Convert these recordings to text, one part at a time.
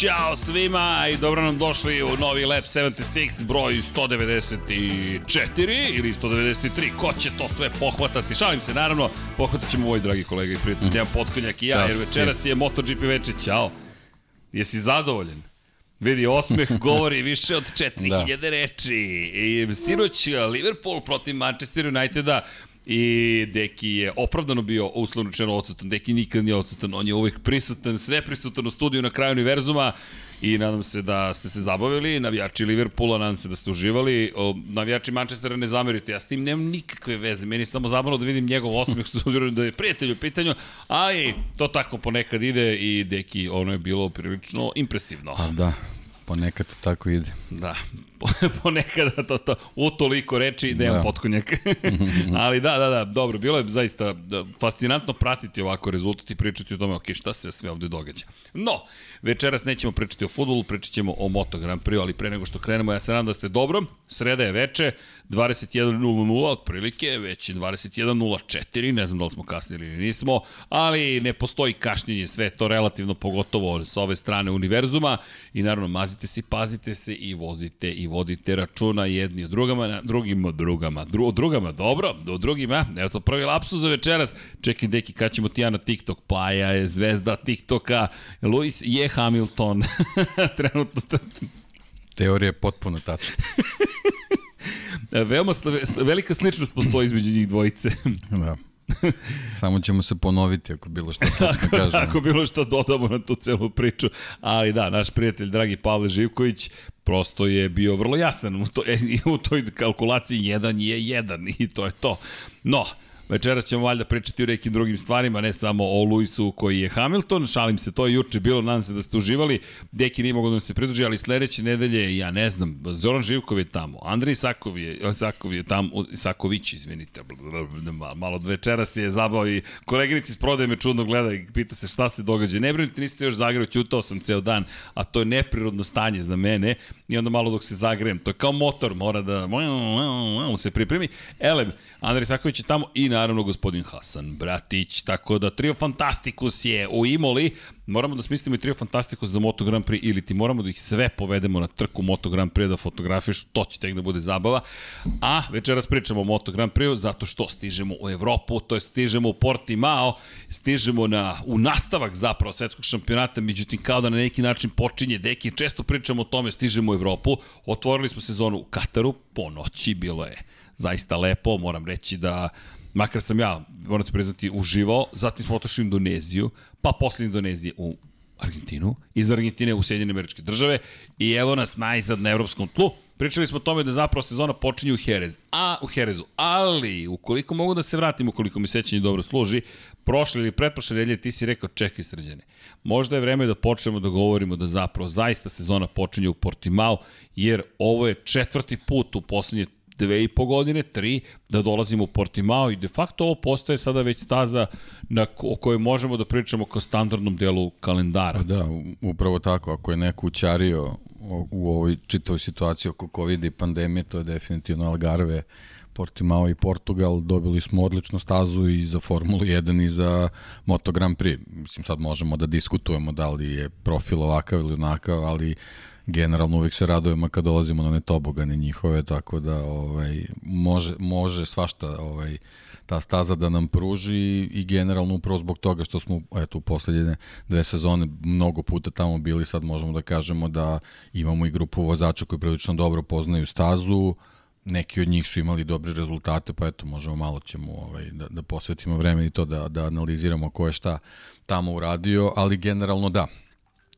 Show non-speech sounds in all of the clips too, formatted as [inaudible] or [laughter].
Ćao svima i dobro nam došli u novi Lab 76 broj 194 ili 193. Ko će to sve pohvatati? Šalim se, naravno, pohvatat ćemo ovoj dragi kolega i prijatelj, mm. Potkonjak i ja, jer večeras je MotoGP večer. Ćao. Jesi zadovoljen? Vidi, osmeh [laughs] govori više od 4000 da. reči. I sinoć Liverpool protiv Manchester Uniteda I Deki je opravdano bio uslovno čeno odsutan. Deki nikad nije odsutan, on je uvijek prisutan, sve prisutan u studiju na kraju univerzuma i nadam se da ste se zabavili, navijači Liverpoola, nadam se da ste uživali, o, navijači Manchestera ne zamerite, ja s tim nemam nikakve veze, meni je samo zabavno da vidim njegov osmeh, [laughs] s obzirom da je prijatelj u pitanju, ali to tako ponekad ide i Deki, ono je bilo prilično impresivno. Pa da, ponekad to tako ide. Da, [laughs] ponekada to, to u toliko reči da imam da. potkonjak. [laughs] Ali da, da, da, dobro, bilo je zaista da, fascinantno pratiti ovako rezultat i pričati o tome, ok, šta se sve ovde događa. No, večeras nećemo pričati o futbolu, pričat ćemo o Moto Grand Prix, ali pre nego što krenemo, ja se nadam da ste dobro. Sreda je veče, 21.00 otprilike, već je 21.04, ne znam da li smo kasnili ili nismo, ali ne postoji kašnjenje, sve to relativno pogotovo sa ove strane univerzuma i naravno mazite se, pazite se i vozite i vodite računa jedni o drugama, na drugim o drugama, dru, o drugama, dobro, o drugima, evo to prvi lapsus za večeras, čekaj deki, kad ćemo ti ja na TikTok, pa ja je zvezda TikToka, Lewis je Hamilton, [laughs] trenutno... Teorija je potpuno tačna. [laughs] Veoma velika sličnost postoji između njih dvojice. da. [laughs] Samo ćemo se ponoviti ako bilo što slično kažemo. Ako bilo što dodamo na tu celu priču. Ali da, naš prijatelj, dragi Pavle Živković, prosto je bio vrlo jasan u, to, [laughs] u toj kalkulaciji jedan je jedan i to je to. No, Večeras ćemo valjda pričati o nekim drugim stvarima, ne samo o Luisu koji je Hamilton, šalim se, to je juče bilo, nadam se da ste uživali, Deki nije mogo da se pridruži, ali sledeće nedelje, ja ne znam, Zoran Živkov je tamo, Andrej Sakov je, Sakov je tamo, Saković, izvinite, malo od večeras je zabao i koleginici s prodaje me čudno gleda i pita se šta se događa. Ne brinite, niste još zagreo, ćutao sam ceo dan, a to je neprirodno stanje za mene i onda malo dok se zagrejem, to je kao motor, mora da se pripremi. Elem, Andrej Saković je tamo i naravno gospodin Hasan Bratić, tako da Trio Fantastikus je u Imoli, moramo da smislimo i Trio Fantastikus za Moto Grand Prix ili ti moramo da ih sve povedemo na trku Moto Grand Prix da fotografiš, to će tek da bude zabava. A večeras pričamo o Moto Grand Prix zato što stižemo u Evropu, to je stižemo u Portimao, stižemo na, u nastavak zapravo svetskog šampionata, međutim kao da na neki način počinje deki, često pričamo o tome, stižemo u Evropu, otvorili smo sezonu u Kataru, po noći bilo je zaista lepo, moram reći da makar sam ja, moram ti priznati, uživao, zatim smo otišli u Indoneziju, pa posle Indonezije u Argentinu, iz Argentine u Sjedinjene američke države i evo nas najzad na evropskom tlu. Pričali smo o tome da zapravo sezona počinje u Jerez, a u Jerezu, ali ukoliko mogu da se vratim, ukoliko mi sećanje dobro služi, prošle ili pretprošle nedelje ti si rekao čekaj srđane. Možda je vreme da počnemo da govorimo da zapravo zaista sezona počinje u Portimao, jer ovo je četvrti put u poslednje dve i po godine, tri, da dolazimo u Portimao i de facto ovo postaje sada već staza na, o kojoj možemo da pričamo kao standardnom delu kalendara. Pa da, upravo tako. Ako je neko učario u ovoj čitavoj situaciji oko COVID i pandemije, to je definitivno Algarve, Portimao i Portugal, dobili smo odličnu stazu i za Formulu 1 i za Moto Grand Prix. Mislim, sad možemo da diskutujemo da li je profil ovakav ili onakav, ali generalno uvijek se radujemo kad dolazimo na netobogane njihove, tako da ovaj, može, može svašta ovaj, ta staza da nam pruži i generalno upravo zbog toga što smo eto, u poslednje dve sezone mnogo puta tamo bili, sad možemo da kažemo da imamo i grupu vozača koji prilično dobro poznaju stazu, neki od njih su imali dobre rezultate, pa eto, možemo malo ćemo ovaj, da, da posvetimo vreme i to da, da analiziramo ko je šta tamo uradio, ali generalno da,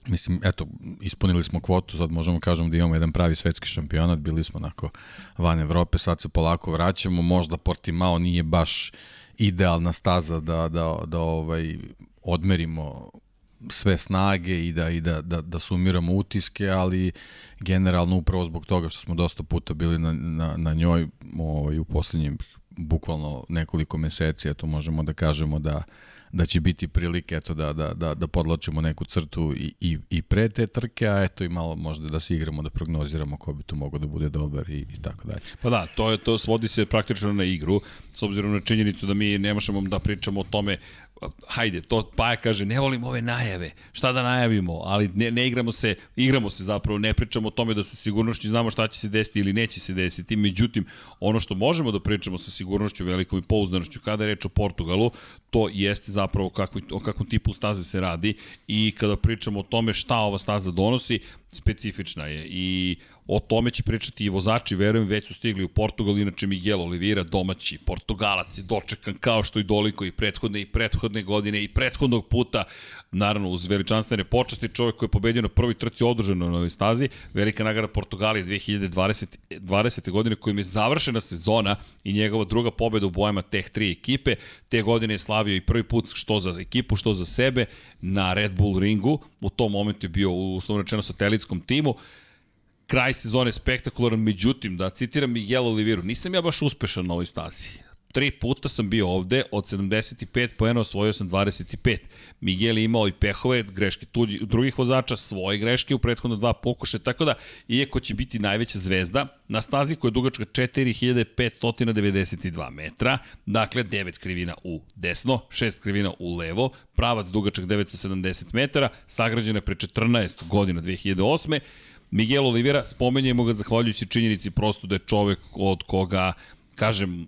Mislim, eto, ispunili smo kvotu, sad možemo kažemo da imamo jedan pravi svetski šampionat, bili smo onako van Evrope, sad se polako vraćamo, možda Portimao nije baš idealna staza da, da, da ovaj, odmerimo sve snage i da i da, da, da sumiramo utiske, ali generalno upravo zbog toga što smo dosta puta bili na, na, na njoj ovaj, u poslednjim bukvalno nekoliko meseci, eto možemo da kažemo da da će biti prilike eto, da, da, da, da podlačimo neku crtu i, i, i pre te trke, a eto i malo možda da se igramo, da prognoziramo ko bi tu mogao da bude dobar i, i tako dalje. Pa da, to, je, to svodi se praktično na igru, s obzirom na činjenicu da mi ne možemo da pričamo o tome hajde, to Paja kaže, ne volim ove najave, šta da najavimo, ali ne, ne igramo se, igramo se zapravo, ne pričamo o tome da sa sigurnošću znamo šta će se desiti ili neće se desiti, međutim, ono što možemo da pričamo sa sigurnošću, velikom i pouzdanošću, kada je reč o Portugalu, to jeste zapravo o, kakvom, o kakvom tipu staze se radi i kada pričamo o tome šta ova staza donosi, specifična je. I o tome će pričati i vozači, verujem, već su stigli u Portugal, inače Miguel Oliveira, domaći Portugalac je dočekan kao što i doliko i prethodne i prethodne godine i prethodnog puta, naravno uz veličanstvene počasti, čovjek koji je pobedio na prvoj trci održano na ovoj stazi, velika nagrada Portugalije 2020. 20. godine kojim je završena sezona i njegova druga pobeda u bojama teh tri ekipe, te godine je slavio i prvi put što za ekipu, što za sebe na Red Bull ringu, u tom momentu je bio uslovno rečeno satelitskom timu, kraj sezone spektakularan, međutim, da citiram Miguel Oliviru, nisam ja baš uspešan na ovoj stazi. Tri puta sam bio ovde, od 75 poena osvojio sam 25. Miguel je imao i pehove, greške tuđi, drugih vozača, svoje greške u prethodno dva pokuše, tako da, iako će biti najveća zvezda, na stazi koja je dugačka 4592 metra, dakle 9 krivina u desno, 6 krivina u levo, pravac dugačak 970 metara, sagrađena pre 14 godina 2008 Miguel Oliveira, spomenjemo ga zahvaljujući činjenici prosto da je čovek od koga, kažem,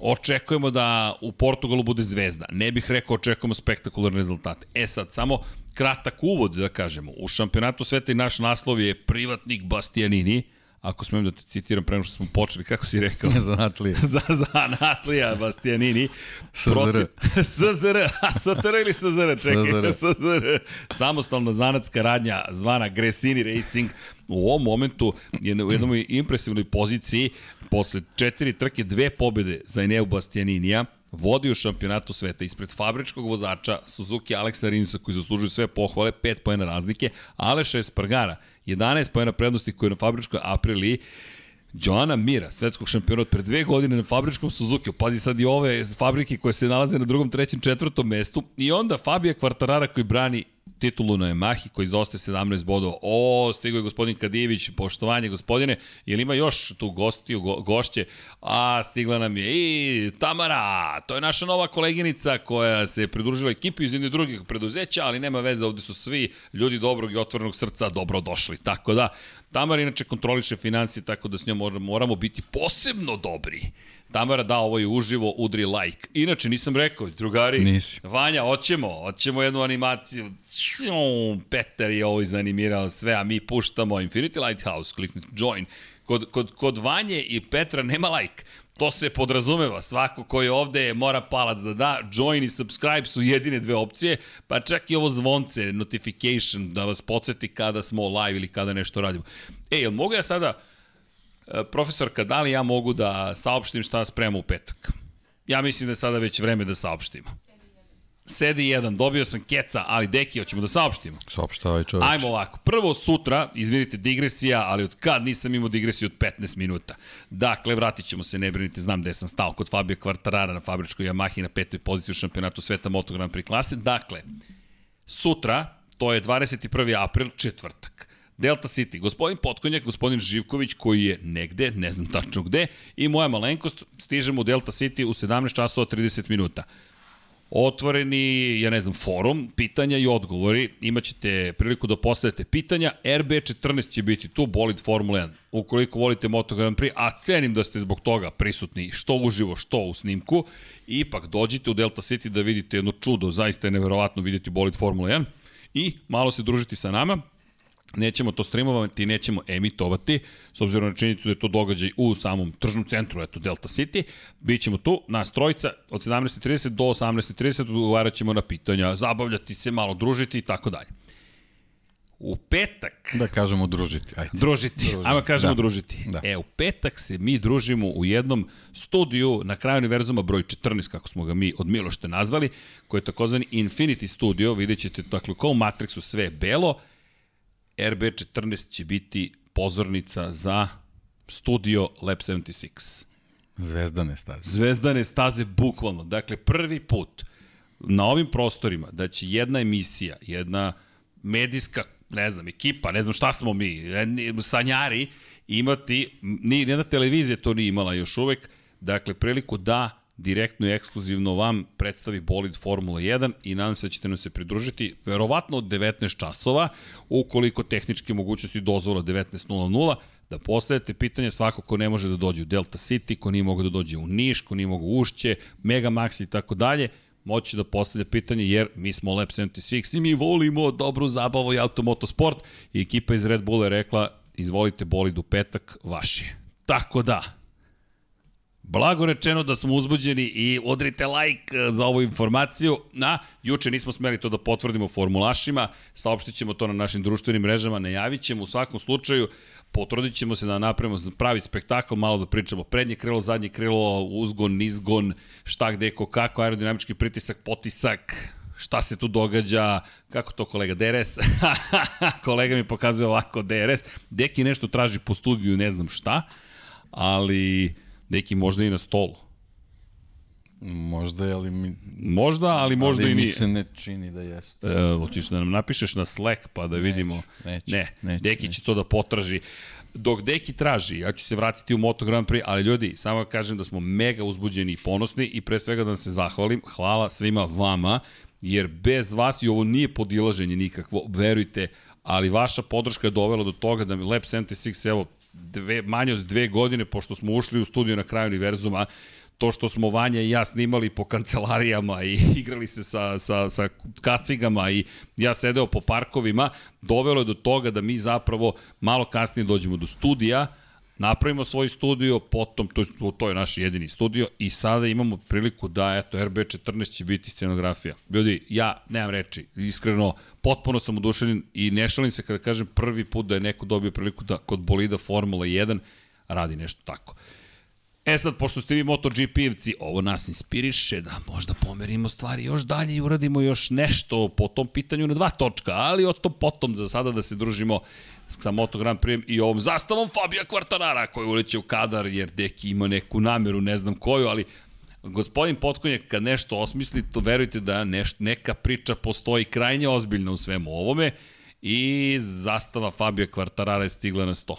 očekujemo da u Portugalu bude zvezda. Ne bih rekao očekujemo spektakularne rezultate. E sad, samo kratak uvod da kažemo. U šampionatu sveta i naš naslov je privatnik Bastianini, ako smem da te citiram prema što smo počeli, kako si rekao? Zanatlija. [laughs] za, Zanatlija [laughs] Bastianini. [laughs] SZR. SZR, a STR ili SZR, čekaj, SZR. Samostalna zanatska radnja zvana Gresini Racing u ovom momentu je u jednoj impresivnoj poziciji posle četiri trke, dve pobede za Eneu Bastianinija, vodi u šampionatu sveta ispred fabričkog vozača Suzuki Aleksa Rinsa koji zaslužuju sve pohvale, 5 pojena razlike, Aleša Espargara, 11 pojena prednosti koji je na fabričkoj Apriliji, Joana Mira, svetskog šampiona od pre dve godine na fabričkom Suzuki. Pazi sad i ove fabrike koje se nalaze na drugom, trećem, četvrtom mestu. I onda Fabio Kvartarara koji brani titulu na Yamahi koji zaostaje 17 bodova. O, stigo je gospodin Kadijević, poštovanje gospodine. Jel ima još tu gostiju, go, gošće? A, stigla nam je i Tamara, to je naša nova koleginica koja se pridružila ekipi iz jednih drugih preduzeća, ali nema veze, ovde su svi ljudi dobrog i otvorenog srca dobro došli. Tako da, Tamara inače kontroliše financije, tako da s njom moramo biti posebno dobri. Tamara da, ovo je uživo, udri like. Inače, nisam rekao, drugari, Nisi. Vanja, hoćemo, hoćemo jednu animaciju. Peter je ovo izanimirao sve, a mi puštamo Infinity Lighthouse, kliknite join. Kod, kod, kod Vanje i Petra nema like. To se podrazumeva, svako ko je ovde mora palac da da, join i subscribe su jedine dve opcije, pa čak i ovo zvonce, notification, da vas podsjeti kada smo live ili kada nešto radimo. E, jel mogu ja sada, profesorka, da li ja mogu da saopštim šta spremamo u petak? Ja mislim da je sada već vreme da saopštimo. Sedi jedan, dobio sam keca, ali deki, hoćemo da saopštimo. Saopštavaj čoveč. Ajmo ovako. Prvo sutra, izvinite, digresija, ali od kad nisam imao digresiju od 15 minuta. Dakle, vratit ćemo se, ne brinite, znam gde sam stao kod Fabio Kvartarara na fabričkoj Yamahi na petoj poziciji u šampionatu sveta Moto Grand Prix klase. Dakle, sutra, to je 21. april, četvrtak. Delta City, gospodin Potkonjak, gospodin Živković koji je negde, ne znam tačno gde, i moja malenkost, stižemo u Delta City u 17 časova 30 minuta otvoreni, ja ne znam, forum, pitanja i odgovori. Imaćete priliku da postavite pitanja. RB14 će biti tu, bolid Formula 1. Ukoliko volite Moto Grand Prix, a cenim da ste zbog toga prisutni što uživo, što u snimku, ipak dođite u Delta City da vidite jedno čudo, zaista je neverovatno vidjeti bolid Formula 1 i malo se družiti sa nama nećemo to streamovati, nećemo emitovati, s obzirom na činjenicu da je to događaj u samom tržnom centru, eto, Delta City. Bićemo tu, nas trojica, od 17.30 do 18.30 odgovarat ćemo na pitanja, zabavljati se, malo družiti i tako dalje. U petak... Da kažemo družiti, ajde. Družiti, družiti. ajmo kažemo da. družiti. Da. E, u petak se mi družimo u jednom studiju na kraju univerzuma broj 14, kako smo ga mi od Milošte nazvali, koji je takozvani Infinity Studio, vidjet ćete, dakle, kao u Matrixu sve belo, RB14 će biti pozornica za studio Lab 76. Zvezdane staze. Zvezdane staze, bukvalno. Dakle, prvi put na ovim prostorima da će jedna emisija, jedna medijska, ne znam, ekipa, ne znam šta smo mi, sanjari, imati, ni jedna televizija to nije imala još uvek, dakle, priliku da direktno i ekskluzivno vam predstavi bolid Formula 1 i nadam se da ćete nam se pridružiti verovatno od 19 časova, ukoliko tehničke mogućnosti dozvola 19.00, da postavljate pitanje svako ko ne može da dođe u Delta City, ko nije mogo da dođe u Niš, ko nije mogo u Ušće, Megamax i tako dalje, moći da postavlja pitanje jer mi smo Lab 76 i mi volimo dobru zabavu i automotosport i ekipa iz Red Bulla je rekla izvolite bolid u petak, vaš je. Tako da, Blago rečeno da smo uzbuđeni i odrite like eh, za ovu informaciju. Na, juče nismo smeli to da potvrdimo formulašima, saopštit ćemo to na našim društvenim mrežama, najavit ćemo u svakom slučaju, potrudit ćemo se da napravimo pravi spektakl, malo da pričamo prednje krilo, zadnje krilo, uzgon, nizgon, šta gde, ko kako, aerodinamički pritisak, potisak, šta se tu događa, kako to kolega, DRS, [laughs] kolega mi pokazuje ovako DRS, Deki nešto traži po studiju, ne znam šta, ali Neki možda i na stolu. Možda ali mi... Možda, ali možda ali i nije. mi se ne čini da jeste. E, hoćeš da nam napišeš na Slack pa da vidimo. Neću, ne, neću, Deki neću. će to da potraži. Dok Deki traži, ja ću se vratiti u Moto Grand Prix, ali ljudi, samo kažem da smo mega uzbuđeni i ponosni i pre svega da vam se zahvalim. Hvala svima vama, jer bez vas i ovo nije podilaženje nikakvo, verujte, ali vaša podrška je dovela do toga da mi Lab 76, evo, dve, manje od dve godine, pošto smo ušli u studiju na kraju univerzuma, to što smo Vanja i ja snimali po kancelarijama i [laughs] igrali se sa, sa, sa kacigama i ja sedeo po parkovima, dovelo je do toga da mi zapravo malo kasnije dođemo do studija, napravimo svoj studio, potom, to, je- to je naš jedini studio i sada imamo priliku da, eto, RB14 će biti scenografija. Ljudi, ja nemam reči, iskreno, potpuno sam oduševljen i ne šalim se kada kažem prvi put da je neko dobio priliku da kod bolida Formula 1 radi nešto tako. E sad, pošto ste vi MotoGP-evci, ovo nas inspiriše da možda pomerimo stvari još dalje i uradimo još nešto po tom pitanju na dva točka, ali o tom potom za sada da se družimo sa Moto Grand Prix i ovom zastavom Fabija Kvartarara koji uleće u kadar jer Deki ima neku nameru, ne znam koju, ali gospodin Potkonjak kad nešto osmisli, to verujte da neš, neka priča postoji krajnje ozbiljna u svemu ovome i zastava Fabija Kvartarara je stigla na 100.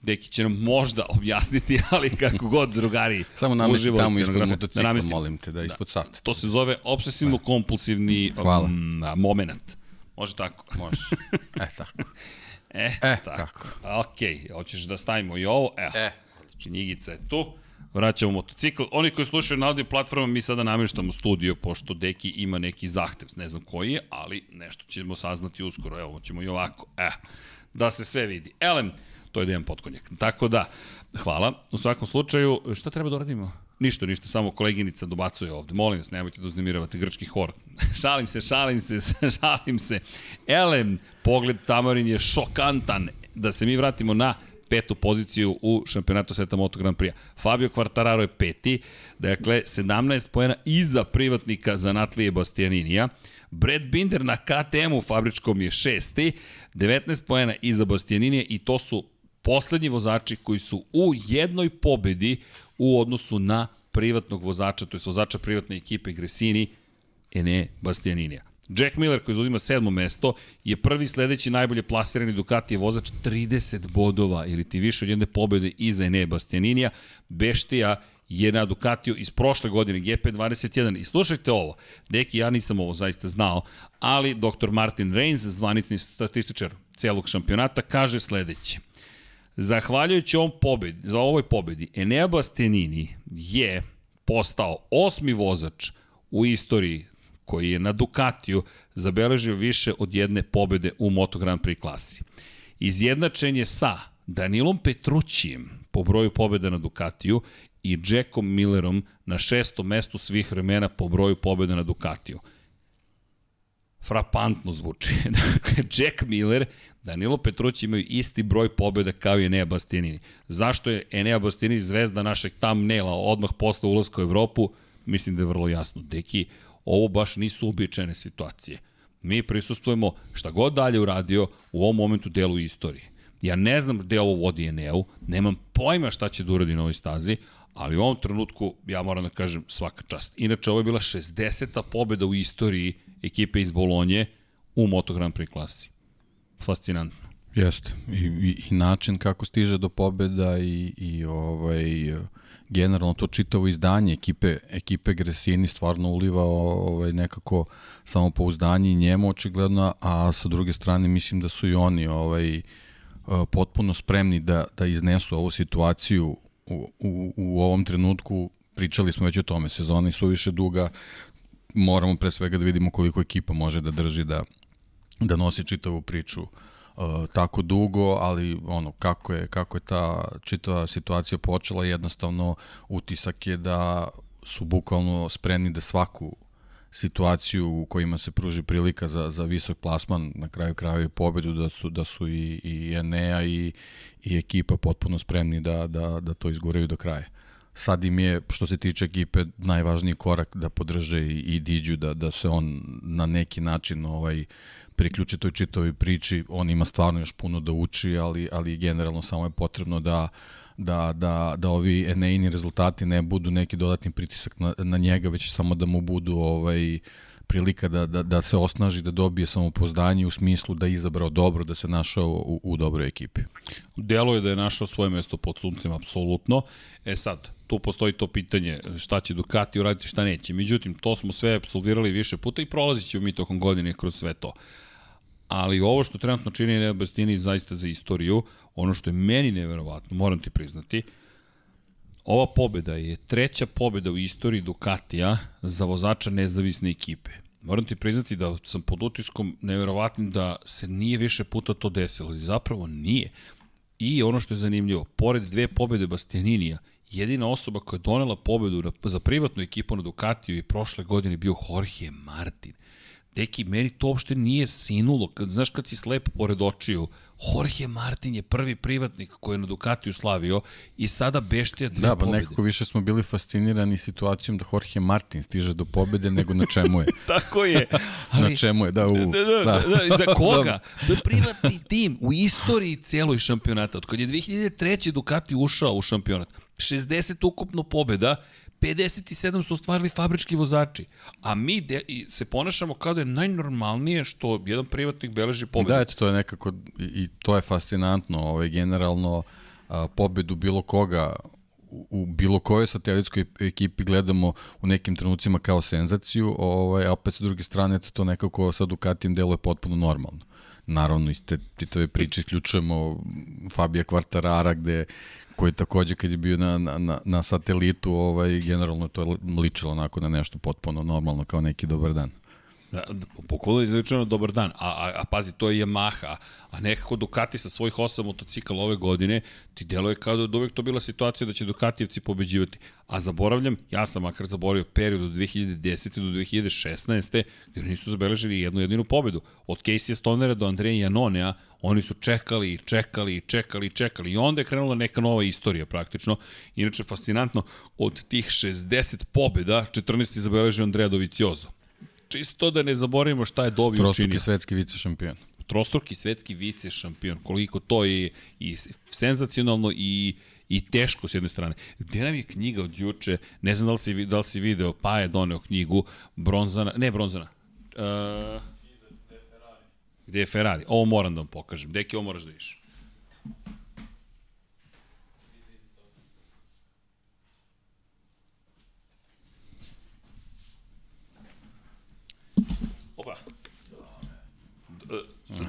Deki će nam možda objasniti, [laughs] ali kako god, drugari. [laughs] Samo namesti tamo ispod motocikla, namestim. molim te, da ispod sata. To se zove obsesivno-kompulsivni um, moment. Može tako. Može. [laughs] E, tako. E, E, tako. tako. Ok, hoćeš da stavimo i ovo? Evo, E. knjigica je tu. Vraćamo motocikl. Oni koji slušaju na audio platformama, mi sada namještamo studio, pošto Deki ima neki zahtev, ne znam koji je, ali nešto ćemo saznati uskoro. Evo, ćemo i ovako. E, da se sve vidi. Elem, to je Dejan Potkonjak. Tako da, hvala. U svakom slučaju, šta treba da uradimo? Ništa, ništa, samo koleginica dobacuje ovde. Molim vas, nemojte da uznemiravate grčki hor. [laughs] šalim se, šalim se, [laughs] šalim se. Elem, pogled Tamarin je šokantan. Da se mi vratimo na petu poziciju u šampionatu sveta Moto Grand Prix. Fabio Quartararo je peti, dakle 17 poena iza privatnika za Natlije Bastianinija. Brad Binder na KTM-u fabričkom je šesti, 19 poena iza Bastianinija i to su poslednji vozači koji su u jednoj pobedi u odnosu na privatnog vozača, to je vozača privatne ekipe Gresini, Ene Bastianinija. Jack Miller koji zauzima sedmo mesto je prvi sledeći najbolje plasirani Ducati vozač 30 bodova ili ti više od jedne pobede iza Ene Bastianinija. Beštija je na Ducatiju iz prošle godine GP21 i slušajte ovo, deki ja nisam ovo zaista znao, ali dr. Martin Reins, zvanični statističar celog šampionata, kaže sledeće. Zahvaljujući ovom pobedi, za ovoj pobedi, Enea Bastianini je postao osmi vozač u istoriji koji je na Ducatiju zabeležio više od jedne pobede u Moto Grand Prix klasi. Izjednačen je sa Danilom Petrućijem po broju pobjeda na Ducatiju i Jackom Millerom na šestom mestu svih vremena po broju pobjeda na Ducatiju. Frapantno zvuči. [laughs] Dakle, Jack Miller, Danilo Petrući imaju isti broj pobjeda kao i Enea Bastianini. Zašto je Enea Bastianini zvezda našeg thumbnaila odmah posle ulaska u Evropu? Mislim da je vrlo jasno. Deki, ovo baš nisu uobičajene situacije. Mi prisustujemo šta god dalje uradio u ovom momentu delu istorije. Ja ne znam gde ovo vodi Eneu, nemam pojma šta će da uradi na ovoj stazi, ali u ovom trenutku ja moram da kažem svaka čast. Inače, ovo je bila 60. pobeda u istoriji ekipe iz Bolonje u Moto Grand Prix klasi. Fascinantno. Jeste. I, i, I način kako stiže do pobeda i, i ovaj generalno to čitavo izdanje ekipe, ekipe Gresini stvarno uliva ovaj, nekako samopouzdanje i njemu očigledno, a sa druge strane mislim da su i oni ovaj, potpuno spremni da, da iznesu ovu situaciju u, u, u ovom trenutku pričali smo već o tome, sezona je suviše duga, moramo pre svega da vidimo koliko ekipa može da drži da, da nosi čitavu priču uh, tako dugo, ali ono kako je kako je ta čitava situacija počela, jednostavno utisak je da su bukvalno spremni da svaku situaciju u kojima se pruži prilika za, za visok plasman, na kraju kraju i pobedu, da su, da su i, i Enea i, i ekipa potpuno spremni da, da, da to izguraju do kraja sad im je, što se tiče ekipe, najvažniji korak da podrže i, i Diđu, da, da se on na neki način ovaj, priključi toj čitavoj priči. On ima stvarno još puno da uči, ali, ali generalno samo je potrebno da da, da, da ovi Eneini rezultati ne budu neki dodatni pritisak na, na njega, već samo da mu budu ovaj, prilika da, da, da se osnaži, da dobije samopoznanje u smislu da izabrao dobro, da se našao u, u dobroj ekipi. Delo je da je našao svoje mesto pod suncem, apsolutno. E sad, tu postoji to pitanje šta će Ducati uraditi, šta neće. Međutim, to smo sve absolvirali više puta i prolazit ćemo mi tokom godine kroz sve to. Ali ovo što trenutno čini Neo Bastini zaista za istoriju, ono što je meni neverovatno, moram ti priznati, ova pobeda je treća pobeda u istoriji Ducatija za vozača nezavisne ekipe. Moram ti priznati da sam pod utiskom neverovatnim da se nije više puta to desilo, ali zapravo nije. I ono što je zanimljivo, pored dve pobede Bastianinija, jedina osoba koja je donela pobedu za privatnu ekipu na Ducatiju i prošle godine bio Jorge Martin. Deki, meni to uopšte nije sinulo. Kad, znaš kad si slepo pored očiju, Jorge Martin je prvi privatnik koji je na Ducatiju slavio i sada beštija dve da, pa pobede. nekako više smo bili fascinirani situacijom da Jorge Martin stiže do pobede nego na čemu je. [laughs] Tako je. [laughs] Ali, na čemu je, da, u... Da, da, da, da, za [laughs] koga? To je privatni tim u istoriji celoj šampionata. Od kad je 2003. Ducati ušao u šampionat, 60 ukupno pobeda, 57 su ostvarili fabrički vozači. A mi de, se ponašamo kao da je najnormalnije što jedan privatnik beleži pobedu. Da, eto, to je nekako, i to je fascinantno, ovaj, generalno, a, pobedu bilo koga u bilo kojoj satelitskoj ekipi gledamo u nekim trenucima kao senzaciju, ovaj, a opet sa druge strane to nekako sa Ducatijem deluje potpuno normalno. Naravno, iz te titove priče isključujemo Fabija Kvartarara gde, koji takođe kad je bio na, na, na satelitu, ovaj, generalno to je ličilo onako na nešto potpuno normalno kao neki dobar dan. Da, pokolno je lično dobar dan, a, a, a pazi, to je Yamaha, a nekako Ducati sa svojih osam motocikala ove godine, ti deluje kao da uvek to bila situacija da će Ducatijevci pobeđivati. A zaboravljam, ja sam makar zaboravio period od 2010. do 2016. gde nisu zabeležili jednu jedinu pobedu. Od Casey Stonera do Andreja Janonea, oni su čekali, čekali, čekali, čekali i onda je krenula neka nova istorija praktično. Inače, fascinantno, od tih 60 pobeda, 14 je zabeležio Andreja Doviciozo čisto da ne zaboravimo šta je Dovi učinio. Trostruki svetski vice šampion. Trostruki svetski vice šampion. Koliko to je i senzacionalno i i teško s jedne strane. Gde nam je knjiga od juče? Ne znam da li si, da li si video, pa je doneo knjigu bronzana, ne bronzana. Uh, gde je Ferrari? Ovo moram da vam pokažem. Deki, ovo moraš da vidiš.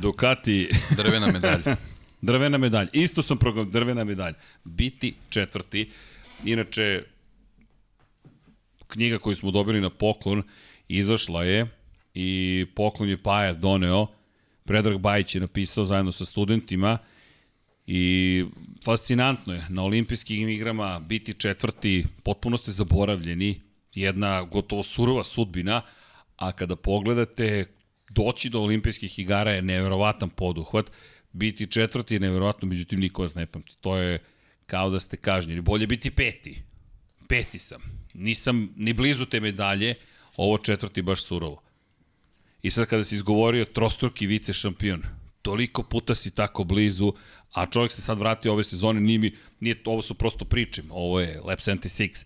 Ducati... [laughs] Drvena medalja. drvena medalja. Isto sam program, drvena medalja. Biti četvrti. Inače, knjiga koju smo dobili na poklon izašla je i poklon je Paja doneo. Predrag Bajić je napisao zajedno sa studentima i fascinantno je. Na olimpijskim igrama biti četvrti, potpuno ste zaboravljeni, jedna gotovo surova sudbina, a kada pogledate doći do olimpijskih igara je neverovatan poduhvat, biti četvrti je neverovatno, međutim niko vas ne pamti. To je kao da ste kažnjeni. Bolje biti peti. Peti sam. Nisam ni blizu te medalje, ovo četvrti baš surovo. I sad kada si izgovorio trostruki vice šampion, toliko puta si tako blizu, a čovjek se sad vratio ove sezone, nije mi, nije, ovo su prosto priče, ovo je Lab 76,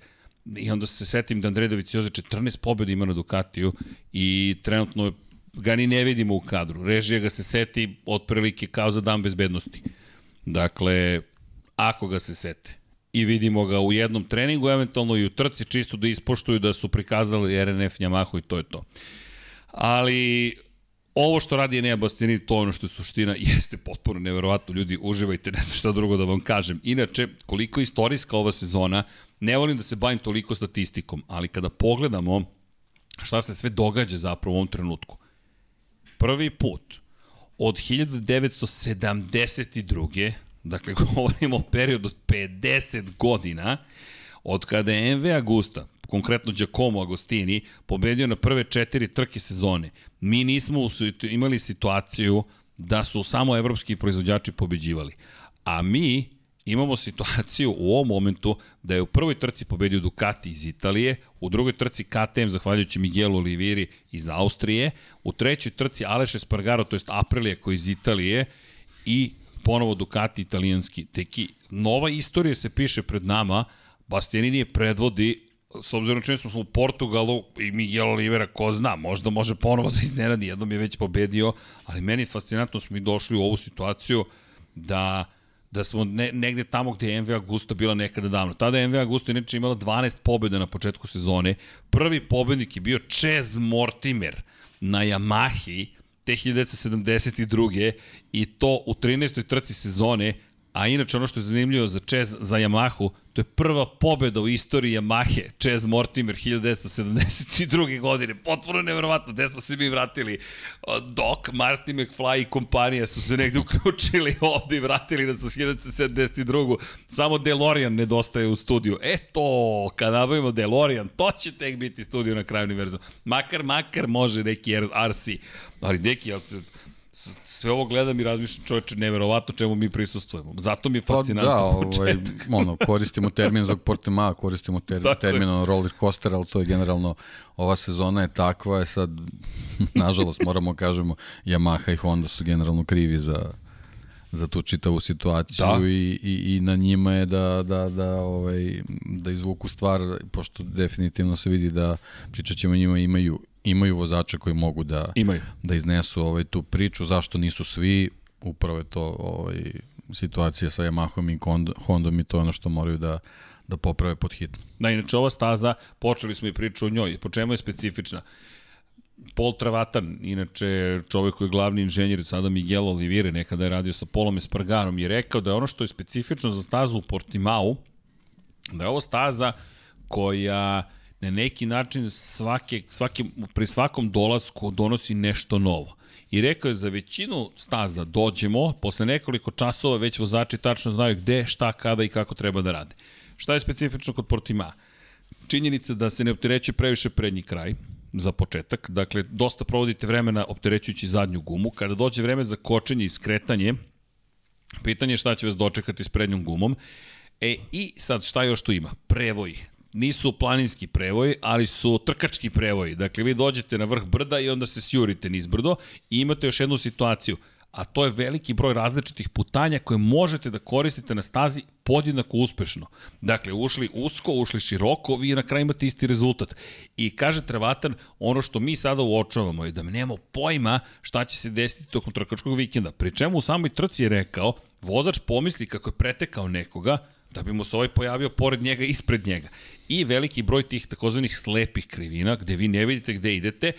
i onda se setim da Andredović Joze 14 pobjeda ima na Ducatiju i trenutno je ga ni ne vidimo u kadru. Režija ga se seti otprilike kao za dan bezbednosti. Dakle, ako ga se sete. i vidimo ga u jednom treningu, eventualno i u trci, čisto da ispoštuju da su prikazali RNF Yamaha i to je to. Ali ovo što radi Enea Bastianini, to ono što je suština, [laughs] jeste potpuno neverovatno. Ljudi, uživajte, ne znam šta drugo da vam kažem. Inače, koliko je istorijska ova sezona, ne volim da se bavim toliko statistikom, ali kada pogledamo šta se sve događa zapravo u ovom trenutku. Prvi put od 1972. Dakle, [laughs] govorimo o periodu od 50 godina, od kada je MV Agusta, konkretno Giacomo Agostini, pobedio na prve četiri trke sezone. Mi nismo imali situaciju da su samo evropski proizvođači pobeđivali. A mi imamo situaciju u ovom momentu da je u prvoj trci pobedio Ducati iz Italije, u drugoj trci KTM zahvaljujući Miguelu Oliviri iz Austrije, u trećoj trci Aleš Espargaro, to jest Aprilia koji iz Italije i ponovo Ducati italijanski. Teki, nova istorija se piše pred nama, Bastianini je predvodi s obzirom čini smo u Portugalu i Miguel Olivera, ko zna, možda može ponovo da iznenadi, jednom je već pobedio, ali meni je fascinantno smo i došli u ovu situaciju da da smo ne, negde tamo gde je MV Agusta bila nekada davno. Tada je MV Agusta inače imala 12 pobjeda na početku sezone. Prvi pobednik je bio Čez Mortimer na Yamahi te 1972. i to u 13. trci sezone, a inače ono što je zanimljivo za Čez, za Yamahu, To je prva pobeda u istoriji Yamahe, Chaz Mortimer 1972. godine. Potpuno nevjerovatno, gde smo se mi vratili. Doc, Martin McFly i kompanija su se negde uključili ovde i vratili nas u 1972. Samo DeLorean nedostaje u studiju. Eto, kad nabavimo DeLorean, to će tek biti studio na kraju univerzuma. Makar, makar može neki RC. Ali neki, sve ovo gledam i razmišljam čoveče, neverovatno čemu mi prisustujemo. Zato mi je fascinantno pa, da, ovaj, [laughs] ono, koristimo termin zbog Portima, koristimo ter, termin ono, roller coaster, ali to je generalno, ova sezona je takva, je sad, [laughs] nažalost, moramo kažemo, Yamaha i Honda su generalno krivi za, za tu čitavu situaciju da. i, i, i na njima je da, da, da, ovaj, da izvuku stvar, pošto definitivno se vidi da pričat ćemo njima imaju imaju vozača koji mogu da imaju. da iznesu ovaj tu priču zašto nisu svi upravo je to ovaj situacija sa Yamahom i Hondom i to je ono što moraju da da poprave pod hitno. Da, inače ova staza, počeli smo i priču o njoj, po čemu je specifična. Paul Travatan, inače čovek koji je glavni inženjer, sada Miguel Olivire, nekada je radio sa Polom Espargarom, je rekao da je ono što je specifično za stazu u Portimao, da je ovo staza koja na neki način svake, svake, pri svakom dolasku donosi nešto novo. I rekao je za većinu staza dođemo, posle nekoliko časova već vozači tačno znaju gde, šta, kada i kako treba da rade. Šta je specifično kod Portima? Činjenica da se ne optereće previše prednji kraj, za početak. Dakle, dosta provodite vremena opterećujući zadnju gumu. Kada dođe vreme za kočenje i skretanje, pitanje je šta će vas dočekati s prednjom gumom. E, i sad šta još tu ima? Prevoj nisu planinski prevoji, ali su trkački prevoji. Dakle, vi dođete na vrh brda i onda se sjurite niz brdo i imate još jednu situaciju, a to je veliki broj različitih putanja koje možete da koristite na stazi podjednako uspešno. Dakle, ušli usko, ušli široko, vi na kraju imate isti rezultat. I kaže Trevatan, ono što mi sada uočavamo je da mi nemamo pojma šta će se desiti tokom trkačkog vikenda. Pri čemu u samoj trci je rekao, vozač pomisli kako je pretekao nekoga, da bi mu se ovaj pojavio pored njega, ispred njega. I veliki broj tih takozvanih slepih krivina, gde vi ne vidite gde idete,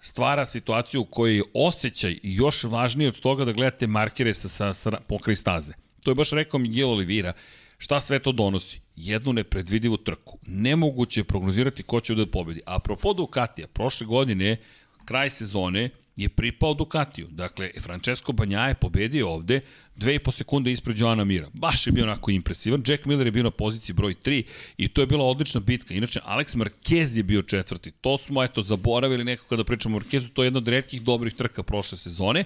stvara situaciju u kojoj je osjećaj još važniji od toga da gledate markere sa, sa, sa pokraj staze. To je baš rekao Miguel Olivira. Šta sve to donosi? Jednu nepredvidivu trku. Nemoguće je prognozirati ko će da pobedi. Apropo Ducatija, prošle godine, kraj sezone, je pripao Ducatiju. Dakle, Francesco Banja je pobedio ovde, dve i po sekunde ispred Joana Mira. Baš je bio onako impresivan. Jack Miller je bio na poziciji broj 3 i to je bila odlična bitka. Inače, Alex Marquez je bio četvrti. To smo, eto, zaboravili neko kada pričamo o Marquezu. To je jedna od redkih dobrih trka prošle sezone.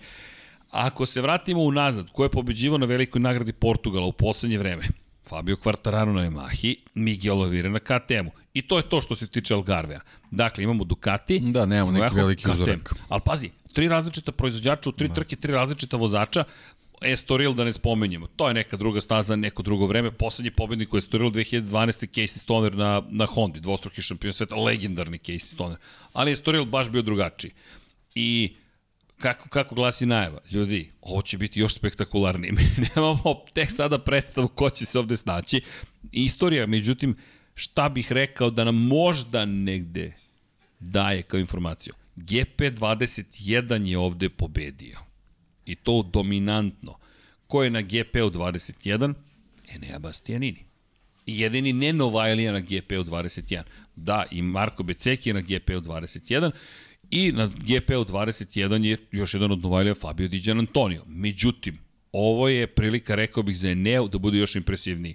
Ako se vratimo unazad, ko je pobeđivao na velikoj nagradi Portugala u poslednje vreme? Fabio Quartararo na Yamahi, Miguel Oliveira na KTM-u. I to je to što se tiče Algarvea. Dakle, imamo Ducati. Da, nemamo neki veliki uzorak. Ali pazi, tri različita proizvođača u tri da. trke, tri različita vozača, Estoril da ne spomenjemo. To je neka druga staza, neko drugo vreme. Poslednji pobednik u Estoril 2012. Casey Stoner na, na Hondi, dvostruki šampion sveta, legendarni Casey Stoner. Ali Estoril baš bio drugačiji. I kako, kako glasi najava? Ljudi, ovo će biti još spektakularnije. [laughs] Mi nemamo tek sada predstavu ko će se ovde snaći. istorija, međutim, šta bih rekao da nam možda negde daje kao informaciju. GP21 je ovde pobedio. I to dominantno. Ko je na GP-u 21? Enea Bastianini. I jedini ne Novajlija na GP-u 21. Da, i Marko Beceki je na GP-u 21. I na GP-u 21 je još jedan od Novajlija Fabio Diđan Antonio. Međutim, ovo je prilika, rekao bih, za Eneo da bude još impresivniji.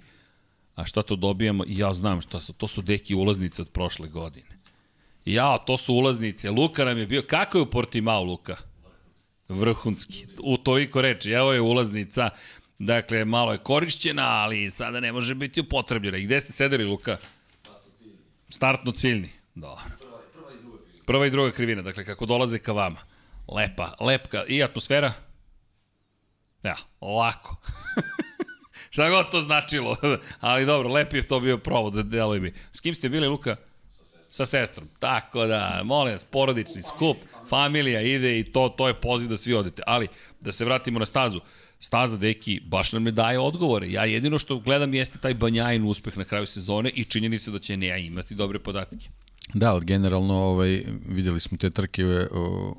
A šta to dobijamo? Ja znam šta su. To su deki ulaznice od prošle godine. Ja, to su ulaznice. Luka nam je bio... Kako je u Portimao, Luka? Vrhunski. U toliko reči. Evo je ulaznica. Dakle, malo je korišćena, ali sada ne može biti upotrebljena. I gde ste sedeli, Luka? Startno ciljni. Dobro. Prva i druga krivina, dakle, kako dolaze ka vama. Lepa, lepka. I atmosfera? Ja, lako. [laughs] Šta god to značilo. [laughs] ali dobro, lepi je to bio provod, deloj mi. S kim ste bili, Luka? Sa sestrom. Tako da, molim vas, porodični skup, familija ide i to, to je poziv da svi odete. Ali, da se vratimo na stazu. Staza, deki, baš nam ne daje odgovore. Ja jedino što gledam jeste taj banjajin uspeh na kraju sezone i činjenica da će Neja imati dobre podatke. Da, ali generalno ovaj, videli smo te trke u,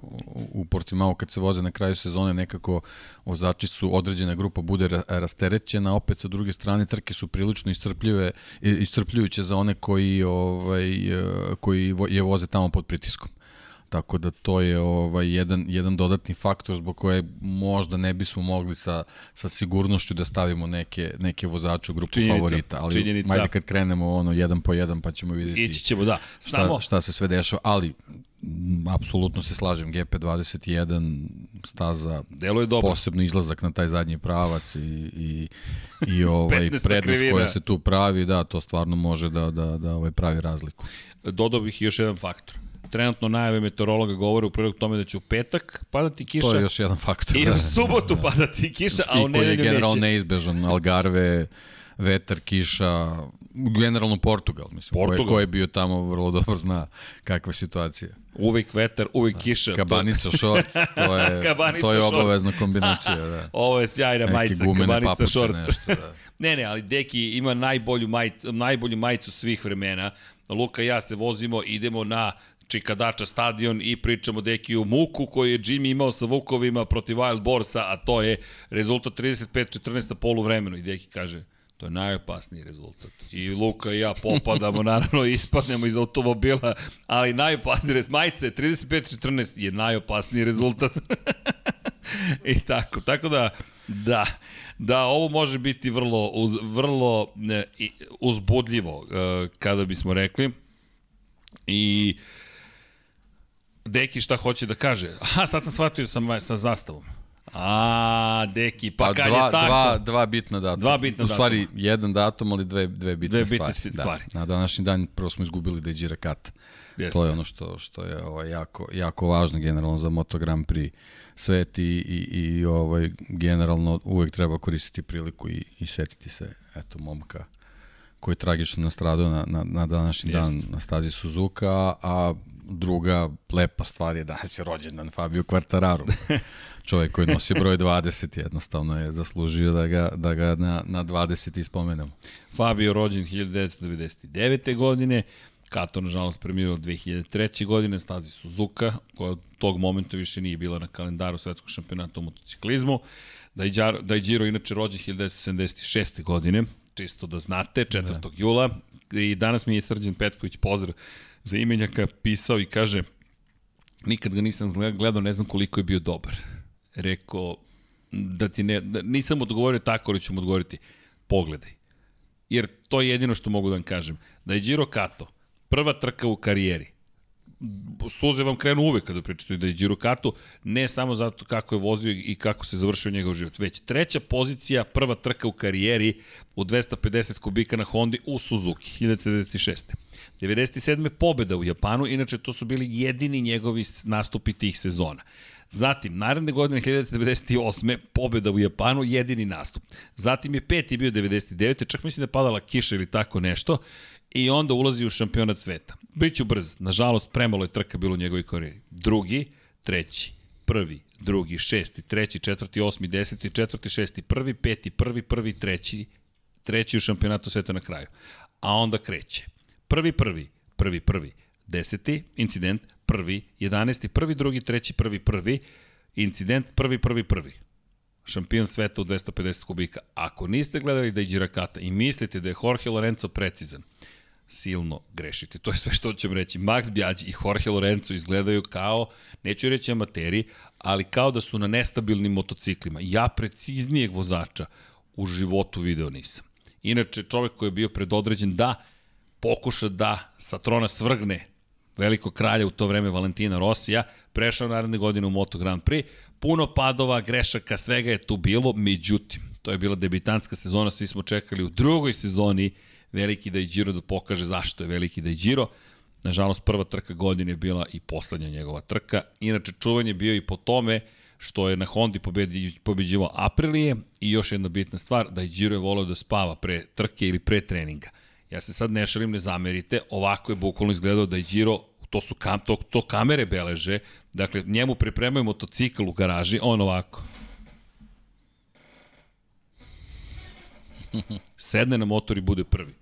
u Portimao kad se voze na kraju sezone nekako vozači su određena grupa bude rasterećena, opet sa druge strane trke su prilično iscrpljive, iscrpljujuće za one koji, ovaj, koji je voze tamo pod pritiskom. Tako da to je ovaj jedan jedan dodatni faktor zbog koje možda ne bismo mogli sa sa sigurnošću da stavimo neke neke vozače u grupu činjenica, favorita, ali činjenica. ajde kad krenemo ono jedan po jedan pa ćemo videti. Ići ćemo, da. Samo šta, šta se sve dešava, ali apsolutno se slažem, GP21 staza Delo je dobro. posebno izlazak na taj zadnji pravac i, i, i [laughs] ovaj prednost koja se tu pravi, da, to stvarno može da, da, da ovaj pravi razliku. Dodao bih još jedan faktor trenutno najave meteorologa govore u prilog tome da će u petak padati kiša. To je još jedan faktor. I u subotu da. padati kiša, a u nedelju neće. I koji je generalno neizbežan. Algarve, vetar, kiša, generalno Portugal, mislim, Portugal. Ko, je, ko je bio tamo vrlo dobro zna kakva situacija. Uvijek vetar, uvijek kiša. Kabanica šorc, to je, to je [laughs] obavezna kombinacija. [laughs] Da. Ovo je sjajna Neki majica, kabanica šorc. Nešto, da. [laughs] ne, ne, ali Deki ima najbolju, majicu, najbolju majicu svih vremena. Luka i ja se vozimo, idemo na Čikadača stadion i pričamo deki u muku koji je Jimmy imao sa Vukovima protiv Wild Borsa, a to je rezultat 35-14 na polu vremenu. I deki kaže, to je najopasniji rezultat. I Luka i ja popadamo, [laughs] naravno, ispadnemo iz automobila, ali najopasniji rezultat, majice 35-14 je najopasniji rezultat. [laughs] I tako, tako da, da, da, ovo može biti vrlo, uz, vrlo ne, uzbudljivo, e, kada bismo rekli. I uh, Deki šta hoće da kaže? Aha, sad sam shvatio sa, sa zastavom. A, Deki, pa, pa kad dva, je tako? Dva, dva bitna datuma. Dva bitna. U stvari, datuma. jedan datum, ali dve, dve bitne dve bitne stvari. stvari. Da. Na današnji dan prvo smo izgubili da Gira Kata. Jeste. To je ono što, što je ovaj, jako, jako važno generalno za Moto Grand Prix svet i, i, i ovaj, generalno uvek treba koristiti priliku i, i setiti se eto, momka koji je tragično nastradao na, na, na današnji Jeste. dan na stazi Suzuka, a druga lepa stvar je danas je rođendan Fabio Quartararo. [laughs] Čovjek koji nosi broj 20 jednostavno je zaslužio da ga, da ga na, na 20 ispomenemo. Fabio rođen 1999. godine, Kato nažalost premirao 2003. godine, stazi Suzuka, koja od tog momenta više nije bila na kalendaru svetskog šampionata u motociklizmu. Daijiro inače rođen 1976. godine, čisto da znate, 4. Da. jula. I danas mi je Srđan Petković pozdrav za imenjaka pisao i kaže nikad ga nisam gledao, ne znam koliko je bio dobar. Rekao, da ti ne, da, nisam odgovorio tako, ali ću mu odgovoriti, pogledaj. Jer to je jedino što mogu da vam kažem. Da je Giro Kato, prva trka u karijeri, suze vam krenu uvek kada pričate da je Giro Kato, ne samo zato kako je vozio i kako se završio njegov život, već treća pozicija, prva trka u karijeri u 250 kubika na Hondi u Suzuki, 1996. 97. pobeda u Japanu, inače to su bili jedini njegovi nastupi tih sezona. Zatim, naredne godine 1998. pobeda u Japanu, jedini nastup. Zatim je peti bio 99. Čak mislim da je padala kiša ili tako nešto. I onda ulazi u šampionat sveta. Biću brz. Nažalost, premalo je trka bilo u njegovoj karijeri. Drugi, treći, prvi, drugi, šesti, treći, četvrti, osmi, deseti, četvrti, šesti, prvi, peti, prvi, prvi, treći, treći u šampionatu sveta na kraju. A onda kreće. Prvi, prvi, prvi, prvi, deseti incident, prvi, jedanesti, prvi, drugi, treći, prvi, prvi, incident, prvi, prvi, prvi. Šampion sveta u 250 kubika. Ako niste gledali da je Girakata i mislite da je Jorge Lorenzo precizan, silno grešite. To je sve što ćemo reći. Max Bjađi i Jorge Lorenzo izgledaju kao, neću reći amateri, ali kao da su na nestabilnim motociklima. Ja preciznijeg vozača u životu video nisam. Inače, čovek koji je bio predodređen da pokuša da sa trona svrgne velikog kralja u to vreme Valentina Rosija, prešao naredne godine u Moto Grand Prix, puno padova, grešaka, svega je tu bilo, međutim, to je bila debitanska sezona, svi smo čekali u drugoj sezoni veliki da je Giro da pokaže zašto je veliki da je Giro. Nažalost, prva trka godine je bila i poslednja njegova trka. Inače, čuvanje bio i po tome što je na Hondi pobedi, pobeđivo Aprilije i još jedna bitna stvar, da je Giro je volio da spava pre trke ili pre treninga. Ja se sad ne šalim, ne zamerite, ovako je bukvalno izgledao da je Giro to su kam, to, to kamere beleže, dakle njemu pripremaju motocikl u garaži, on ovako. [laughs] Sedne na motor i bude prvi.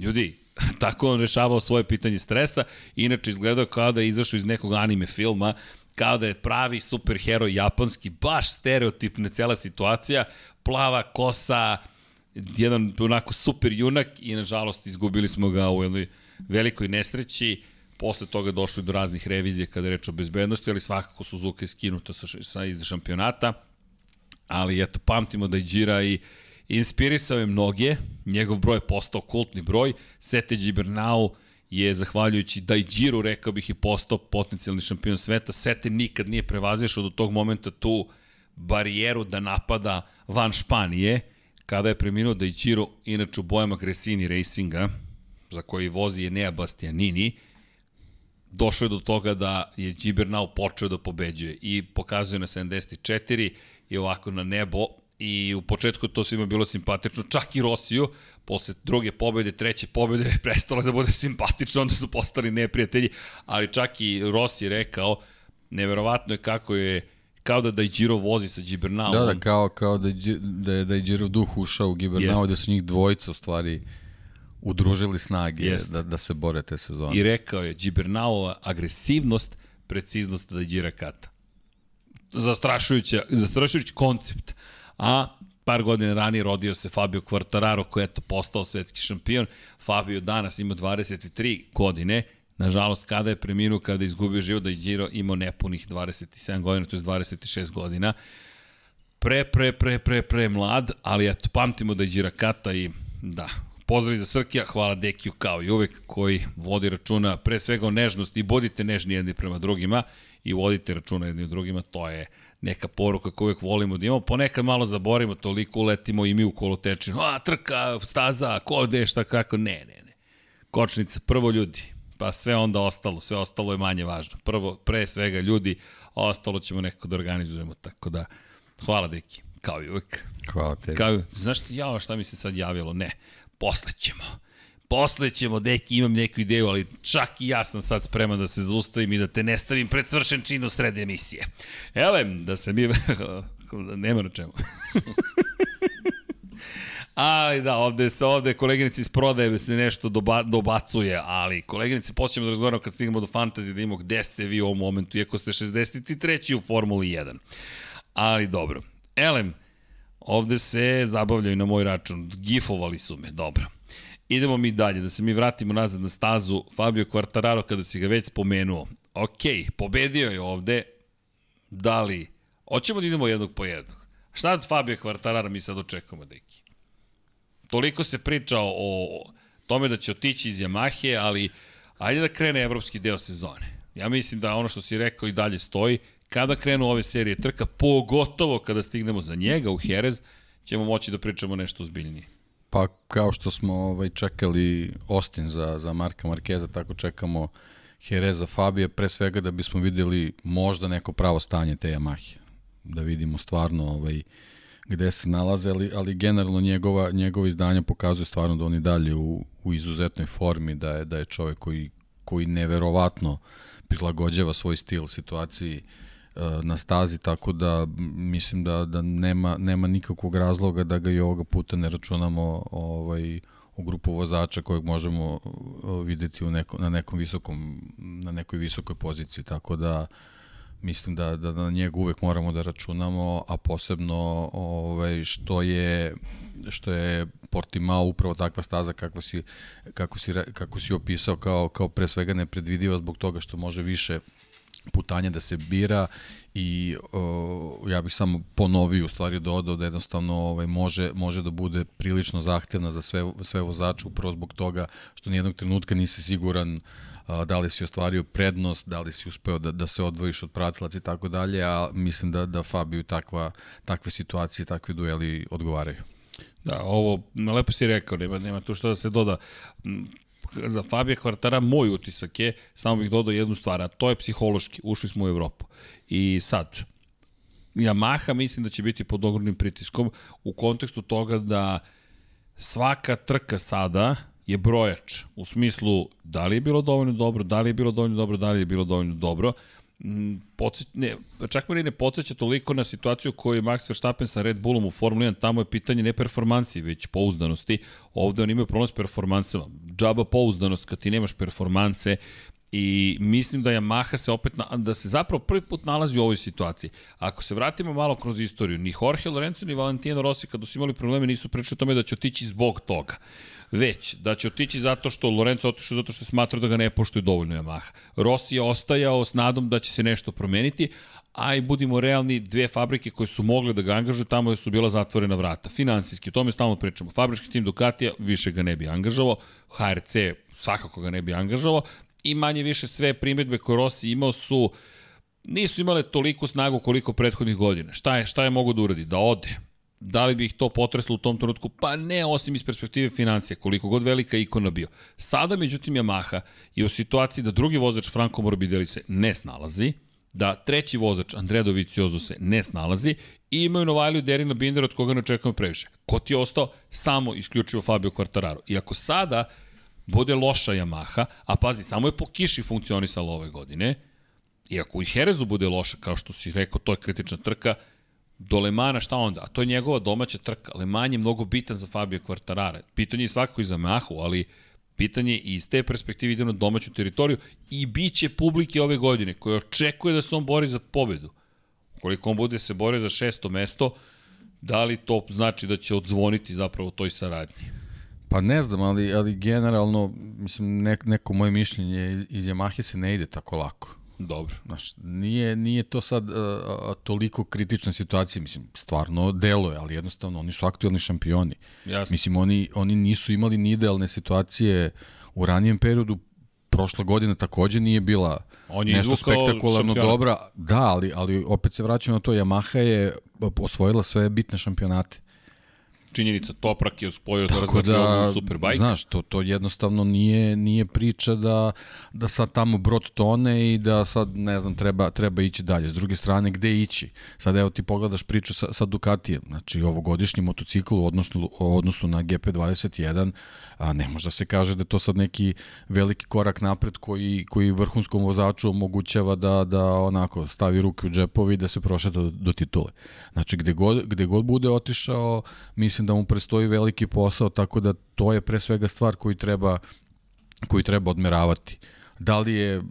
Ljudi, [laughs] tako on rešavao svoje pitanje stresa, inače izgledao kao da je izašao iz nekog anime filma, kao da je pravi superheroj japanski, baš stereotipna cela situacija, plava kosa, jedan onako super junak i nažalost izgubili smo ga u jednoj velikoj nesreći. Posle toga došli do raznih revizije kada je reč o bezbednosti, ali svakako Suzuka je skinuta sa, sa iz šampionata. Ali eto, pamtimo da je Gira i inspirisao je mnoge, njegov broj je postao kultni broj, Sete Gibernau je, zahvaljujući Daijiru, rekao bih, i postao potencijalni šampion sveta. Sete nikad nije prevazišao do tog momenta tu barijeru da napada van Španije, kada je preminuo Daijiru, inače u bojama Gresini Racinga, za koji vozi Enea Bastianini, došao je do toga da je Gibernau počeo da pobeđuje i pokazuje na 74 i ovako na nebo i u početku to svima bilo simpatično, čak i Rosiju, posle druge pobede, treće pobede [laughs] prestalo da bude simpatično, onda su postali neprijatelji, ali čak i Rossi rekao, neverovatno je kako je kao da Dajđiro vozi sa Gibernau. Da, da, kao, kao da, da je Dajđiro duh ušao u Gibernau, da su njih dvojica u stvari udružili snage Jest. da, da se bore te sezone. I rekao je, Gibernau agresivnost, preciznost Dajđira Kata. Zastrašujući, zastrašujući koncept a par godina ranije rodio se Fabio Quartararo koji je to postao svetski šampion. Fabio danas ima 23 godine, nažalost kada je preminuo, kada je izgubio život da je Giro imao nepunih 27 godina, to je 26 godina. Pre, pre, pre, pre, pre mlad, ali eto, pamtimo da je Gira Kata i da, pozdrav za Srkija, hvala Dekiju kao i uvek koji vodi računa pre svega o nežnosti i bodite nežni jedni prema drugima i vodite računa jedni drugima, to je neka poruka koju uvek volimo da imamo. Ponekad malo zaborimo, toliko uletimo i mi u kolotečinu. A, trka, staza, ko gde, šta, kako. Ne, ne, ne. Kočnica, prvo ljudi, pa sve onda ostalo, sve ostalo je manje važno. Prvo, pre svega ljudi, a ostalo ćemo nekako da organizujemo, tako da, hvala Deki, kao i uvek. Hvala tebi. Kao, znaš ti, ja, šta mi se sad javilo? Ne, posle ćemo posle ćemo, deki, imam neku ideju, ali čak i ja sam sad spreman da se zaustavim i da te ne stavim pred svršen čin u sred emisije. Elem, da se mi... [laughs] Nema na čemu. [laughs] Ali da, ovde se ovde koleginici iz prodaje se nešto doba, dobacuje, ali koleginici počnemo da razgovaramo kad stignemo do fantazije da imamo gde ste vi u ovom momentu, iako ste 63. u Formuli 1. Ali dobro. Elem, ovde se zabavljaju na moj račun. Gifovali su me, dobro. Idemo mi dalje, da se mi vratimo nazad na stazu. Fabio Quartararo, kada si ga već spomenuo. Ok, pobedio je ovde. Da li? Hoćemo da idemo jednog po jednog. Šta od Fabio Quartarara mi sad očekujemo, deki? Toliko se priča o tome da će otići iz Yamahe, ali ajde da krene evropski deo sezone. Ja mislim da ono što si rekao i dalje stoji. Kada krenu ove serije trka, pogotovo kada stignemo za njega u Jerez, ćemo moći da pričamo nešto ozbiljnije. Pa kao što smo ovaj, čekali Austin za, za Marka Markeza, tako čekamo Jereza Fabije, pre svega da bismo videli možda neko pravo stanje te Yamahe. Da vidimo stvarno ovaj, gde se nalaze, ali, ali generalno njegova, njegova izdanja pokazuje stvarno da on i dalje u, u izuzetnoj formi, da je, da je čovek koji, koji neverovatno prilagođava svoj stil situaciji na stazi, tako da mislim da, da nema, nema nikakvog razloga da ga i ovoga puta ne računamo ovaj, u grupu vozača kojeg možemo videti u neko, na nekom visokom na nekoj visokoj poziciji tako da mislim da, da na njega uvek moramo da računamo a posebno ovaj što je što je Portimao upravo takva staza kako si kako si kako si opisao kao kao pre svega nepredvidiva zbog toga što može više putanja da se bira i uh, ja bih samo ponovio u stvari dodao da jednostavno ovaj može može da bude prilično zahtevna za sve sve vozače upravo zbog toga što nijednog trenutka nisi siguran uh, da li si ostvario prednost, da li si uspeo da, da se odvojiš od pratilaca i tako dalje, a mislim da da Fabio takva takve situacije, takvi dueli odgovaraju. Da, ovo lepo si rekao, nema nema tu što da se doda za Fabija Kvartara moj utisak je, samo bih dodao jednu stvar, a to je psihološki. Ušli smo u Evropu. I sad, Yamaha mislim da će biti pod ogromnim pritiskom u kontekstu toga da svaka trka sada je brojač u smislu da li je bilo dovoljno dobro, da li je bilo dovoljno dobro, da li je bilo dovoljno dobro. Mm, podsjeć, ne, čak me ne podsjeća toliko na situaciju koju je Max Verstappen sa Red Bullom u Formuli 1, tamo je pitanje ne performansi, već pouzdanosti. Ovde on imaju problem s performansama. Džaba pouzdanost kad ti nemaš performanse i mislim da Yamaha se opet, na, da se zapravo prvi put nalazi u ovoj situaciji. Ako se vratimo malo kroz istoriju, ni Jorge Lorenzo ni Valentino Rossi kada su imali probleme nisu pričali o tome da će otići zbog toga već da će otići zato što Lorenzo otišao zato što smatra da ga ne poštuje dovoljno Yamaha. Rossi je ostajao s nadom da će se nešto promeniti, a i budimo realni, dve fabrike koje su mogle da ga angažuju, tamo su bila zatvorena vrata. Finansijski, o tome stalno pričamo. Fabrički tim Ducatija više ga ne bi angažovao, HRC svakako ga ne bi angažovao i manje više sve primetbe koje Rossi imao su nisu imale toliko snagu koliko prethodnih godina. Šta je, šta je mogo da uradi? Da ode, Da li bi ih to potreslo u tom trenutku? Pa ne, osim iz perspektive financija, koliko god velika ikona bio. Sada, međutim, Yamaha je u situaciji da drugi vozač Franco Morbidelli se ne snalazi, da treći vozač Andrea Dovizioso se ne snalazi i imaju Novajliju Derina Binder od koga ne očekujemo previše. Ko ti je ostao? Samo isključivo Fabio Quartararo. I ako sada bude loša Yamaha, a pazi, samo je po kiši funkcionisala ove godine, i ako i Herezu bude loša, kao što si rekao, to je kritična trka, do Lemana šta onda? A to je njegova domaća trka. Leman je mnogo bitan za Fabio Quartarara. Pitanje je svakako i za Mahu, ali pitanje i iz te perspektive ide na domaću teritoriju i bit će publike ove godine koje očekuje da se on bori za pobedu. Ukoliko on bude se borio za šesto mesto, da li to znači da će odzvoniti zapravo toj saradnji? Pa ne znam, ali, ali generalno, mislim, nek, neko moje mišljenje iz Yamahe se ne ide tako lako. Dobro. Znaš, nije, nije to sad uh, toliko kritična situacija, mislim, stvarno deluje, ali jednostavno oni su aktualni šampioni. Jasne. Mislim, oni, oni nisu imali ni idealne situacije u ranijem periodu, prošla godina takođe nije bila On je nešto spektakularno šampion. dobra. Da, ali, ali opet se vraćamo na to, Yamaha je osvojila sve bitne šampionate činjenica Toprak je uspojio da razvati da, Superbike. Znaš, to, to jednostavno nije, nije priča da, da sad tamo brod tone i da sad, ne znam, treba, treba ići dalje. S druge strane, gde ići? Sad evo ti pogledaš priču sa, sa Ducatijem. Znači, ovogodišnji motocikl u odnosu, u odnosu na GP21, a ne može da se kaže da to sad neki veliki korak napred koji, koji vrhunskom vozaču omogućava da, da onako stavi ruke u džepovi i da se prošeta do, do titule. Znači, gde god, gde god bude otišao, mislim mislim da mu prestoji veliki posao, tako da to je pre svega stvar koju treba, koju treba odmeravati. Da li je uh,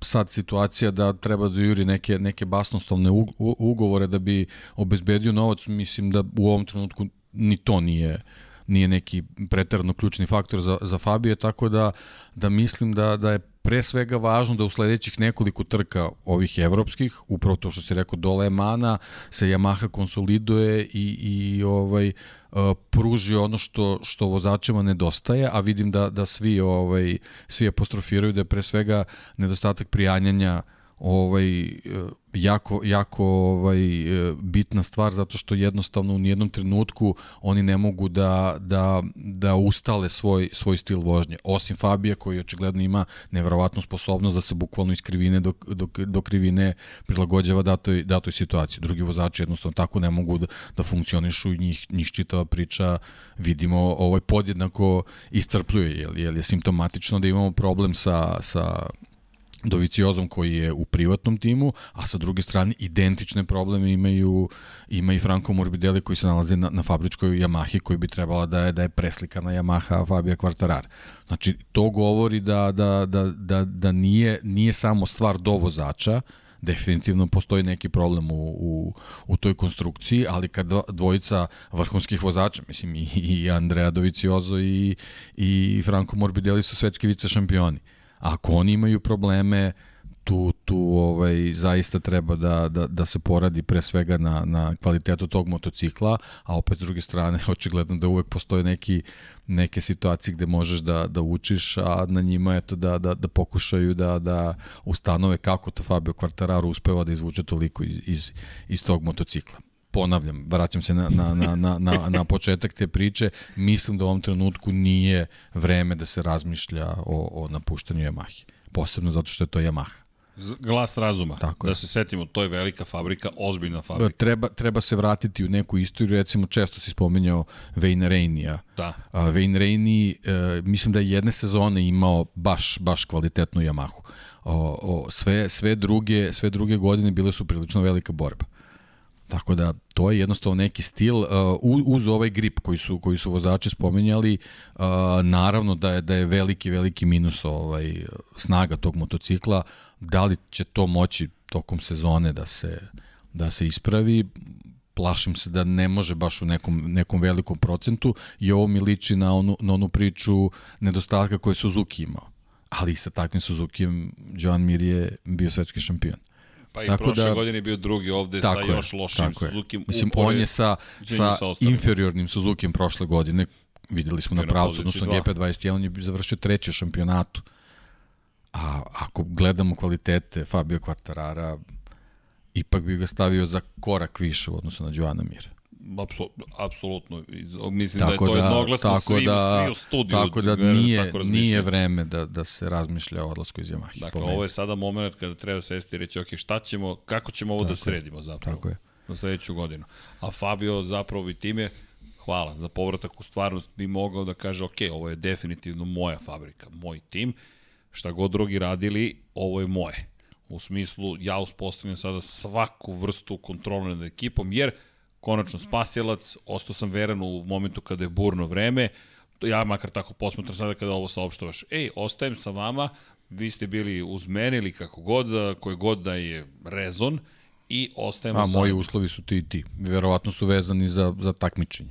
sad situacija da treba da juri neke, neke basnostovne ugovore da bi obezbedio novac, mislim da u ovom trenutku ni to nije nije neki preterano ključni faktor za, za Fabije, tako da, da mislim da, da je pre svega važno da u sledećih nekoliko trka ovih evropskih, upravo to što se rekao dole Mana, se Yamaha konsoliduje i, i ovaj uh, pruži ono što što vozačima nedostaje, a vidim da da svi ovaj svi apostrofiraju da je pre svega nedostatak prijanjanja uh, ovaj jako jako ovaj bitna stvar zato što jednostavno u nijednom trenutku oni ne mogu da da da ustale svoj svoj stil vožnje. Osim Fabija koji očigledno ima neverovatnu sposobnost da se bukvalno iz krivine do, do, do krivine prilagođava datoj datoj situaciji. Drugi vozači jednostavno tako ne mogu da, da funkcionišu i njih njih čitava priča vidimo ovaj podjednako iscrpljuje je je je simptomatično da imamo problem sa sa Doviciozom koji je u privatnom timu, a sa druge strane identične probleme imaju ima i Franco Morbidelli koji se nalazi na, na fabričkoj Yamahi koji bi trebala da je, da je preslikana Yamaha Fabio Quartararo. Znači, to govori da, da, da, da, da nije, nije samo stvar dovozača, definitivno postoji neki problem u, u, u toj konstrukciji, ali kad dvojica vrhunskih vozača, mislim i, i Andrea Doviciozo i, i Franco Morbidelli su svetski vice šampioni. Ako oni imaju probleme, tu, tu ovaj, zaista treba da, da, da se poradi pre svega na, na kvalitetu tog motocikla, a opet s druge strane [laughs] očigledno da uvek postoje neki, neke situacije gde možeš da, da učiš, a na njima eto da, da, da pokušaju da, da ustanove kako to Fabio Quartararo uspeva da izvuče toliko iz, iz, iz tog motocikla ponavljam, vraćam se na, na, na, na, na, na početak te priče, mislim da u ovom trenutku nije vreme da se razmišlja o, o napuštanju Yamahe. Posebno zato što je to Yamaha. Glas razuma. Tako da je. se setimo, to je velika fabrika, ozbiljna fabrika. Treba, treba se vratiti u neku istoriju, recimo često si spominjao Wayne Rainey-a. Da. A, Wayne Rainey, e, mislim da je jedne sezone imao baš, baš kvalitetnu Yamahu. O, o, sve, sve, druge, sve druge godine bile su prilično velika borba. Tako da to je jednostavno neki stil uh, uz ovaj grip koji su koji su vozači spominjali uh, naravno da je da je veliki veliki minus ovaj snaga tog motocikla da li će to moći tokom sezone da se da se ispravi plašim se da ne može baš u nekom, nekom velikom procentu i ovo mi liči na onu, na onu priču nedostatka koje Suzuki imao. Ali sa takvim Suzukijem Joan Mir je bio svetski šampion. Pa i tako prošle da, godine je bio drugi ovde sa je, još lošim Suzuki. Mislim, on je sa, sa inferiornim Suzukijem prošle godine, videli smo na pravcu, odnosno GP21, on je završio treći u šampionatu. A ako gledamo kvalitete Fabio Quartarara, ipak bi ga stavio za korak više u odnosu na Joana Mira. Apsolutno. Mislim tako da je to da, jednoglasno tako svi, da, svi u studiju. Tako da nije, tako nije vreme da, da se razmišlja o odlasku iz Yamaha. Dakle, ovo je sada moment kada treba sesti i reći, ok, šta ćemo, kako ćemo ovo da tako da sredimo zapravo tako je. na sledeću godinu. A Fabio zapravo i time, hvala, za povratak u stvarnost bi mogao da kaže, ok, ovo je definitivno moja fabrika, moj tim, šta god drugi radili, ovo je moje. U smislu, ja uspostavljam sada svaku vrstu kontrole nad ekipom, jer konačno spasilac, ostao sam veran u momentu kada je burno vreme, ja makar tako posmatram sada kada ovo saopštavaš, ej, ostajem sa vama, vi ste bili uz mene ili kako god, koji god da je rezon, i ostajemo A, moji uslovi su ti i ti. Verovatno su vezani za, za takmičenje.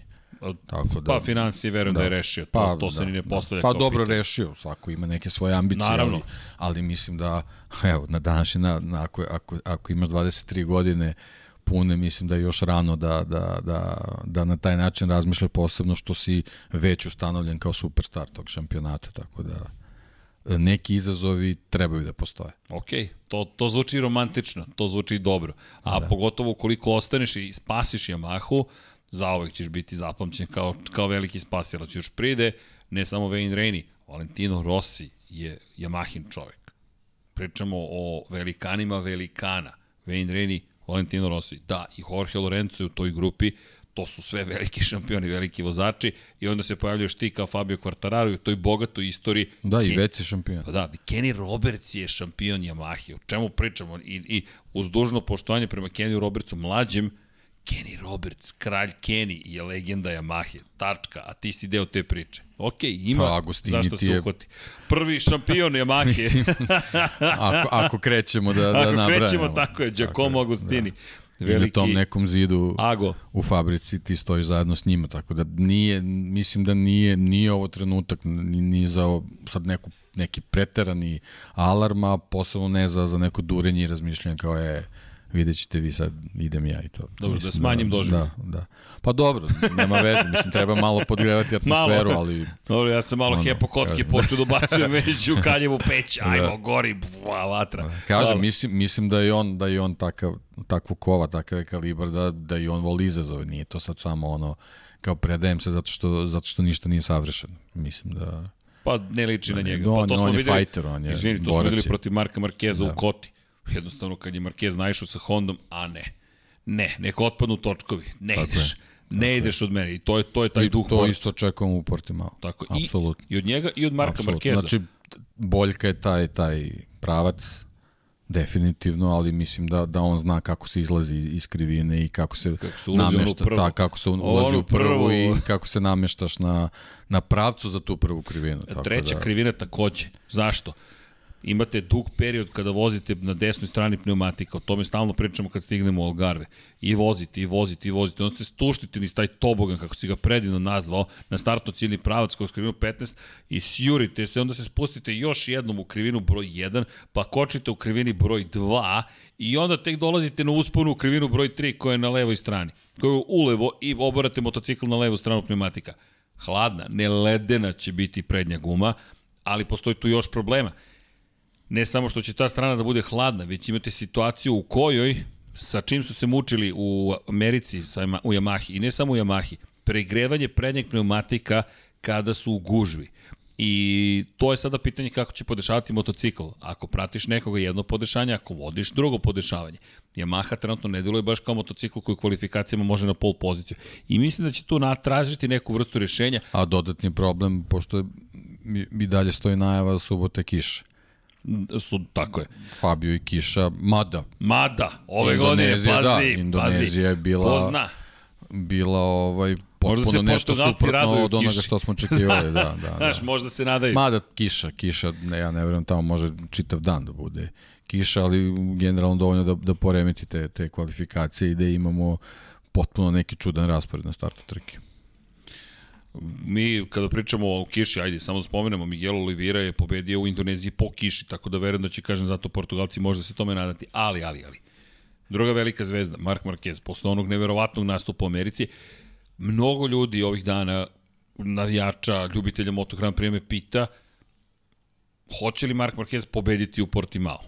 Tako da, pa financije verujem da, da je rešio, to, pa, to se da, ni ne da. postavlja da. Pa dobro pitanje. rešio, svako ima neke svoje ambicije, Naravno. ali, ali mislim da, [laughs] evo, na današnji, na, na, ako, ako, ako imaš 23 godine, pune, mislim da je još rano da, da, da, da na taj način razmišlja posebno što si već ustanovljen kao superstar tog šampionata, tako da neki izazovi trebaju da postoje. Ok, to, to zvuči romantično, to zvuči dobro. A da. pogotovo koliko ostaneš i spasiš Yamahu, zaovek ćeš biti zapamćen kao, kao veliki spasilac. Još pride, ne samo Wayne Rainey, Valentino Rossi je Yamahin čovek. Pričamo o velikanima velikana. Wayne Rainey, Valentino Rossi, da, i Jorge Lorenzo je u toj grupi, to su sve veliki šampioni, veliki vozači i onda se pojavljaš ti kao Fabio Quartararo u toj bogatoj istoriji. Da, Ken... i već je šampion. Pa da, Kenny Roberts je šampion Yamahe. O čemu pričamo? I, i uz dužno poštovanje prema Kenny Robertsu mlađem, Kenny Roberts, kralj Kenny je legenda Yamahe, tačka, a ti si deo te priče. Ok, ima pa, Agostini zašto se je... uhvati. Prvi šampion Yamahe. Mislim, ako, ako krećemo da, da nabrajamo. Ako krećemo, tako je, Giacomo tako Agostini. Da. Veliki... Ili tom nekom zidu Ago. u fabrici ti stojiš zajedno s njima, tako da nije, mislim da nije, nije ovo trenutak ni, za sad neku, neki preterani alarma, posebno ne za, za neko durenje i razmišljanje kao je vidjet ćete vi sad, idem ja i to. Dobro, mislim, da smanjim da, doživlje. Da, da. Pa dobro, nema veze, mislim, treba malo podgrevati [laughs] atmosferu, malo. ali... Dobro, ja sam malo ono, hepo kocki počeo da bacujem [laughs] već u kaljevu peć, da. ajmo, da. gori, bva, vatra. Da. Kažem, mislim, mislim da je on, da je on takav, takvu kova, takav je kalibar, da, da i on voli izazove, nije to sad samo ono, kao predajem se zato što, zato što ništa nije savršeno. Mislim da... Pa ne liči na njega. On, pa to smo on je videli, fighter, on je Izvini, to smo videli protiv Marka Markeza da. u Koti Jednostavno kad je Marquez naišao sa Hondom, a ne. Ne, neka otpadnu točkovi. Ne Tako ideš. Je. Ne Tako ideš je. od mene i to je to je taj I duh. To isto čekamo u Portimao. Tako. I, I od njega i od Marka Markeza. Znači boljka je taj, taj pravac, definitivno, ali mislim da da on zna kako se izlazi iz krivine i kako se, kako se namešta, ta, kako se ulazi u prvu, prvu i kako se nameštaš na, na pravcu za tu prvu krivinu. Tako Treća da... krivina takođe. Zašto? Imate dug period kada vozite na desnoj strani pneumatika, o tome stalno pričamo kad stignemo u Algarve, i vozite, i vozite, i vozite, onda ste stuštite niz taj tobogan, kako si ga predivno nazvao, na startno ciljni pravac kroz krivinu 15 i sjurite se, onda se spustite još jednom u krivinu broj 1, pa kočite u krivini broj 2 i onda tek dolazite na usponu u krivinu broj 3 koja je na levoj strani, koja je ulevo i obarate motocikl na levu stranu pneumatika. Hladna, ne ledena će biti prednja guma, ali postoji tu još problema ne samo što će ta strana da bude hladna, već imate situaciju u kojoj, sa čim su se mučili u Americi, sa, u Yamahi, i ne samo u Yamahi, pregrevanje prednjeg pneumatika kada su u gužvi. I to je sada pitanje kako će podešavati motocikl. Ako pratiš nekoga jedno podešanje, ako vodiš drugo podešavanje. Yamaha trenutno ne deluje baš kao motocikl koji u kvalifikacijama može na pol poziciju. I mislim da će tu natražiti neku vrstu rešenja. A dodatni problem, pošto mi dalje stoji najava subote kiše su, tako je. Fabio i Kiša, mada. Mada, ove godine, pazi, da, Indonezija je bila... Ko zna? Bila ovaj, potpuno nešto suprotno od onoga kiši. što smo očekivali. [laughs] da, da, da. Znaš, možda se nadaju. Mada kiša, kiša, ne, ja ne verujem tamo može čitav dan da bude kiša, ali generalno dovoljno da, da poremeti te, te kvalifikacije i da imamo potpuno neki čudan raspored na startu trke mi kada pričamo o kiši, ajde, samo da spomenemo, Miguel Oliveira je pobedio u Indoneziji po kiši, tako da verujem da će, kažem, zato Portugalci možda se tome nadati. Ali, ali, ali. Druga velika zvezda, Mark Marquez, posle onog neverovatnog nastupa u Americi, mnogo ljudi ovih dana, navijača, ljubitelja Moto Grand Prix me pita hoće li Mark Marquez pobediti u Portimao?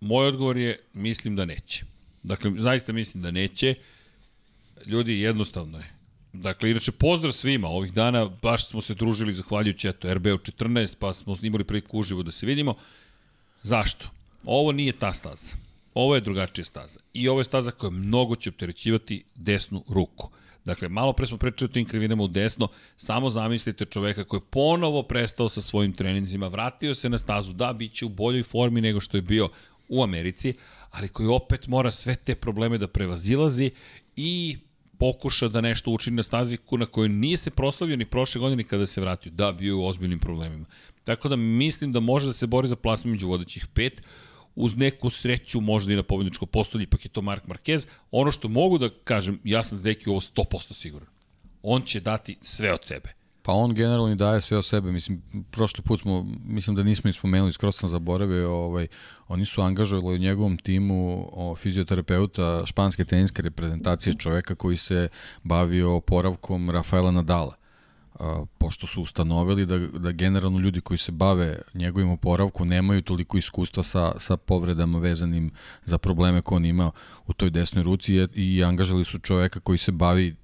Moj odgovor je, mislim da neće. Dakle, zaista mislim da neće. Ljudi, jednostavno je Dakle, inače, pozdrav svima. Ovih dana baš smo se družili zahvaljujući eto, RBO 14, pa smo snimali priliku uživo da se vidimo. Zašto? Ovo nije ta staza. Ovo je drugačija staza. I ovo je staza koja mnogo će opterećivati desnu ruku. Dakle, malo pre smo pričali o tim krivinama u desno, samo zamislite čoveka koji je ponovo prestao sa svojim treninzima, vratio se na stazu, da, bit će u boljoj formi nego što je bio u Americi, ali koji opet mora sve te probleme da prevazilazi i pokuša da nešto učini na stazi na kojoj nije se proslavio ni prošle godine kada se vratio. Da, bio je u ozbiljnim problemima. Tako da mislim da može da se bori za plasman među vodećih pet, uz neku sreću možda i na pobedničko postolje, ipak je to Mark Marquez. Ono što mogu da kažem, ja sam Deki ovo 100% siguran. On će dati sve od sebe. Pa on generalno daje sve o sebe. Mislim, prošli put smo, mislim da nismo ispomenuli, skoro sam zaboravio, ovaj, oni su angažovali u njegovom timu o, fizioterapeuta španske teniske reprezentacije čoveka koji se bavio oporavkom Rafaela Nadala. A, pošto su ustanovili da, da generalno ljudi koji se bave njegovim oporavkom nemaju toliko iskustva sa, sa povredama vezanim za probleme koje on ima u toj desnoj ruci i, i angažali su čoveka koji se bavi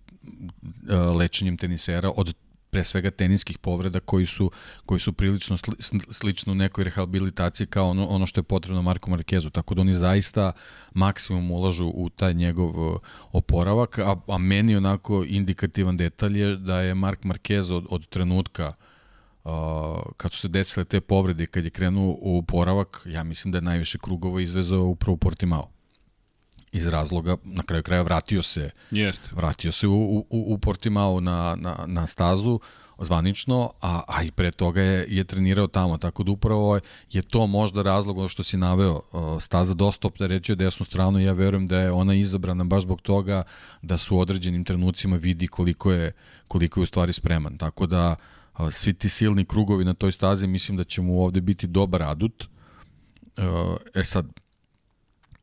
lečenjem tenisera od pre svega teniskih povreda koji su, koji su prilično sli, slično nekoj rehabilitaciji kao ono, ono što je potrebno Marku Markezu, tako da oni zaista maksimum ulažu u taj njegov oporavak, a, a meni onako indikativan detalj je da je Mark Marquez od, od trenutka uh, kad su se desile te povrede kad je krenuo u oporavak, ja mislim da je najviše krugova izvezao upravo Portimao iz razloga, na kraju kraja vratio se Jeste. vratio se u, u, u Portimao na, na, na stazu zvanično, a, a i pre toga je, je trenirao tamo, tako da upravo je to možda razlog ono što si naveo, staza dosta opterećuje desnu stranu i ja verujem da je ona izabrana baš zbog toga da su u određenim trenucima vidi koliko je, koliko je u stvari spreman, tako da svi ti silni krugovi na toj stazi mislim da će mu ovde biti dobar adut, E sad,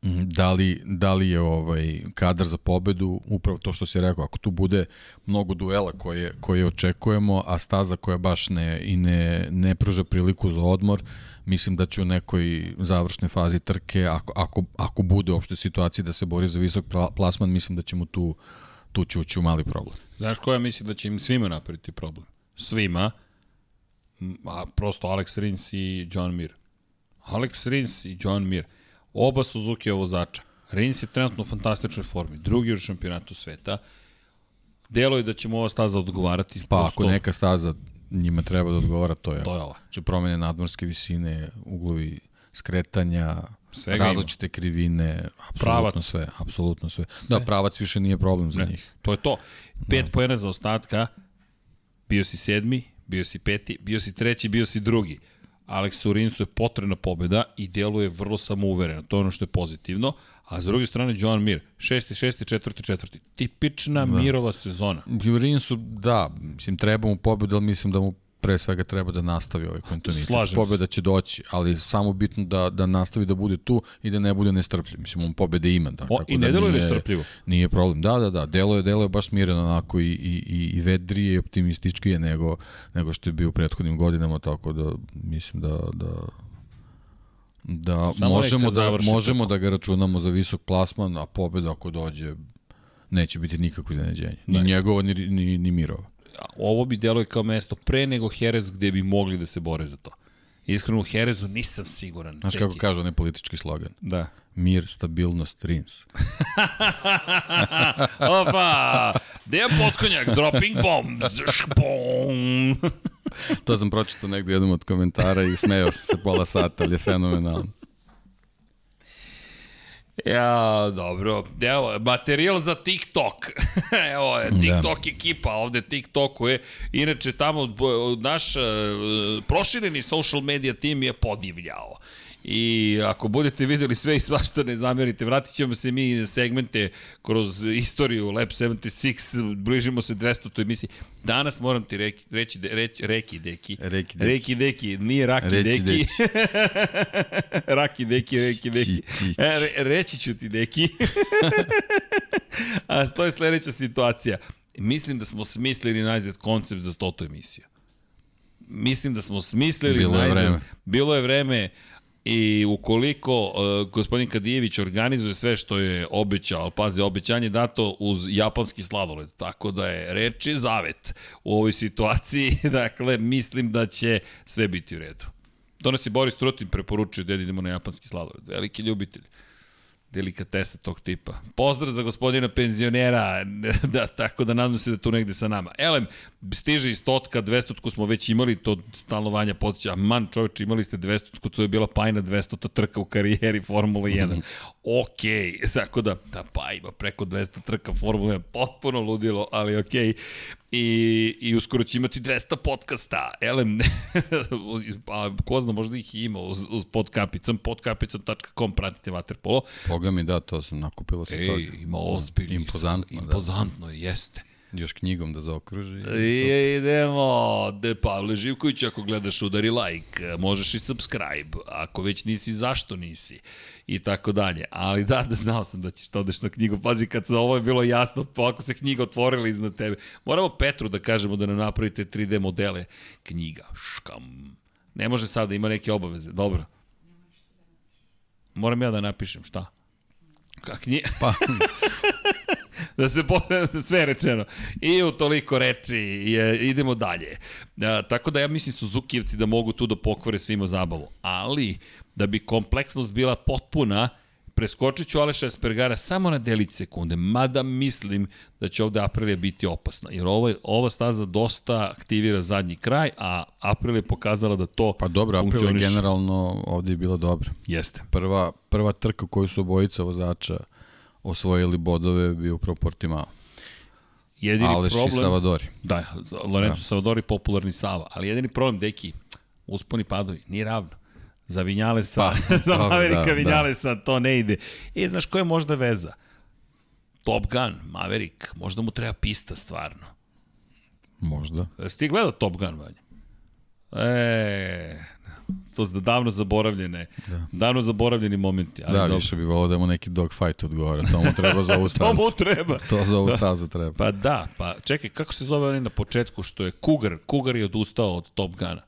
da li, da li je ovaj kadar za pobedu upravo to što si rekao ako tu bude mnogo duela koje koje očekujemo a staza koja baš ne i ne ne pruža priliku za odmor mislim da će u nekoj završnoj fazi trke ako ako ako bude uopšte situacija da se bori za visok plasman mislim da ćemo tu tu će ući u mali problem. Znaš koja misli da će im svima napraviti problem? Svima a prosto Alex Rins i John Mir. Alex Rins i John Mir Oba Suzuki vozača. Rins je trenutno u fantastičnoj formi, drugi u šampionatu sveta. Delo je da će mu ova staza odgovarati. Pa ako neka staza njima treba da odgovara, to je. To je ova. Znači promene nadmorske visine, uglovi skretanja, Svega različite ima. krivine, apsolutno Pravac. sve, apsolutno sve. sve. Da, pravac više nije problem za Ne. njih. To je to. Pet da. pojena za ostatka, bio si sedmi, bio si peti, bio si treći, bio si drugi. Alex Urinsu je potrebna pobeda i deluje vrlo samouvereno. To je ono što je pozitivno. A s druge strane, Joan Mir, šesti, šesti, četvrti, četvrti. Tipična da. Mirova sezona. Jurinsu, da, mislim, treba mu pobedu, ali mislim da mu pre svega treba da nastavi ovaj kontinuitet. Slažem se. Pobeda će doći, ali samo bitno da, da nastavi da bude tu i da ne bude nestrpljiv. Mislim, on pobede ima. Da, O, tako I da ne deluje nije- nestrpljivo. Nije problem. Da, da, da. Delo je, delo je baš smireno onako i, i, i, i vedrije i optimističkije nego, nego što je bio u prethodnim godinama, tako da mislim da, da da Samo možemo da možemo da ga računamo za visok plasman, a pobeda ako dođe neće biti nikakvo iznenađenje. Ni njegovo, ni, ni, ni Mirova. Ovo bi deluje kao mesto pre nego Jerez gde bi mogli da se bore za to. Iskreno u Jerezu nisam siguran. Znaš kako kaže onaj politički slogan? Da. Mir, stabilnost, rins. [laughs] Opa! Dejan Potkonjak, dropping bombs, špom. [laughs] to sam pročitao negde jednom od komentara i smejao sam se pola sata, ali je fenomenalno. Ja, dobro. Evo, materijal za TikTok. [laughs] Evo je, TikTok da. ekipa, ovde TikTokuje. Inače, tamo naš uh, prošireni social media tim je podivljao. I ako budete videli sve i svašta ne zamerite, vratit ćemo se mi na segmente kroz istoriju Lab 76, bližimo se 200. emisiji. Danas moram ti reki, reći, de, reći, reki deki. Reki deki. Reki deki, nije raki Reci deki. deki. [laughs] raki deki, reki deki. Ći, ći. E, re, reći ću ti deki. [laughs] A to je sledeća situacija. Mislim da smo smislili najzad koncept za stotu emisiju. Mislim da smo smislili Bilo je vreme. Bilo je vreme i ukoliko uh, gospodin Kadijević organizuje sve što je obećao, ali pazi, obećanje je dato uz japanski sladoled, tako da je reč je zavet u ovoj situaciji, [laughs] dakle, mislim da će sve biti u redu. Je Boris Trutin preporučio da idemo na japanski sladoled, veliki ljubitelj delikatesa tog tipa. Pozdrav za gospodina penzionera, [laughs] da, tako da nadam se da tu negde sa nama. Elem, stiže iz totka, 200 smo već imali, to stalno Vanja podsjeća, man čovječ, imali ste 200 to je bila pajna 200 trka u karijeri Formula [laughs] 1. ok, tako da, da pa ima preko 200 trka Formula 1, potpuno ludilo, ali ok. I, i uskoro će imati 200 podcasta. Elem, [laughs] pa ko zna, možda ih ima uz, uz podkapicom, podkapicom.com, pratite Waterpolo. Boga mi da, to sam nakupilo se toga. Ej, ima ozbiljno. Impozantno, da. Impozantno, jeste. Još knjigom da zaokruži. I idemo, de Pavle Živković, ako gledaš udari like, možeš i subscribe, ako već nisi, zašto nisi, i tako dalje. Ali da, da znao sam da ćeš to odeš na knjigu, pazi kad se ovo je bilo jasno, pa ako se knjiga otvorila iznad tebe. Moramo Petru da kažemo da nam napravite 3D modele. Knjiga, škam. Ne može sad da ima neke obaveze, dobro. Moram ja da napišem, šta? Kak nije? Pa, [laughs] [laughs] da se po, [laughs] sve rečeno. I u toliko reči je, idemo dalje. A, tako da ja mislim Suzukijevci da mogu tu da pokvare svima zabavu. Ali, da bi kompleksnost bila potpuna, preskočit ću Aleša Espargara samo na delić sekunde, mada mislim da će ovde Aprilia biti opasna, jer ovo, ova staza dosta aktivira zadnji kraj, a Aprilia je pokazala da to pa dobro, April je funkcioniše. generalno ovde je bilo dobro. Jeste. Prva, prva trka koju su obojica vozača osvojili bodove bio upravo Portimao. Jedini Aleš i problem... Savadori. Da, Lorenzo da. Savadori popularni Sava, ali jedini problem, deki, usponi padovi, nije ravno. Za Vinjalesa, Pa, [laughs] za dobro, Maverika da, Vinjalesa to ne ide. I znaš koja je možda veza? Top Gun, Maverick, možda mu treba pista stvarno. Možda. Jesi ti gledao Top Gun, Vanja? E, to su davno zaboravljene, da. davno zaboravljeni momenti. Ali Da, dobro. više bi volao da mu neki dogfight odgovara. To mu treba za ovu [laughs] To stazu. mu treba. To za ovu stazu treba. Pa da, pa čekaj, kako se zove onaj na početku što je Cougar? Cougar je odustao od Top Guna.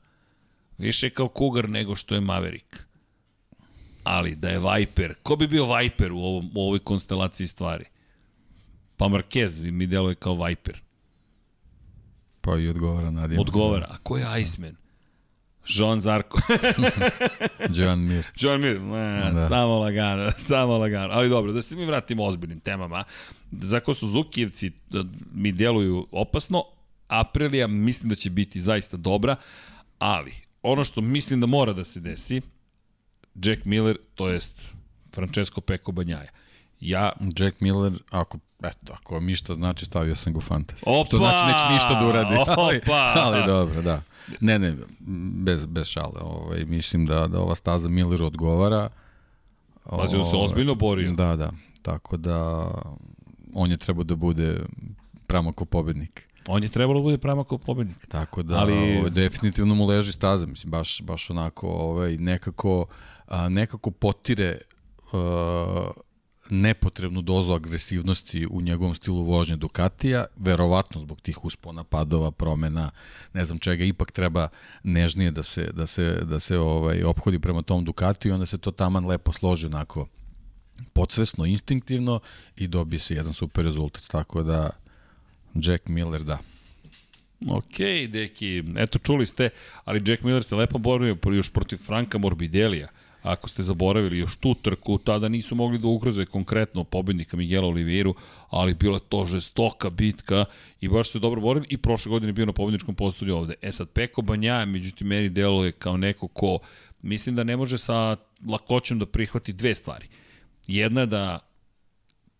Više kao Cougar nego što je Maverick. Ali da je Viper, ko bi bio Viper u, ovom, u ovoj konstelaciji stvari? Pa Marquez mi deluje kao Viper. Pa i odgovara Nadija. Odgovara. A ko je Iceman? Jean Zarko. [laughs] Joan Mir. John Mir, ne, da. Samo lagano, [laughs] samo lagano. Ali dobro, da se mi vratimo ozbiljnim temama. Zako Suzukijevci da, mi deluju opasno, Aprilija mislim da će biti zaista dobra, ali ono što mislim da mora da se desi, Jack Miller, to jest Francesco Peko Banjaja. Ja... Jack Miller, ako, eto, ako mi šta znači, stavio sam go fantasy. Opa! Što znači neće ništa da uradi. [laughs] Ali, Opa! ali dobro, da. Ne, ne, bez, bez šale. Ovaj, mislim da, da ova staza Milleru odgovara. Pazi, on se Ovaj, ozbiljno borio. Da, da. Tako da on je trebao da bude Pramako pobednik. On je trebalo da bude prema kao pobednik. Tako da Ali- Ali... ovaj, definitivno mu leži staza, mislim baš baš onako ovaj nekako a, nekako potire nepotrebnu dozu agresivnosti u njegovom stilu vožnje Ducatija, verovatno zbog tih uspona, padova, promena, ne znam čega, ipak treba nežnije da se da se da se ovaj ophodi prema tom Ducatiju i onda se to taman lepo složi onako podsvesno, instinktivno i dobije se jedan super rezultat. Tako da Jack Miller, da. Ok, deki, eto čuli ste, ali Jack Miller se lepo borio još protiv Franka Morbidelija. Ako ste zaboravili još tu trku, tada nisu mogli da ugroze konkretno pobednika Miguela Oliveiru, ali bila je to žestoka bitka i baš se dobro borili i prošle godine je bio na pobedničkom postolju ovde. E sad, Peko Banja, međutim, meni deluje kao neko ko mislim da ne može sa lakoćom da prihvati dve stvari. Jedna je da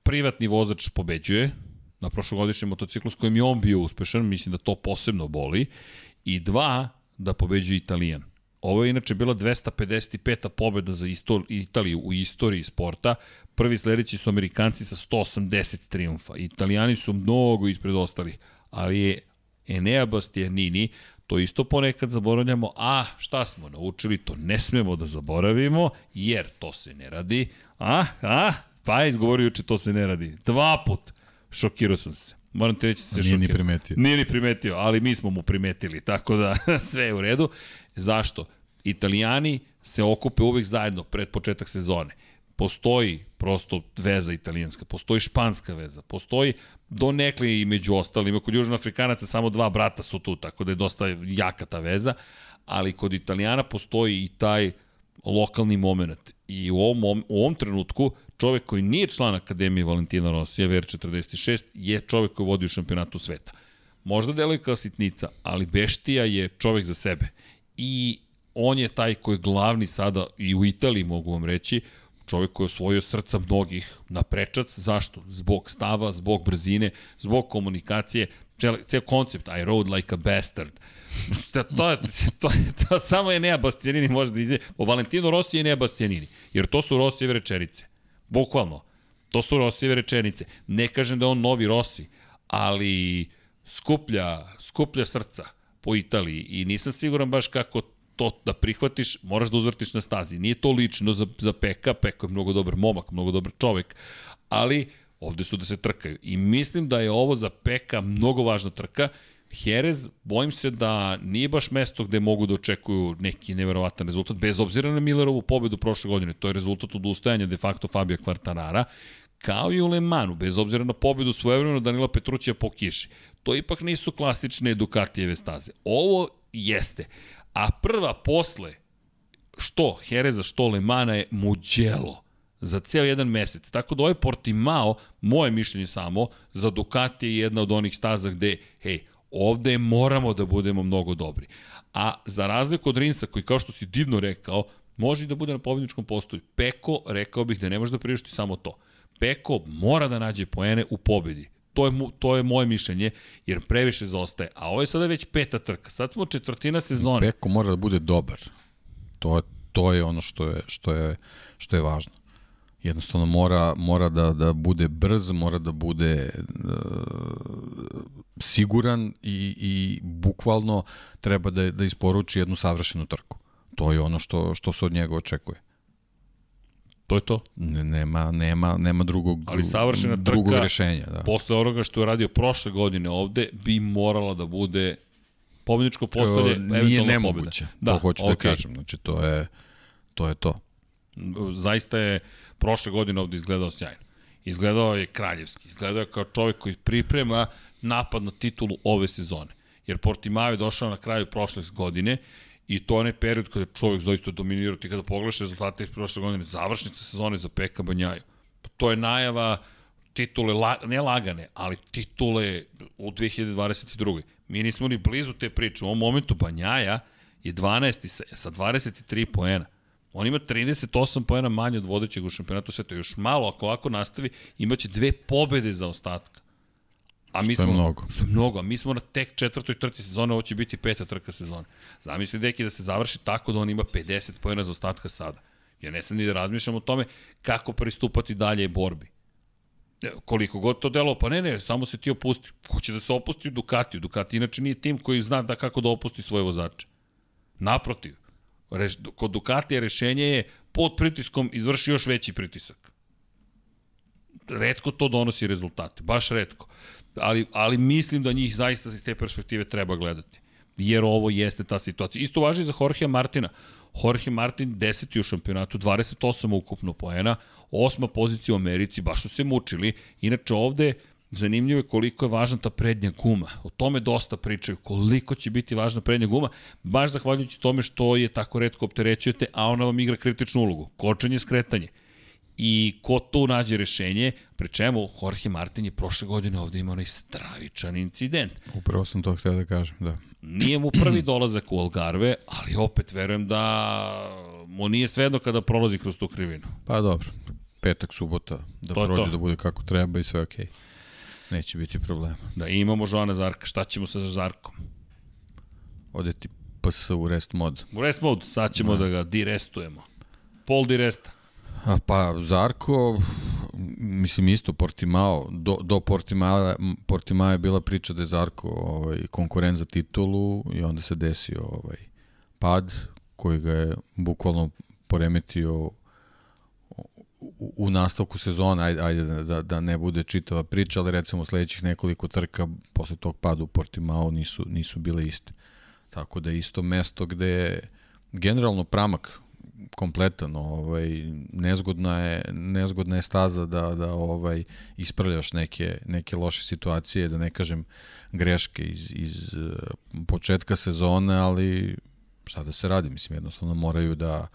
privatni vozač pobeđuje, na prošlogodišnjem motociklu s kojim je on bio uspešan, mislim da to posebno boli, i dva, da pobeđuje Italijan. Ovo je inače bila 255. pobeda za isto, Italiju u istoriji sporta. Prvi sledeći su Amerikanci sa 180 triumfa. Italijani su mnogo ispred ostalih, ali je Enea Bastianini, to isto ponekad zaboravljamo, a šta smo naučili, to ne smemo da zaboravimo, jer to se ne radi. A, a, pa je izgovorio juče, to se ne radi. Dva put. Šokirao sam se. Moram ti reći se Nije ni primetio. Nije ni primetio, ali mi smo mu primetili, tako da [laughs] sve je u redu. Zašto? Italijani se okupe uvek zajedno pred početak sezone. Postoji prosto veza italijanska, postoji španska veza, postoji donekle i među ostalima. Kod Južnoafrikanaca samo dva brata su tu, tako da je dosta jaka ta veza, ali kod Italijana postoji i taj lokalni moment. I u ovom, u ovom trenutku čovek koji nije član Akademije Valentina Rosija, VR46, je čovek koji vodi u šampionatu sveta. Možda deluje kao sitnica, ali Beštija je čovek za sebe. I on je taj koji je glavni sada i u Italiji, mogu vam reći, čovek koji je osvojio srca mnogih na prečac. Zašto? Zbog stava, zbog brzine, zbog komunikacije, ceo, koncept I rode like a bastard. to, to, to, to, samo je Nea Bastianini može da izve. O Valentino Rossi je Nea Bastianini. Jer to su Rossijeve rečenice. Bukvalno. To su Rossijeve rečenice. Ne kažem da on novi Rossi, ali skuplja, skuplja srca po Italiji i nisam siguran baš kako to da prihvatiš, moraš da uzvrtiš na stazi. Nije to lično za, za Peka, Peko je mnogo dobar momak, mnogo dobar čovek, ali ovde su da se trkaju. I mislim da je ovo za Peka mnogo važna trka. Jerez, bojim se da nije baš mesto gde mogu da očekuju neki neverovatan rezultat, bez obzira na Millerovu pobedu prošle godine. To je rezultat odustajanja de facto Fabio Quartarara, kao i u Le Manu, bez obzira na pobedu svojevremeno Danila Petrućija po kiši. To ipak nisu klasične Ducatijeve staze. Ovo jeste. A prva posle, što Hereza, što Le Mana je Mugello za ceo jedan mesec. Tako da ovaj Portimao, moje mišljenje samo, za Ducati je jedna od onih staza gde, hej, ovde moramo da budemo mnogo dobri. A za razliku od Rinsa, koji kao što si divno rekao, može da bude na pobjedničkom postoju. Peko, rekao bih da ne može da priušti samo to. Peko mora da nađe poene u pobedi. To je, to je moje mišljenje, jer previše zaostaje. A ovo je sada već peta trka. Sad smo četvrtina sezone. Peko mora da bude dobar. To, je- to je ono što je, što je, što je važno. Jednostavno mora, mora da, da bude brz, mora da bude uh, siguran i, i bukvalno treba da, da isporuči jednu savršenu trku. To je ono što, što se od njega očekuje. To je to. Ne, nema, nema, nema drugog, Ali savršena drugog trka- rešenja. Da. Posle onoga što je radio prošle godine ovde, bi morala da bude pobedničko postolje, E, nije nemoguće. pobeda. to hoću da okej. kažem. Znači, to je to. Je to. Zaista je prošle godine ovde izgledao sjajno. Izgledao je kraljevski, izgledao je kao čovjek koji priprema napad na titulu ove sezone. Jer Portimao je došao na kraju prošle godine i to je onaj period kada je čovjek zaista dominirao. Ti kada pogledaš rezultate iz prošle godine, završnica sezone za Peka Banjaju. To je najava titule, ne lagane, ali titule u 2022. Mi nismo ni blizu te priče. U ovom momentu Banjaja je 12. sa, sa 23 poena. On ima 38 poena manje od vodećeg u šampionatu sveta. Još malo, ako ovako nastavi, imaće dve pobede za ostatka. A mi što smo, je mnogo. Što je mnogo, a mi smo na tek četvrtoj trci sezone, ovo će biti peta trka sezone. Zamisli, deki, da se završi tako da on ima 50 pojena za ostatka sada. Ja ne sam ni da razmišljam o tome kako pristupati dalje borbi. Koliko god to delo, pa ne, ne, samo se ti opusti. Ko će da se opusti u Ducatiju? Ducati inače nije tim koji zna da kako da opusti svoje vozače. Naprotiv, reš, kod Ducatija rešenje je pod pritiskom izvrši još veći pritisak. Redko to donosi rezultate, baš redko. Ali, ali mislim da njih zaista iz te perspektive treba gledati. Jer ovo jeste ta situacija. Isto važi za Jorge Martina. Jorge Martin 10. u šampionatu, 28 ukupno poena, osma pozicija u Americi, baš su se mučili. Inače ovde zanimljivo je koliko je važna ta prednja guma. O tome dosta pričaju, koliko će biti važna prednja guma, baš zahvaljujući tome što je tako redko opterećujete, a ona vam igra kritičnu ulogu. Kočenje, skretanje. I ko tu nađe rešenje, pre čemu Jorge Martin je prošle godine ovde imao onaj stravičan incident. Upravo sam to htio da kažem, da. Nije mu prvi dolazak u Algarve, ali opet verujem da mu nije svejedno kada prolazi kroz tu krivinu. Pa dobro, petak, subota, da to prođe to. da bude kako treba i sve okej. Okay. Neće biti problema. Da imamo Joana Zarka, šta ćemo sa Zarkom? Ode ti PS u rest mod. U rest mod, sad ćemo da, da ga direstujemo. Pol diresta. A pa Zarko, mislim isto Portimao, do, do Portimao, Portimao je bila priča da je Zarko ovaj, konkurent za titulu i onda se desio ovaj, pad koji ga je bukvalno poremetio u, nastavku sezona, ajde, ajde da, da, da ne bude čitava priča, ali recimo sledećih nekoliko trka posle tog pada u Portimao nisu, nisu bile iste. Tako da isto mesto gde je generalno pramak kompletan, ovaj nezgodna je nezgodna je staza da da ovaj ispravljaš neke neke loše situacije, da ne kažem greške iz iz uh, početka sezone, ali šta da se radi, mislim jednostavno moraju da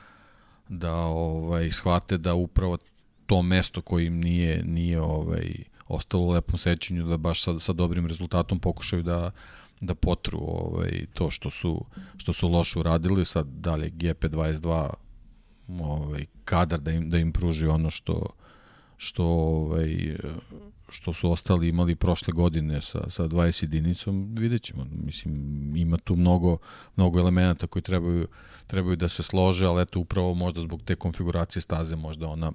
da ovaj shvate da upravo to mesto koje im nije nije ovaj ostalo u lepom sećanju da baš sa, sa dobrim rezultatom pokušaju da da potru ovaj to što su što su loše uradili. Sad dalje GP22 ovaj, kadar da im, da im pruži ono što, što, ovaj, što su ostali imali prošle godine sa, sa 20 jedinicom, vidjet ćemo. Mislim, ima tu mnogo, mnogo elemenata koji trebaju, trebaju da se slože, ali eto upravo možda zbog te konfiguracije staze možda ona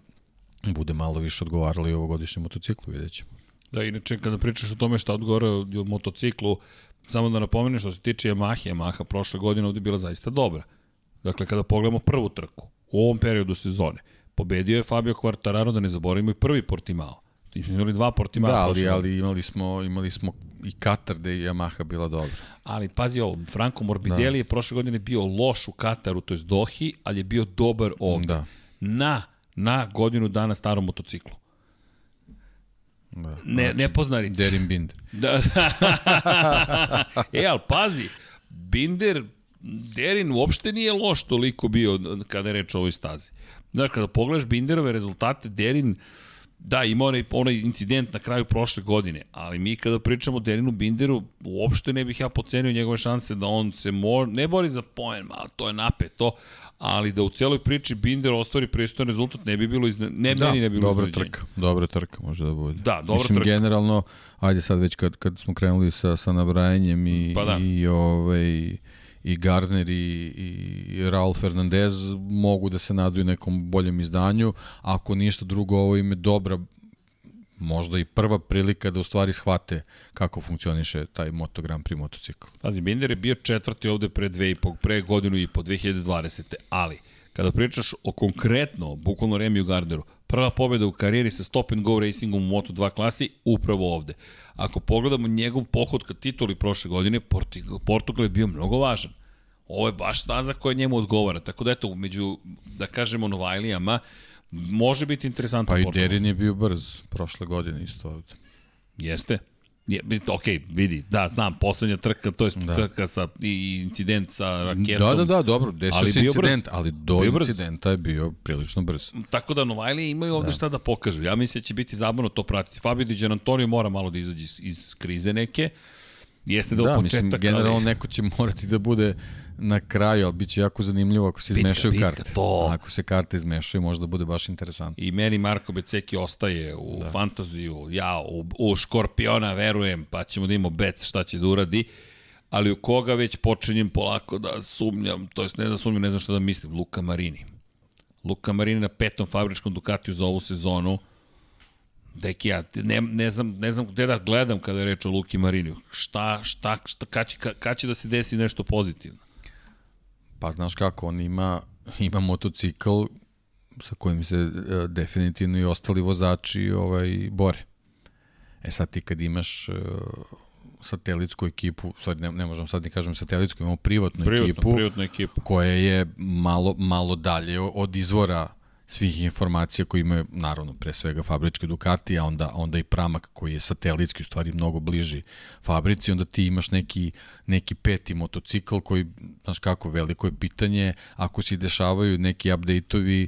bude malo više odgovarala i ovogodišnjem motociklu, vidjet ćemo. Da, inače, kada pričaš o tome šta odgovara o motociklu, samo da napomenem što se tiče Yamaha, Yamaha prošle godine ovde bila zaista dobra. Dakle, kada pogledamo prvu trku, u ovom periodu sezone. Pobedio je Fabio Quartararo, da ne zaboravimo i prvi Portimao. Imali dva Portimao. Da, ali, ali imali smo, imali smo i Katar da je Yamaha bila dobra. Ali pazi ovo, Franco Morbidelli da. je prošle godine bio loš u Kataru, to je Dohi, ali je bio dobar ovde. Da. Na, na godinu dana starom motociklu. Da, ne, znači, nepoznarica. Derin Binder. [laughs] Da, da. e, ali pazi, Binder Derin uopšte nije loš toliko bio kada je reč o ovoj stazi. Znaš, kada pogledaš Binderove rezultate, Derin, da, ima onaj, onaj incident na kraju prošle godine, ali mi kada pričamo o Derinu Binderu, uopšte ne bih ja pocenio njegove šanse da on se mor, ne bori za poen, ali to je napeto, ali da u celoj priči Binder ostvari pristojan rezultat ne bi bilo izne, ne da, meni ne bi bilo dobra trka, dobra trka može da bude. Da, dobra Mislim, trka. generalno, ajde sad već kad, kad smo krenuli sa, sa nabrajanjem i, pa da. i ovaj, i Gardner i, i Raul Fernandez mogu da se naduju nekom boljem izdanju. Ako ništa drugo, ovo im je dobra možda i prva prilika da u stvari shvate kako funkcioniše taj Moto Grand Prix motocikl. Pazi, Binder je bio četvrti ovde pre dve i po, pre godinu i po 2020. Ali, kada pričaš o konkretno, bukvalno Remiju Gardneru, prva pobjeda u karijeri sa stop and go racingom u Moto2 klasi, upravo ovde. Ako pogledamo njegov pohod ka tituli prošle godine, Portugal je bio mnogo važan. Ovo je baš staza koja njemu odgovara. Tako da eto, među, da kažemo, Novajlijama, može biti interesantno. Pa i Derin je bio brz prošle godine isto ovde. Jeste. Je, ok, vidi, da, znam, poslednja trka, to je da. trka sa, i incident sa raketom. Da, da, da, dobro, desio se incident, brz. ali do bio incidenta je bio prilično brz. Tako da Novajli imaju ovde da. šta da pokažu. Ja mislim da će biti zabavno to pratiti. Fabio Di Antonio mora malo da izađe iz, iz krize neke. Jeste da, da u početak, mislim, generalno ali... neko će morati da bude na kraju, ali bit će jako zanimljivo ako se izmešaju bitka, karte. To. Ako se karte izmešaju, možda bude baš interesantno. I meni Marko Beceki ostaje u da. fantaziju, ja u, u Škorpiona verujem, pa ćemo da imamo Bec šta će da uradi, ali u koga već počinjem polako da sumnjam, to jest ne da sumnjam, ne znam šta da mislim, Luka Marini. Luka Marini na petom fabričkom Ducatiju za ovu sezonu, Deki, ja ne, ne, znam, ne znam gde da gledam kada je reč o Luki Mariniju. Šta, šta, šta, kad će, kad će da se desi nešto pozitivno? Pa znaš kako, on ima, ima motocikl sa kojim se e, definitivno i ostali vozači ovaj, bore. E sad ti kad imaš e, satelitsku ekipu, sad ne, ne možemo sad ni kažem satelitsku, imamo privatnu, privatnu ekipu, privatnu ekipu koja je malo, malo dalje od izvora svih informacija koje imaju, naravno, pre svega fabričke Ducati, a onda, onda i Pramak koji je satelitski, u stvari mnogo bliži fabrici, onda ti imaš neki, neki peti motocikl koji, znaš kako, veliko je pitanje, ako se dešavaju neki update-ovi,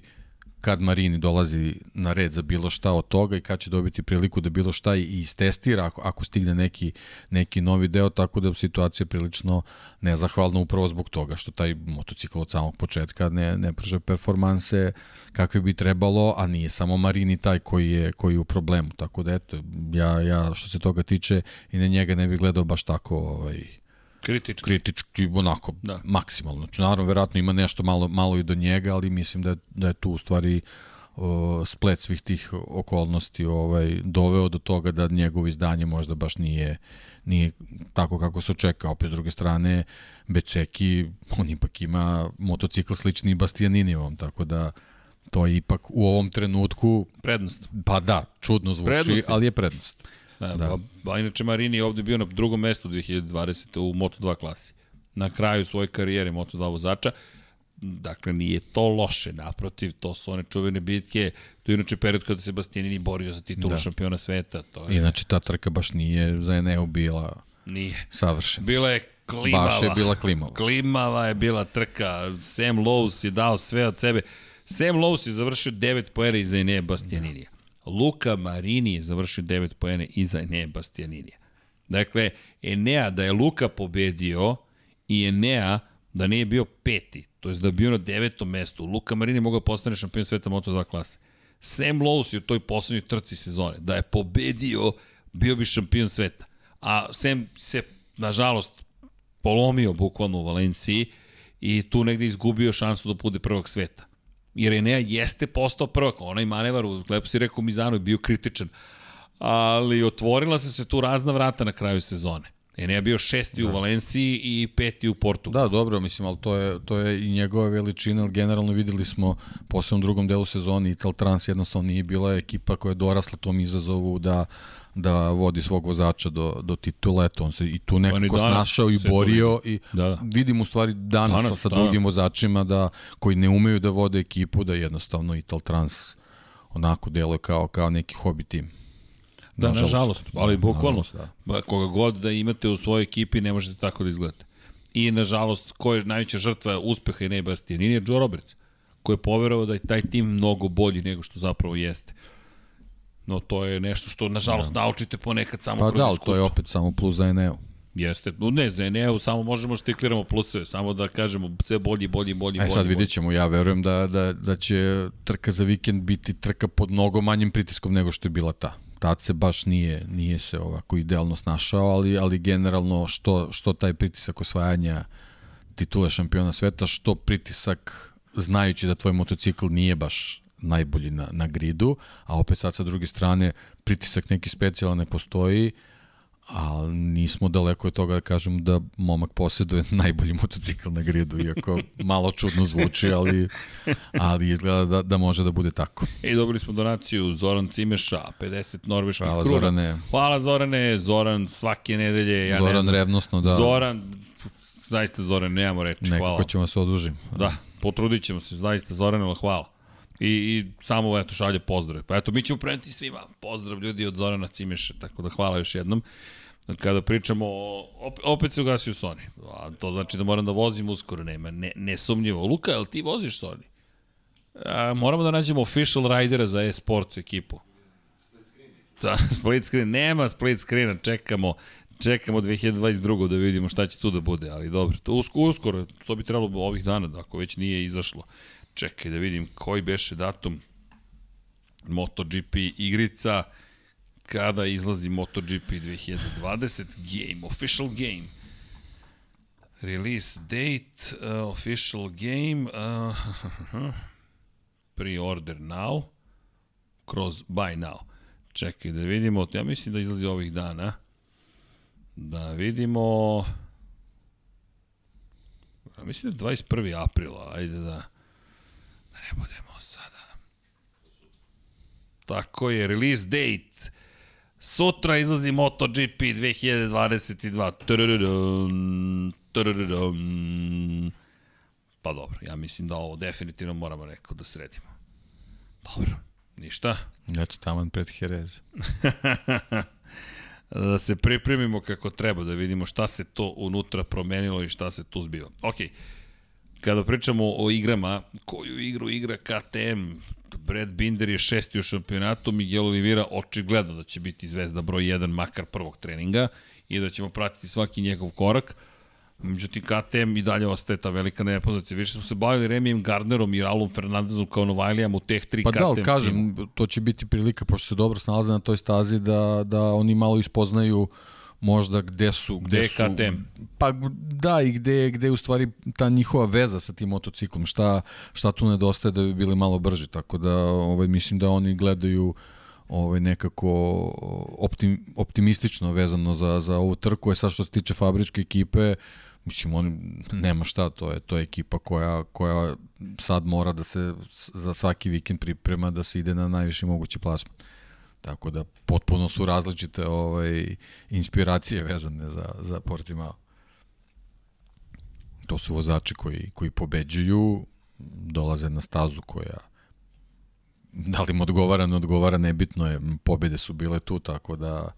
kad Marini dolazi na red za bilo šta od toga i kad će dobiti priliku da bilo šta i istestira ako, ako stigne neki, neki novi deo, tako da je situacija prilično nezahvalna upravo zbog toga što taj motocikl od samog početka ne, ne prža performanse kakve bi trebalo, a nije samo Marini taj koji je, koji je u problemu, tako da eto, ja, ja što se toga tiče i na njega ne bih gledao baš tako ovaj, Kritički. Kritički, onako, da. maksimalno. Znači, naravno, verovatno ima nešto malo, malo i do njega, ali mislim da je, da je tu u stvari o, splet svih tih okolnosti ovaj, doveo do toga da njegovo izdanje možda baš nije nije tako kako se očeka. Opet, s druge strane, Beceki, on ipak ima motocikl slični Bastianinivom, tako da to je ipak u ovom trenutku... Prednost. Pa da, čudno zvuči, prednost. ali je prednost. Da, da. A, a inače Marini je ovde bio na drugom mestu 2020. u Moto2 klasi. Na kraju svoje karijere Moto2 vozača. Dakle, nije to loše, naprotiv, to su one čuvene bitke, to je inače period kada se Bastianini borio za titulu da. šampiona sveta. To je... Inače, ta trka baš nije za Eneo bila nije. savršena. Bila je klimava. Baš je bila klimava. Klimava je bila trka. Sam Lowe's je dao sve od sebe. Sam Lowe's je završio 9 poena iza Enea Bastianinija. Luka Marini je završio 9 poene iza Enea Bastianinija. Dakle, Enea da je Luka pobedio i Enea da nije bio peti, to je da je bio na devetom mestu, Luka Marini mogao postane šampion sveta Moto2 klase. Sam Lowe's je u toj poslednjoj trci sezone, da je pobedio, bio bi šampion sveta. A Sam se, nažalost, polomio bukvalno u Valenciji i tu negde izgubio šansu da bude prvog sveta jer Enea jeste postao prvak, onaj manevar, lepo si rekao Mizano je bio kritičan, ali otvorila se se tu razna vrata na kraju sezone. Enea bio šesti da. u Valenciji i peti u Portu. Da, dobro, mislim, ali to je, to je i njegova veličina, ali generalno videli smo posle u drugom delu sezoni Ital Trans jednostavno nije bila ekipa koja je dorasla tom izazovu da da vodi svog vozača do, do titula, eto, on se i tu nekako snašao i borio i da, da. vidim u stvari danas, danas sa da. drugim vozačima da, koji ne umeju da vode ekipu, da jednostavno Ital Trans onako deluje kao, kao neki hobi tim. Da, nažalost, nažalost ali bukvalno, nažalost, da. koga god da imate u svojoj ekipi, ne možete tako da izgledate. I, nažalost, ko je najveća žrtva uspeha i ne Bastianini je Joe Roberts, koji je poverovao da je taj tim mnogo bolji nego što zapravo jeste. No to je nešto što nažalost da. naučite ponekad samo pa kroz da, iskustvo. Pa da, to je opet samo plus za Eneo. Jeste, no ne, za Eneo samo možemo štikliramo pluse, samo da kažemo sve bolji, bolji, bolji, bolji. E sad vidjet ćemo, ja verujem da, da, da će trka za vikend biti trka pod mnogo manjim pritiskom nego što je bila ta. Tad se baš nije, nije se ovako idealno snašao, ali, ali generalno što, što taj pritisak osvajanja titule šampiona sveta, što pritisak znajući da tvoj motocikl nije baš najbolji na, na gridu, a opet sad sa druge strane pritisak neki specijalan ne postoji, ali nismo daleko od toga da kažem da momak posjeduje [laughs] najbolji motocikl na gridu, iako malo čudno zvuči, ali, ali izgleda da, da može da bude tako. I dobili smo donaciju Zoran Cimeša, 50 norveških Hvala, kruga. Zorane. Hvala Zorane, Zoran svake nedelje. Ja Zoran ne znam, revnosno, da. Zoran, zaista Zoran, nemamo reči, Nekako hvala. Nekako ćemo se odužiti. Da, potrudit ćemo se, zaista Zoran, hvala. I, i samo eto, šalje pozdrav. Pa eto, mi ćemo preneti svima pozdrav ljudi od Zorana Cimeša, tako da hvala još jednom. Kada pričamo, opet, opet se ugasio Sony. A to znači da moram da vozim uskoro, nema, ne, nesumnjivo. Luka, jel ti voziš Sony? A, moramo da nađemo official ridera za e-sports ekipu. Da, [laughs] split screen, nema split screena, čekamo, čekamo 2022. da vidimo šta će tu da bude, ali dobro, to uskoro, uskoro to bi trebalo ovih dana, da ako već nije izašlo čekaj da vidim koji beše datum MotoGP igrica kada izlazi MotoGP 2020 game, official game. Release date, uh, official game, uh, [laughs] pre-order now, kroz buy now. Čekaj da vidimo, ja mislim da izlazi ovih dana. Da vidimo... Ja mislim da je 21. aprila, ajde da ne budemo sada. Tako je, release date. Sutra izlazi MotoGP 2022. Pa dobro, ja mislim da ovo definitivno moramo neko da sredimo. Dobro, ništa. Ja ću tamo pred Jerez. [laughs] da se pripremimo kako treba, da vidimo šta se to unutra promenilo i šta se tu zbiva. Okej. Okay kada pričamo o igrama, koju igru igra KTM, Brad Binder je šesti u šampionatu, Miguel Oliveira očigledno da će biti zvezda broj 1 makar prvog treninga i da ćemo pratiti svaki njegov korak. Međutim, KTM i dalje ostaje ta velika nepoznacija. Više smo se bavili Remijem Gardnerom i Raulom Fernandezom kao Novajlijama u teh tri pa KTM Pa da, kažem, timu. to će biti prilika, pošto se dobro snalaze na toj stazi, da, da oni malo ispoznaju možda gde su gde, gde su KTM pa da i gde gde u stvari ta njihova veza sa tim motociklom. Šta šta tu nedostaje da bi bili malo brži tako da ovaj mislim da oni gledaju ovaj nekako optim, optimistično vezano za za ovu trku. Je sad što se tiče fabričke ekipe Mislim, on nema šta, to je, to je ekipa koja, koja sad mora da se za svaki vikend priprema da se ide na najviši mogući plasman. Tako da potpuno su različite ovaj, inspiracije vezane za, za Portimao. To su vozači koji, koji pobeđuju, dolaze na stazu koja da li im odgovara, ne odgovara, nebitno je, pobede su bile tu, tako da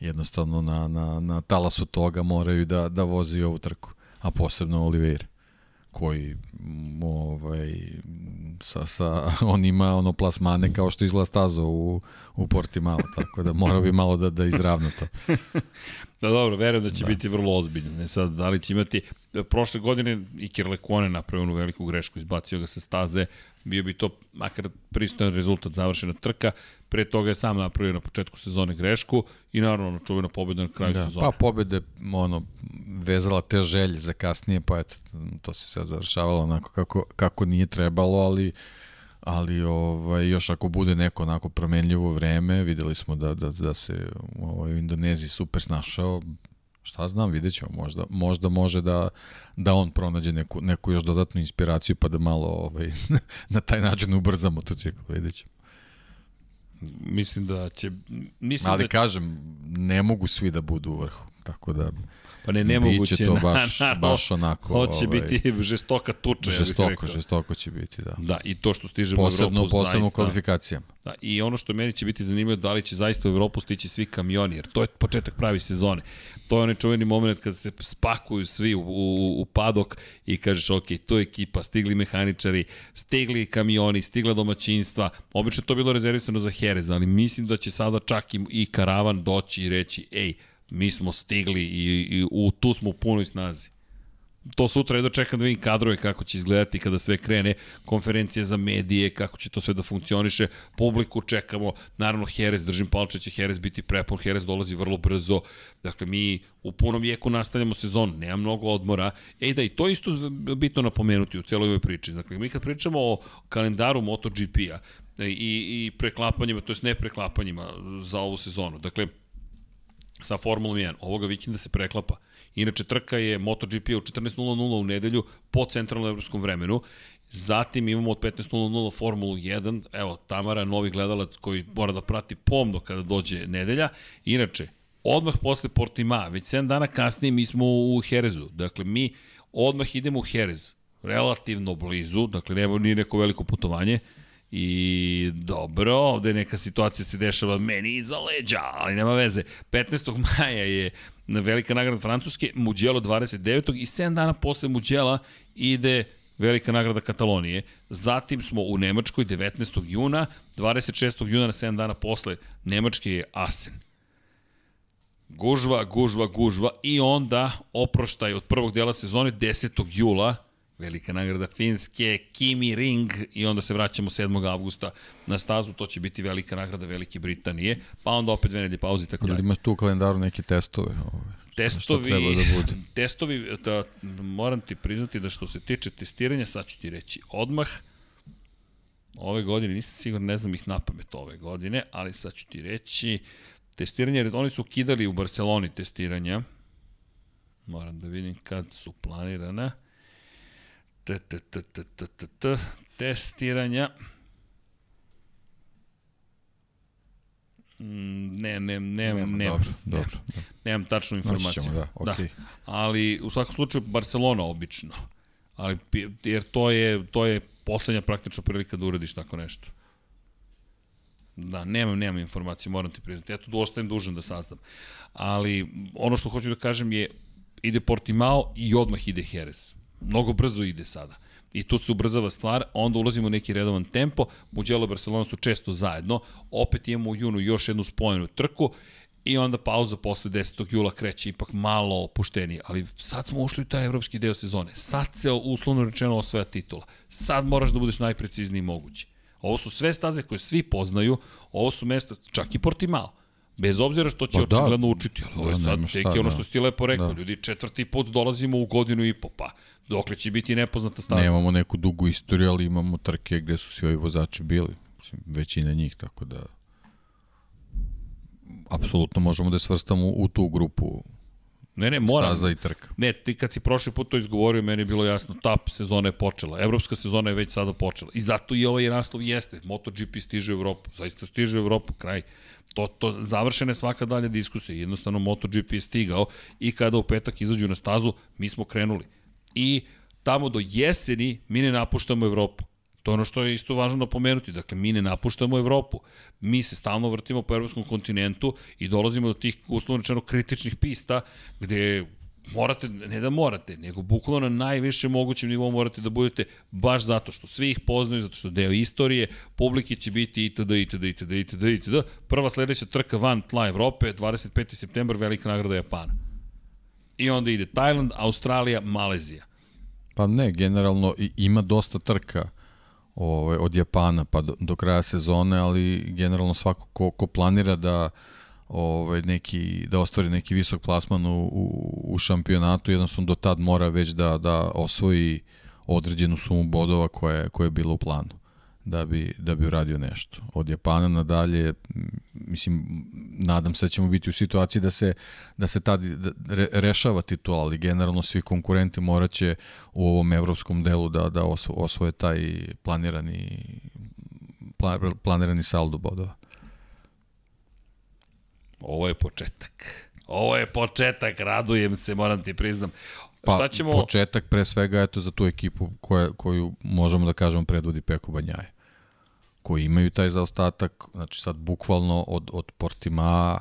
jednostavno na, na, na talasu toga moraju da, da vozi ovu trku, a posebno Oliveira koji ovaj, sa, sa, [laughs] on ima ono plasmane kao što izgleda stazo u, u Portimao, tako da mora bi malo da, da izravna to. [laughs] da dobro, verujem da će da. biti vrlo ozbiljno. Ne sad, da li će imati, prošle godine i Kirlekone napravio onu veliku grešku, izbacio ga sa staze, bio bi to makar pristojan rezultat završena trka, pre toga je sam napravio na početku sezone grešku i naravno ono čuvena pobeda na kraju da, sezone. Pa pobede, ono, vezala te želje za kasnije, pa eto, to se sve završavalo onako kako, kako nije trebalo, ali ali ovaj, još ako bude neko onako promenljivo vreme, videli smo da, da, da se ovaj, u Indoneziji super snašao, šta znam, vidjet ćemo, možda, možda može da, da on pronađe neku, neku još dodatnu inspiraciju pa da malo ovaj, [laughs] na taj način ubrza motocikl, vidjet ćemo. Mislim da će... Mislim Ali da će... kažem, ne mogu svi da budu u vrhu, tako da... Pa ne, nemoguće. Biće to baš, [laughs] na, baš onako... Hoće ovaj, biti žestoka tuča, žestoko, ja bih rekao. Žestoko će biti, da. Da, i to što stižemo posebno, u Evropu posebno zaista... kvalifikacijama. Da, I ono što meni će biti zanimljivo da li će zaista u Evropu stići svi kamioni, jer to je početak pravi sezone. To je onaj čuveni moment kada se spakuju svi u, u, u padok i kažeš, ok, to je ekipa, stigli mehaničari, stigli kamioni, stigla domaćinstva. Obično to bilo rezervisano za Jerez, ali mislim da će sada čak i, i karavan doći i reći, ej, mi smo stigli i, i u, tu smo u punoj snazi. To sutra jedno čekam da vidim kadrove kako će izgledati kada sve krene, konferencije za medije, kako će to sve da funkcioniše, publiku čekamo, naravno Jerez, držim palče će Jerez biti prepun, Jerez dolazi vrlo brzo, dakle mi u punom jeku nastavljamo sezon, nema mnogo odmora, ej da i to isto bitno napomenuti u celoj ovoj priči, dakle mi kad pričamo o kalendaru MotoGP-a i, i preklapanjima, to jest ne preklapanjima za ovu sezonu, dakle sa Formulom 1. Ovoga vikenda se preklapa. Inače, trka je MotoGP u 14.00 u nedelju po centralnom evropskom vremenu. Zatim imamo od 15.00 Formulu 1. Evo, Tamara, novi gledalac koji mora da prati pomno kada dođe nedelja. Inače, odmah posle Portima, već 7 dana kasnije mi smo u Herezu. Dakle, mi odmah idemo u Herez. Relativno blizu, dakle, nema nije neko veliko putovanje I dobro, ovde neka situacija se dešava meni iza leđa, ali nema veze. 15. [laughs] maja je velika nagrada Francuske, Mugello 29. i 7 dana posle Mugello ide velika nagrada Katalonije. Zatim smo u Nemačkoj 19. juna, 26. juna na 7 dana posle Nemačke je Asen. Gužva, gužva, gužva i onda oproštaj od prvog dela sezone 10. jula velika nagrada Finske, Kimi Ring i onda se vraćamo 7. avgusta na stazu, to će biti velika nagrada Velike Britanije, pa onda opet dve nedelje pauze i tako dalje. Imaš tu u kalendaru neke testove? Ove, testovi, da bude. [laughs] testovi, da, moram ti priznati da što se tiče testiranja, sad ću ti reći odmah, ove godine, nisam siguran, ne znam ih na pamet ove godine, ali sad ću ti reći, testiranje, jer oni su kidali u Barceloni testiranja, moram da vidim kad su planirana, t, t, t, t, t, t, t, testiranja. Mm, ne, ne, ne, ne, ne, dobro, dobro, ne, nemam tačnu informaciju. Ćemo, da, okay. da, ali u svakom slučaju Barcelona obično. Ali jer to je to je poslednja praktično prilika da uradiš tako nešto. Da, nemam, nemam informaciju, moram ti priznati. Ja tu ostajem dužan da saznam. Ali ono što hoću da kažem je ide Portimao i odmah ide Jerez mnogo brzo ide sada. I tu se ubrzava stvar, onda ulazimo u neki redovan tempo, Mugello i Barcelona su često zajedno, opet imamo u junu još jednu spojenu trku i onda pauza posle 10. jula kreće ipak malo opuštenije, ali sad smo ušli u taj evropski deo sezone. Sad se uslovno rečeno osvaja titula. Sad moraš da budeš najprecizniji mogući. Ovo su sve staze koje svi poznaju, ovo su mesta, čak i Portimao. Bez obzira što će pa da. očigledno učiti, ali ovo je da, sad tek ono što si ti lepo rekao, da. ljudi, četvrti put dolazimo u godinu i po, pa dokle će biti nepoznata staza. Nemamo neku dugu istoriju, ali imamo trke gde su svi ovi vozači bili, mislim, većina njih, tako da apsolutno možemo da svrstamo u tu grupu Ne, ne, moram. Staza i trka. Ne, ti kad si prošli put to izgovorio, meni je bilo jasno, tap sezona je počela. Evropska sezona je već sada počela. I zato i ovaj naslov jeste. MotoGP stiže u Evropu. Zaista stiže u Evropu, kraj. To, to završene svaka dalja diskusija. Jednostavno MotoGP je stigao i kada u petak izađu na stazu, mi smo krenuli. I tamo do jeseni mi ne napuštamo Evropu. To je ono što je isto važno napomenuti. Dakle, mi ne napuštamo Evropu. Mi se stalno vrtimo po evropskom kontinentu i dolazimo do tih, uslovno rečeno, kritičnih pista gde morate, ne da morate, nego bukvalno na najviše mogućem nivou morate da budete baš zato što svi ih poznaju, zato što deo istorije, publike će biti itd. itd. itd. itd. itd. Prva sledeća trka van tla Evrope, 25. septembar, velika nagrada Japana. I onda ide Tajland, Australija, Malezija. Pa ne, generalno ima dosta trka ovaj, od Japana pa do, do kraja sezone, ali generalno svako ko, ko planira da ovaj, neki, da ostvari neki visok plasman u, u, u šampionatu, jednostavno do tad mora već da, da osvoji određenu sumu bodova koja koja je bila u planu da bi, da bi uradio nešto. Od Japana nadalje, mislim, nadam se da ćemo biti u situaciji da se, da se tad da re, rešava titul, ali generalno svi konkurenti moraće u ovom evropskom delu da, da osvoje taj planirani, planirani saldo bodova. Ovo je početak. Ovo je početak, radujem se, moram ti priznam. Pa, Šta ćemo... početak pre svega eto za tu ekipu koja, koju možemo da kažemo predvodi Peko Banjaje koji imaju taj zaostatak, znači sad bukvalno od, od Portima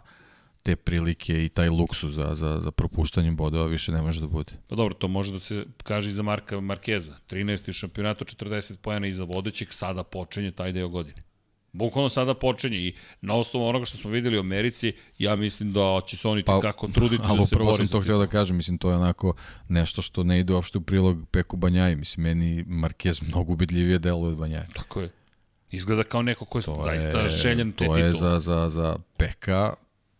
te prilike i taj luksus za, za, za propuštanje bodova više ne može da bude. Pa dobro, to može da se kaže i za Marka Markeza. 13. šampionatu, 40 pojena iza vodećeg, sada počinje taj deo godine. Bukvalno sada počinje i na osnovu onoga što smo videli u Americi, ja mislim da će se oni pa, kako truditi da se bori. prvo sam to htio da kažem, mislim to je onako nešto što ne ide uopšte u prilog Peku Banjaji, mislim meni Marquez mnogo ubedljivije deluje od Banjaji. Tako je. Izgleda kao neko ko je to zaista je, željen te titule. To je za, za, za Peka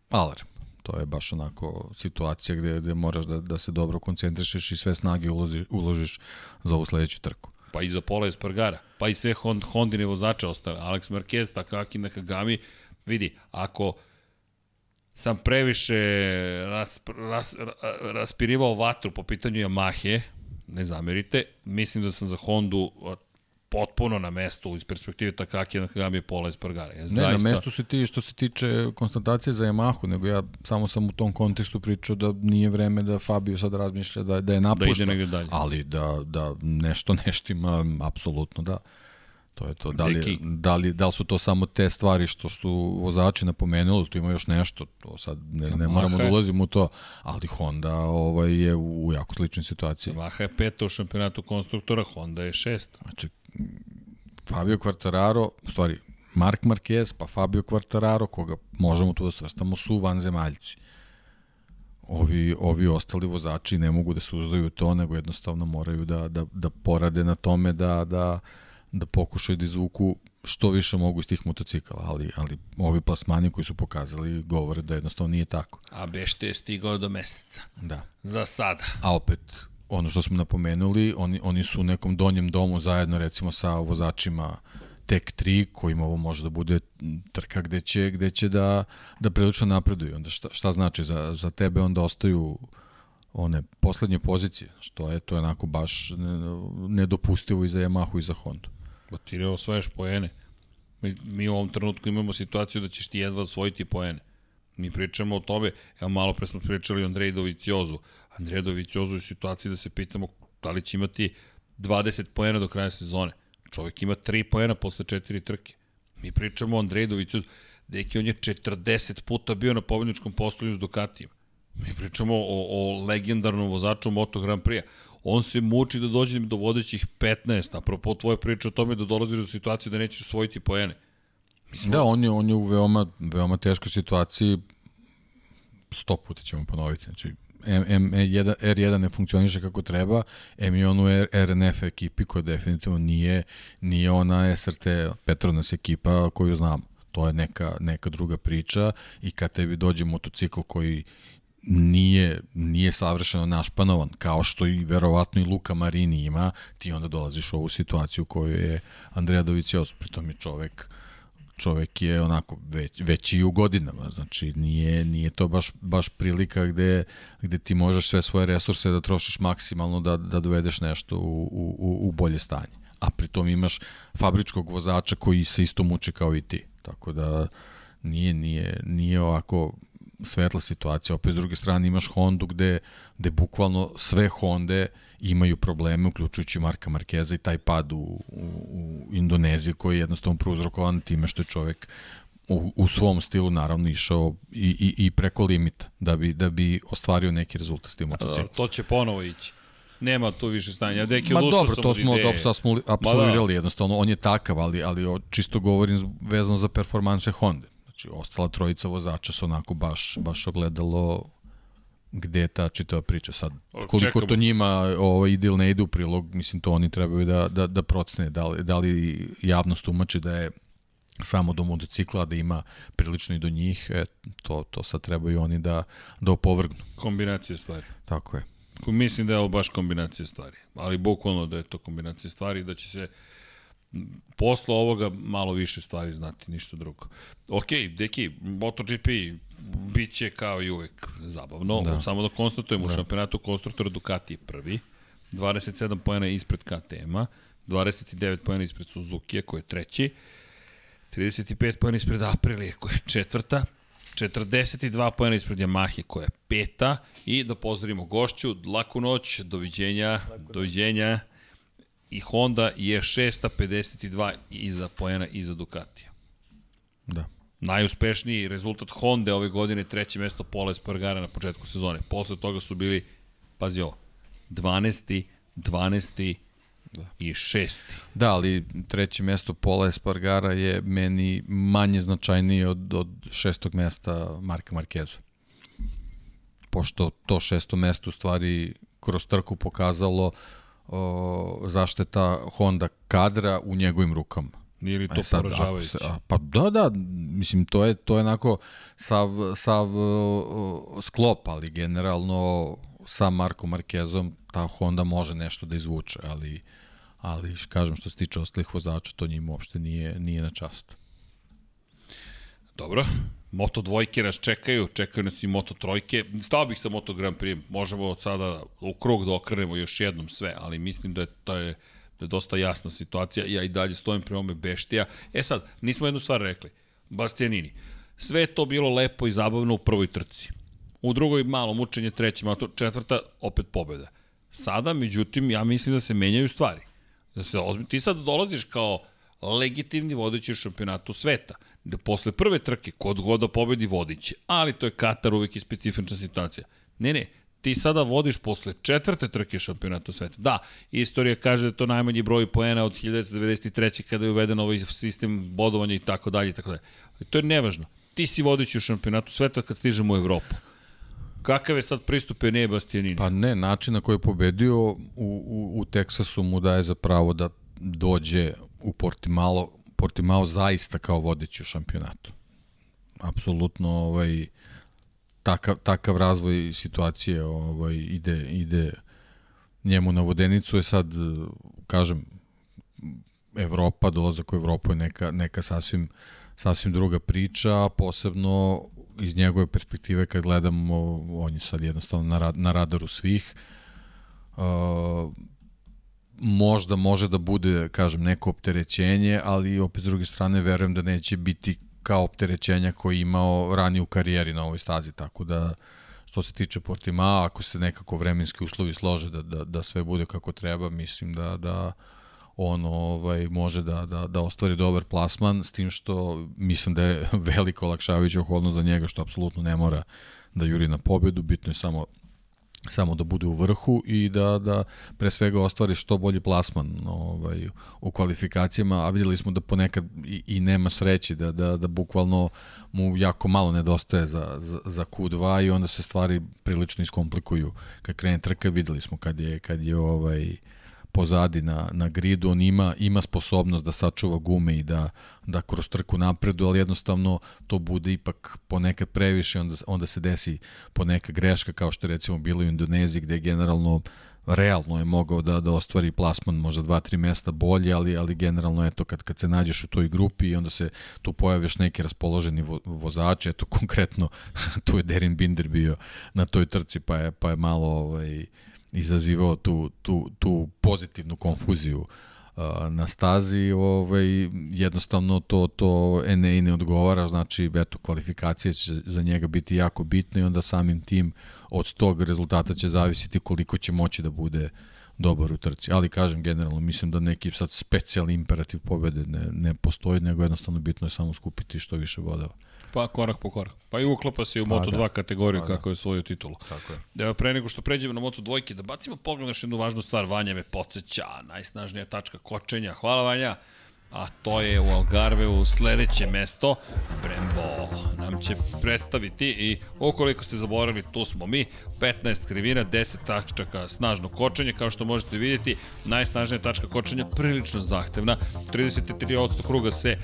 alarm. To je baš onako situacija gde, gde moraš da, da se dobro koncentrišeš i sve snage uložiš, uložiš za ovu sledeću trku. Pa i za Pola Espargara, pa i sve Hond, Hondine vozače ostale. Alex Marquez, Takaki Nakagami, vidi, ako sam previše ras, ras, raspirivao vatru po pitanju Yamahe, ne zamerite, mislim da sam za Hondu potpuno na mestu iz perspektive Takaki Nakagami Pola Espargara. Ja, ne, zaista... na mestu se ti što se tiče konstatacije za Yamahu, nego ja samo sam u tom kontekstu pričao da nije vreme da Fabio sad razmišlja da, da je napušta, da ide dalje. ali da, da nešto [laughs] neštima, apsolutno da. To je to. Da li, da, li, da li su to samo te stvari što su vozači napomenuli, tu ima još nešto, to sad ne, ne moramo da ulazimo u to, ali Honda ovaj, je u, u jako sličnoj situaciji. Maha je peta u šampionatu konstruktora, Honda je šesta. Znači, Fabio Quartararo, u stvari, Mark Marquez, pa Fabio Quartararo, koga možemo tu da svrstamo, su vanzemaljci. Ovi, ovi ostali vozači ne mogu da se uzdaju to, nego jednostavno moraju da, da, da porade na tome da, da, da pokušaju da izvuku što više mogu iz tih motocikala, ali, ali ovi plasmani koji su pokazali govore da jednostavno nije tako. A Bešte je stigao do meseca. Da. Za sada. A opet, ono što smo napomenuli, oni, oni su u nekom donjem domu zajedno recimo sa vozačima tek 3, kojima ovo može da bude trka gde će, gde će da, da prilično napreduju. Onda šta, šta znači za, za tebe? Onda ostaju one poslednje pozicije, što je to je onako baš nedopustivo i za Yamahu i za Honda. Ba ti ne osvajaš poene. Mi, mi u ovom trenutku imamo situaciju da ćeš ti jedva osvojiti poene. Mi pričamo o tome, evo malo pre smo pričali o Andrej Doviciozu. Andrej Doviciozu u situaciji da se pitamo da li će imati 20 poena do kraja sezone. Čovjek ima 3 poena posle 4 trke. Mi pričamo o Andrej Doviciozu. Deki, on je 40 puta bio na pobjedničkom postolju s Ducatijem. Mi pričamo o, o legendarnom vozaču Moto Grand Prix on se muči da dođe do vodećih 15, apropo tvoje priče o tome da dolaziš do situacije da nećeš osvojiti poene. Smo... Da, on je, on je u veoma, veoma teškoj situaciji, sto puta ćemo ponoviti, znači M, M, R1, R1 ne funkcioniše kako treba, M i on u R, RNF ekipi koja definitivno nije, nije ona SRT Petronas ekipa koju znamo. To je neka, neka druga priča i kad tebi dođe motocikl koji nije, nije savršeno našpanovan, kao što i verovatno i Luka Marini ima, ti onda dolaziš u ovu situaciju u kojoj je Andreja Dovicios, pritom je čovek čovek je onako već, već i u godinama, znači nije, nije to baš, baš prilika gde, gde ti možeš sve svoje resurse da trošiš maksimalno da, da dovedeš nešto u, u, u bolje stanje. A pritom imaš fabričkog vozača koji se isto muče kao i ti. Tako da nije, nije, nije ovako svetla situacija. Opet s druge strane imaš Hondu gde, gde bukvalno sve Honde imaju probleme, uključujući Marka Markeza i taj pad u, u, u Indoneziji koji je jednostavno prouzrokovan time što je čovek u, u svom stilu naravno išao i, i, i preko limita da bi, da bi ostvario neki rezultat s tim motociklom. To će ponovo ići. Nema tu više stanja. Deki, Ma dobro, to smo, to smo smo absolvirali da. jednostavno. On je takav, ali, ali čisto govorim vezano za performanse Honda. Znači, ostala trojica vozača su onako baš, baš ogledalo gde je ta čitava priča sad. Koliko Čekamo. to njima ovaj, ide ili ne ide u prilog, mislim, to oni trebaju da, da, da procene. Da li, da li javnost umači da je samo do motocikla, da ima prilično i do njih, e, to, to sad trebaju oni da, da opovrgnu. Kombinacije stvari. Tako je. Mislim da je ovo baš kombinacija stvari, ali bukvalno da je to kombinacija stvari, da će se posle ovoga malo više stvari znati, ništa drugo. Ok, deki, MotoGP bit će kao i uvek zabavno, da. samo da konstatujemo da. u šampionatu konstruktora Ducati je prvi, 27 pojena ispred KTM-a, 29 pojena ispred Suzuki-a koji je treći, 35 pojena ispred Aprilije koja je četvrta, 42 pojena ispred Yamahe koja je peta i da pozdravimo gošću, laku noć, doviđenja, laku doviđenja i Honda je 652 iza pojena iza Ducatija. Da. Najuspešniji rezultat Honda ove godine treće mesto Pola Espargara na početku sezone. Posle toga su bili, pazi ovo, 12. 12. Da. i 6. Da, ali treće mesto Pola Espargara je meni manje značajnije od, od šestog mesta Marka Markeza. Pošto to šesto mesto u stvari kroz trku pokazalo o, zašteta Honda kadra u njegovim rukama. Nije li to sad, poražavajuće? A, pa da, da, mislim, to je, to je onako sav, sav uh, sklop, ali generalno sa Marko Markezom ta Honda može nešto da izvuče, ali, ali kažem što se tiče ostalih vozača, to njim uopšte nije, nije na čast. Dobro, Moto dvojke nas čekaju, čekaju nas i Moto trojke. Stao bih sa Moto Grand Prix, možemo od sada u krug da okrenemo još jednom sve, ali mislim da je to je, da je dosta jasna situacija. Ja i dalje stojim pri ome Beštija. E sad, nismo jednu stvar rekli. Bastianini. Sve je to bilo lepo i zabavno u prvoj trci. U drugoj malo mučenje, trećima, četvrta opet pobeda. Sada, međutim, ja mislim da se menjaju stvari. Da se ozbi... Ti sad dolaziš kao legitimni vodeći u šampionatu sveta. Da posle prve trke, kod god da pobedi, vodiće. Ali to je Katar uvek i specifična situacija. Ne, ne, ti sada vodiš posle četvrte trke šampionata sveta. Da, istorija kaže da je to najmanji broj poena od 1993. kada je uveden ovaj sistem bodovanja i tako dalje i tako dalje. To je nevažno. Ti si vodeći u šampionatu sveta kad stižemo u Evropu. Kakav je sad pristup Enea Bastianini? Pa ne, način na koji je pobedio u, u, u Teksasu mu daje za pravo da dođe u Portimao, Portimao zaista kao vodeći u šampionatu. Apsolutno ovaj, takav, takav razvoj situacije ovaj, ide, ide njemu na vodenicu je sad, kažem, Evropa, dolazak u Evropu je neka, neka sasvim, sasvim druga priča, posebno iz njegove perspektive kad gledamo, on je sad jednostavno na, na radaru svih. Uh, možda može da bude, kažem, neko opterećenje, ali opet s druge strane verujem da neće biti kao opterećenja koji je imao ranije u karijeri na ovoj stazi, tako da što se tiče Portimao, ako se nekako vremenski uslovi slože da, da, da sve bude kako treba, mislim da, da on ovaj, može da, da, da ostvari dobar plasman, s tim što mislim da je [laughs] veliko olakšavajuća okolnost za njega, što apsolutno ne mora da juri na pobedu, bitno je samo samo da bude u vrhu i da, da pre svega ostvari što bolji plasman ovaj, u kvalifikacijama, a videli smo da ponekad i, i nema sreći, da, da, da bukvalno mu jako malo nedostaje za, za, za Q2 i onda se stvari prilično iskomplikuju. Kad krene trka, videli smo kad je, kad je ovaj, pozadi na, na gridu, on ima, ima sposobnost da sačuva gume i da, da kroz trku napredu, ali jednostavno to bude ipak ponekad previše, onda, onda se desi poneka greška, kao što je recimo bilo u Indoneziji, gde generalno realno je mogao da da ostvari plasman možda dva, tri mesta bolje, ali ali generalno eto kad kad se nađeš u toj grupi i onda se tu pojaviš neki raspoloženi vo, vozači, eto [laughs] konkretno tu je Derin Binder bio na toj trci pa je pa je malo ovaj izazivao tu, tu, tu pozitivnu konfuziju uh, na stazi, ovaj, jednostavno to, to NA ne odgovara, znači eto, kvalifikacije će za njega biti jako bitne i onda samim tim od tog rezultata će zavisiti koliko će moći da bude dobar u trci. Ali kažem generalno, mislim da neki sad specijalni imperativ pobede ne, ne postoji, nego jednostavno bitno je samo skupiti što više bodova. Pa korak po korak. Pa i uklapa se u pa, Moto2 da. kategoriju pa, kako da. je svoju titulu. Tako je. Evo, pre nego što pređemo na Moto2, da bacimo pogled na jednu važnu stvar. Vanja me podsjeća, najsnažnija tačka kočenja. Hvala Vanja. A to je u Algarveu sledeće mesto. Brembo nam će predstaviti i ukoliko ste zaboravili, tu smo mi. 15 krivina, 10 tačaka snažno kočenje, kao što možete vidjeti. Najsnažnija tačka kočenja, prilično zahtevna. 33% kruga se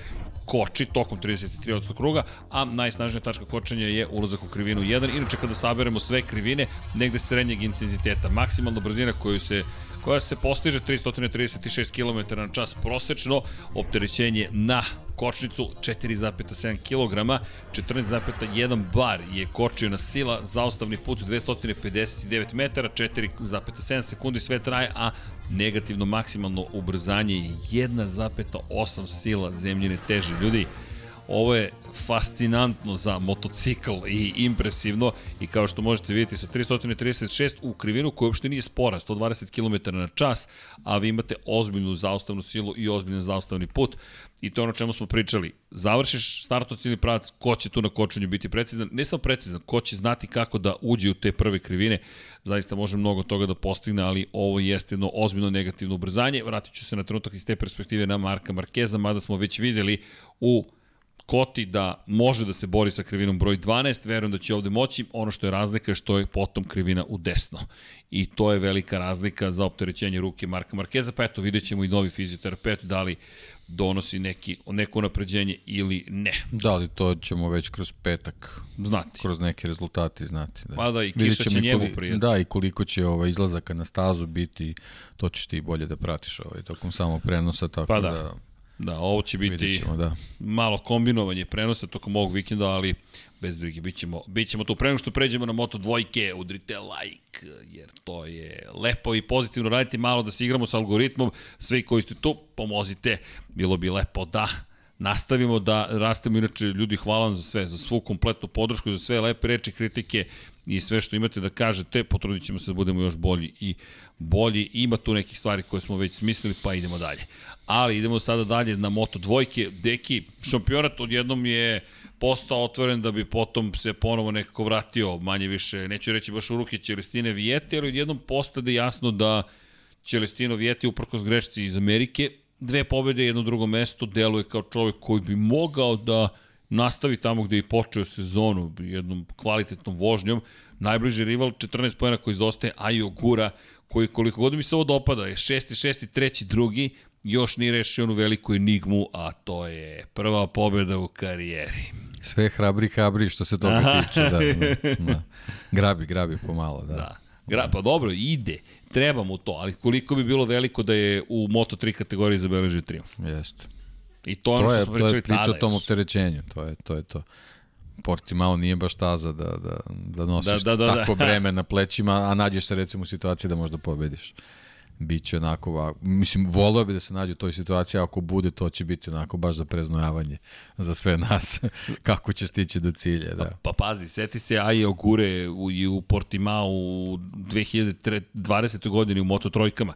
koči tokom 33. kruga, a najsnažnija tačka kočenja je ulazak u krivinu 1. Inače, kada saberemo sve krivine, negde srednjeg intenziteta, maksimalna brzina koju se koja se postiže 336 km na čas prosečno, opterećenje na kočnicu 4,7 kg, 14,1 bar je kočio sila, zaostavni put 259 metara, 4,7 sekundi sve traje, a negativno maksimalno ubrzanje je 1,8 sila zemljine teže. Ljudi, Ovo je fascinantno za motocikl i impresivno i kao što možete vidjeti sa 336 u krivinu koja uopšte nije spora, 120 km na čas, a vi imate ozbiljnu zaustavnu silu i ozbiljan zaustavni put i to je ono čemu smo pričali. Završiš startociljni pravac, ko će tu na kočenju biti precizan, ne samo precizan, ko će znati kako da uđe u te prve krivine, zaista može mnogo toga da postigne, ali ovo jeste jedno ozbiljno negativno ubrzanje. Vratit ću se na trenutak iz te perspektive na Marka Markeza, mada smo već videli u Koti da može da se bori sa krivinom broj 12, verujem da će ovde moći, ono što je razlika je što je potom krivina u desno. I to je velika razlika za opterećenje ruke Marka Markeza, pa eto vidjet ćemo i novi fizioterapeut da li donosi neki, neko napređenje ili ne. Da li to ćemo već kroz petak znati. Kroz neke rezultati znati. Da. Pa da, i kiša će njemu prijeti. Da, i koliko će ovaj izlazaka na stazu biti, to ćeš ti bolje da pratiš ovaj, tokom samog prenosa, tako pa da, da Da, ovo će biti ćemo, da. malo kombinovanje prenosa tokom ovog vikenda, ali bez brige, bit ćemo, bit ćemo tu. Prema što pređemo na Moto dvojke, udrite like, jer to je lepo i pozitivno raditi malo da se igramo sa algoritmom. Svi koji ste tu, pomozite, bilo bi lepo da nastavimo da rastemo. Inače, ljudi, hvala vam za sve, za svu kompletnu podršku, za sve lepe reči, kritike i sve što imate da kažete. Potrudit ćemo se da budemo još bolji i bolji. Ima tu nekih stvari koje smo već smislili, pa idemo dalje. Ali idemo sada dalje na Moto dvojke. Deki, šampionat odjednom je postao otvoren da bi potom se ponovo nekako vratio manje više, neću reći baš u ruke Celestine Vijete, ali odjednom postade jasno da Celestino Vijete uprkos grešci iz Amerike dve pobede, jedno drugo mesto, deluje kao čovjek koji bi mogao da nastavi tamo gde je počeo sezonu, jednom kvalitetnom vožnjom. Najbliži rival, 14 pojena koji izostaje, Ajo Gura, koji koliko god mi se ovo dopada, je šesti, šesti, treći, drugi, još nije rešio onu veliku enigmu, a to je prva pobeda u karijeri. Sve hrabri, hrabri što se toga tiče, da, da, [laughs] da. Grabi, grabi pomalo, da. da. Gra, pa dobro, ide. Treba mu to, ali koliko bi bilo veliko da je u Moto3 kategoriji zabeležio triumf. Jeste. I to, ono to je, što smo pričali to je priča tada o tom opterećenju, to je to. Je to. Portimao nije baš taza da, da, da nosiš Da, da, da, da. tako breme na plećima, a nađeš se recimo u situaciji da možda pobediš. Biće onako, va- mislim, volio bi da se nađe u toj situaciji, ako bude, to će biti onako baš za preznojavanje za sve nas, [laughs] kako će stići do cilja, da. Pa pazi, seti se Aje Ogure u, i u Portimao u 2020. godini u Moto trojkama.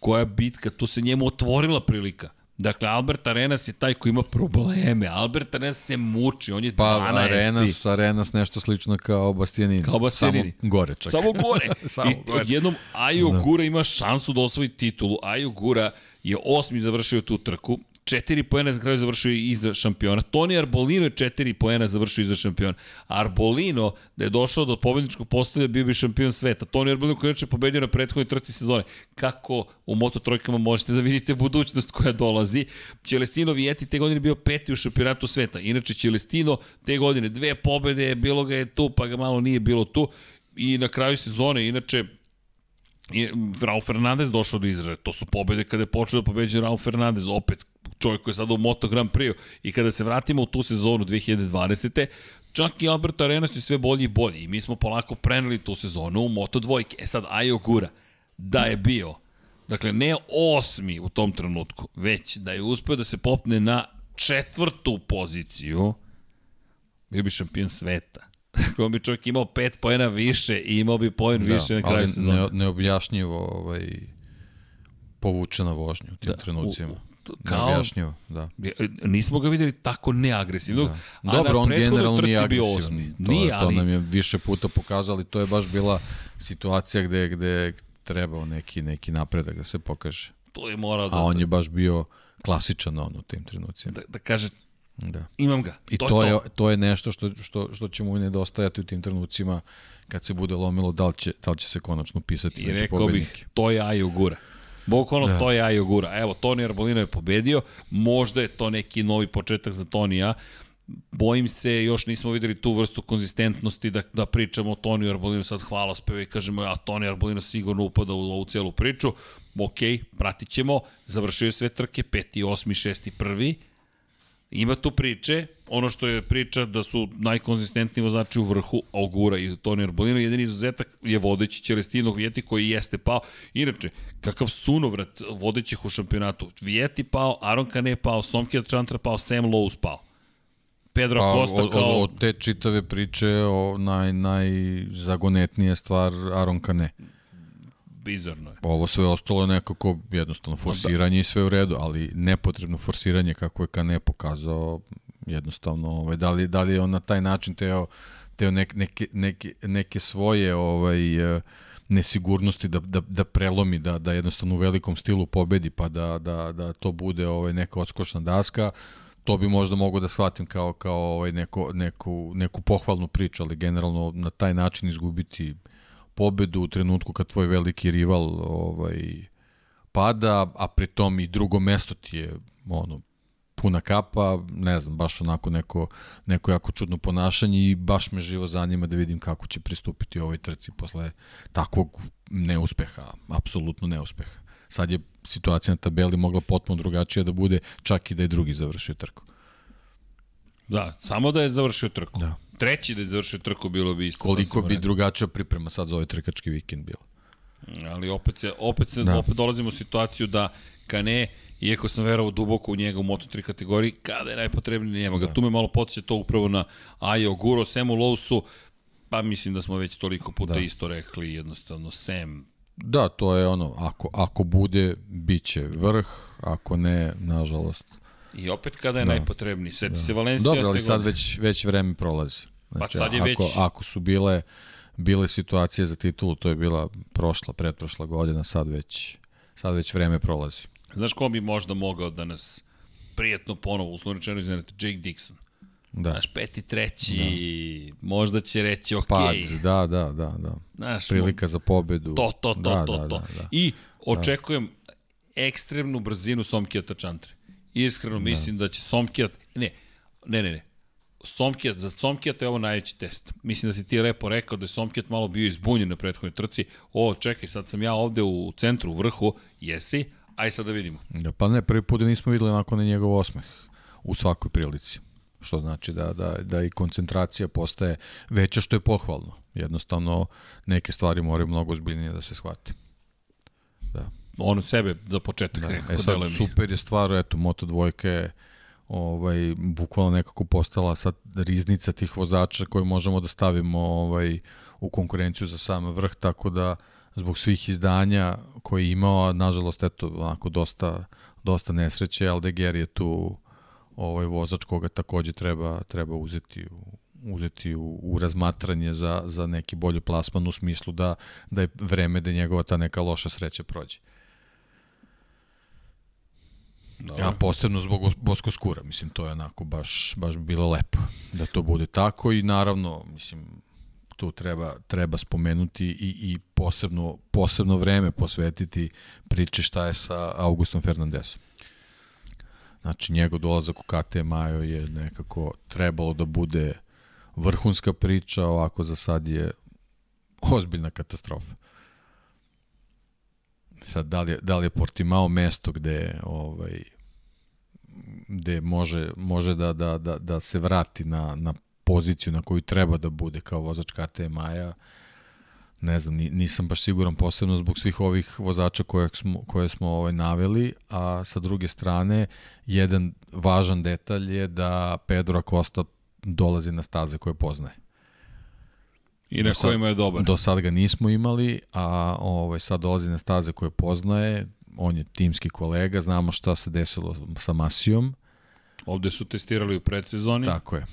Koja bitka, tu se njemu otvorila prilika. Dakle, Albert Arenas je taj koji ima probleme. Albert Arenas se muči, on je Pa 12. Arenas, Arenas nešto slično kao Bastianini. Kao Bastianini. Samo gore čak. Samo gore. [laughs] Samo I gore. odjednom Ajo Gura ima šansu da osvoji titulu. Ajo Gura je osmi završio tu trku. Četiri poena za kraju završio i iza šampiona. Toni Arbolino je četiri poena završio iza šampiona. Arbolino, da je došao do pobedničkog postavlja, bio bi šampion sveta. Toni Arbolino koji je pobedio na prethodnoj trci sezone. Kako u Moto trojkama možete da vidite budućnost koja dolazi. Celestino Vieti te godine bio peti u šampionatu sveta. Inače, Celestino te godine dve pobede, bilo ga je tu, pa ga malo nije bilo tu. I na kraju sezone, inače, Raul Fernandez došao do izražaja. To su pobede kada je počeo da pobeđuje Raul Fernandez, opet čovjek koji je sada u Moto Grand Prix. I kada se vratimo u tu sezonu 2020. Čak i Albert Arenas je sve bolji i bolji. I mi smo polako preneli tu sezonu u Moto dvojke. E sad, Ajo Gura, da je bio, dakle ne osmi u tom trenutku, već da je uspeo da se popne na četvrtu poziciju, bio bi šampion sveta. [laughs] Dakle, on bi čovjek imao pet pojena više i imao bi pojen da, više na kraju ali sezone. ne, neobjašnjivo ovaj, povučena vožnja u tim Da, trenucima. u- kao- Neobjašnjivo, da. Nismo ga videli tako neagresivnog. Da. Dobro, on generalno nije agresivan. To, Nije, to ali nam je više puta pokazali, to je baš bila situacija gde, gde trebao neki, neki napredak da se pokaže. to je morao da, A on je baš bio klasičan on u tim trenucima. da, da kaže Da. imam ga. I to, to, je, to. to je nešto što, što, što će mu nedostajati u tim trenucima kad se bude lomilo da li će, da li će se konačno pisati I među rekao pobednike. bih, to je Ajo Gura. Bukvalno Da. to je Ajo Gura. Evo, Toni Arbolino je pobedio, možda je to neki novi početak za Tonija. Bojim se, još nismo videli tu vrstu konzistentnosti da, da pričamo o Toniju Arbolinu sad hvala speve i kažemo, a Toni Arbolino sigurno upada u ovu celu priču. Ok, pratit ćemo, završio je sve trke, peti, osmi, šesti, prvi. Ima tu priče, ono što je priča da su najkonzistentniji vozači u vrhu, Ogura i Toni Arbolino, jedini izuzetak je vodeći Celestino Vijeti koji jeste pao. Inače, kakav sunovrat vodećih u šampionatu. Vijeti pao, Aron Kane pao, Somkija Chantra pao, Sam Lowe's pao. Pedro Pa, Costa kao... od, od te čitave priče o naj, najzagonetnija stvar Aron Kane. Bizarno je. Ovo sve ostalo je nekako jednostavno forsiranje i sve u redu, ali nepotrebno forsiranje kako je Kane pokazao jednostavno, ovaj, da, li, da li je on na taj način teo, teo nek, neke, neke, neke svoje ovaj, eh, nesigurnosti da, da, da prelomi, da, da jednostavno u velikom stilu pobedi, pa da, da, da to bude ovaj, neka odskočna daska, to bi možda mogo da shvatim kao, kao ovaj, neko, neku, neku pohvalnu priču, ali generalno na taj način izgubiti pobedu u trenutku kad tvoj veliki rival ovaj pada, a pritom i drugo mesto ti je ono puna kapa, ne znam, baš onako neko, neko jako čudno ponašanje i baš me živo zanima da vidim kako će pristupiti ovoj trci posle takvog neuspeha, apsolutno neuspeha. Sad je situacija na tabeli mogla potpuno drugačija da bude, čak i da je drugi završio trku. Da, samo da je završio trku. Da. Treći da je završio trku bilo bi isto. Koliko bi drugačija priprema sad za ovaj trkački vikend bila? Ali opet, se, opet, se, Da. da. opet dolazimo u situaciju da Kane iako sam verovao duboko u njega u Moto3 kategoriji, kada je najpotrebniji nema ga. Da. Tu me malo podsjeća to upravo na Ajo Guro, Semu Lowsu, pa mislim da smo već toliko puta da. isto rekli, jednostavno Sem Da, to je ono, ako, ako bude, bit će vrh, ako ne, nažalost. I opet kada je da. najpotrebniji. Sjeti da. se Valencija. Dobro, ali sad već, već vreme prolazi. Pa znači, pa sad je ako, već... Ako su bile, bile situacije za titulu, to je bila prošla, pretprošla godina, sad već, sad već vreme prolazi. Znaš ko bi možda mogao da nas prijetno ponovo, uslovno rečeno iznenete, Jake Dixon. Da. Znaš, peti, treći, da. možda će reći ok. Pad, da, da, da. da. Znaš, Prilika za pobedu. To, to, to, da, to, da, to. Da, da. I očekujem da. ekstremnu brzinu Somkijata Čantre. Iskreno da. mislim da će Somkijat, ne, ne, ne, ne, Somkijat, za Somkijat je ovo najveći test. Mislim da si ti lepo rekao da je Somkijat malo bio izbunjen na prethodnoj trci. O, čekaj, sad sam ja ovde u centru, u vrhu, jesi, aj sad da vidimo. Da, pa ne, prvi put nismo videli nakon njegov osmeh u svakoj prilici što znači da, da, da i koncentracija postaje veća, što je pohvalno. Jednostavno, neke stvari moraju mnogo zbiljnije da se shvati. Da. On sebe za početak da. nekako e sad, super je stvar, eto, Moto dvojka je ovaj, bukvalno nekako postala sad riznica tih vozača koje možemo da stavimo ovaj, u konkurenciju za sam vrh, tako da zbog svih izdanja koje je imao, a nažalost, eto, onako dosta, dosta nesreće, Aldeger je tu ovaj vozač koga takođe treba treba uzeti u uzeti u, u razmatranje za, za neki bolji plasman u smislu da, da je vreme da njegova ta neka loša sreća prođe. Dobre. Ja posebno zbog Bosko Skura, mislim, to je onako baš, baš bilo lepo da to bude tako i naravno, mislim, tu treba, treba spomenuti i, i posebno, posebno vreme posvetiti priči šta je sa Augustom Fernandezom. Znači, njegov dolazak u KT Majo je nekako trebalo da bude vrhunska priča, ovako za sad je ozbiljna katastrofa. Sad, da li da li je Portimao mesto gde, ovaj, gde može, može da, da, da, da se vrati na, na poziciju na koju treba da bude kao vozač KT Maja, ne znam, nisam baš siguran posebno zbog svih ovih vozača koje smo, koje smo ovaj, naveli, a sa druge strane, jedan važan detalj je da Pedro Acosta dolazi na staze koje poznaje. I na kojima je dobar. Do sad ga nismo imali, a ovaj, sad dolazi na staze koje poznaje, on je timski kolega, znamo šta se desilo sa Masijom. Ovde su testirali u predsezoni. Tako je.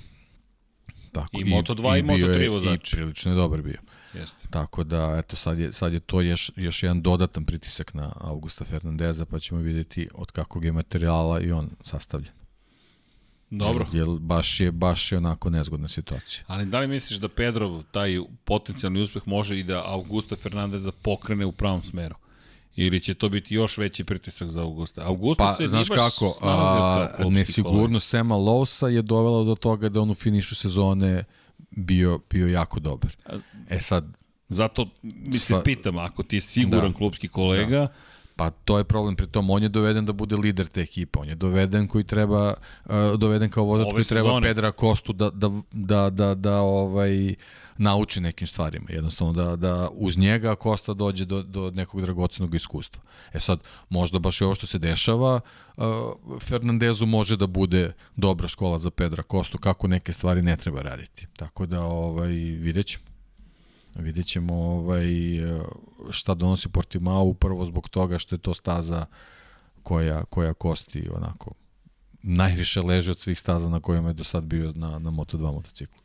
Tako, I, i Moto2 i, i Moto3 vozač. I prilično je dobar bio. Jeste. Tako da, eto, sad je, sad je to još, još jedan dodatan pritisak na Augusta Fernandeza, pa ćemo vidjeti od kakvog je materijala i on sastavljen. Dobro. Jer, jer baš, je, baš je onako nezgodna situacija. Ali da li misliš da Pedrov taj potencijalni uspeh može i da Augusta Fernandeza pokrene u pravom smeru? Ili će to biti još veći pritisak za Augusta? Augusta pa, se znaš kako, a, nesigurnost Sema Lowsa je dovela do toga da on u finišu sezone bio, bio jako dobar. E sad... Zato mi se sa, pitam, ako ti je siguran da, klubski kolega... Da. Pa to je problem, pri tom on je doveden da bude lider te ekipe, on je doveden koji treba, uh, doveden kao vozač koji treba sezone. Pedra Kostu da, da, da, da, da ovaj, nauči nekim stvarima, jednostavno da, da uz njega Kosta dođe do, do nekog dragocenog iskustva. E sad, možda baš i ovo što se dešava, uh, Fernandezu može da bude dobra škola za Pedra Kostu, kako neke stvari ne treba raditi. Tako da, ovaj, vidjet ćemo. Vidjet ćemo ovaj, šta donosi Portimao upravo zbog toga što je to staza koja, koja kosti onako najviše leže od svih staza na kojima je do sad bio na, na Moto2 motociklu.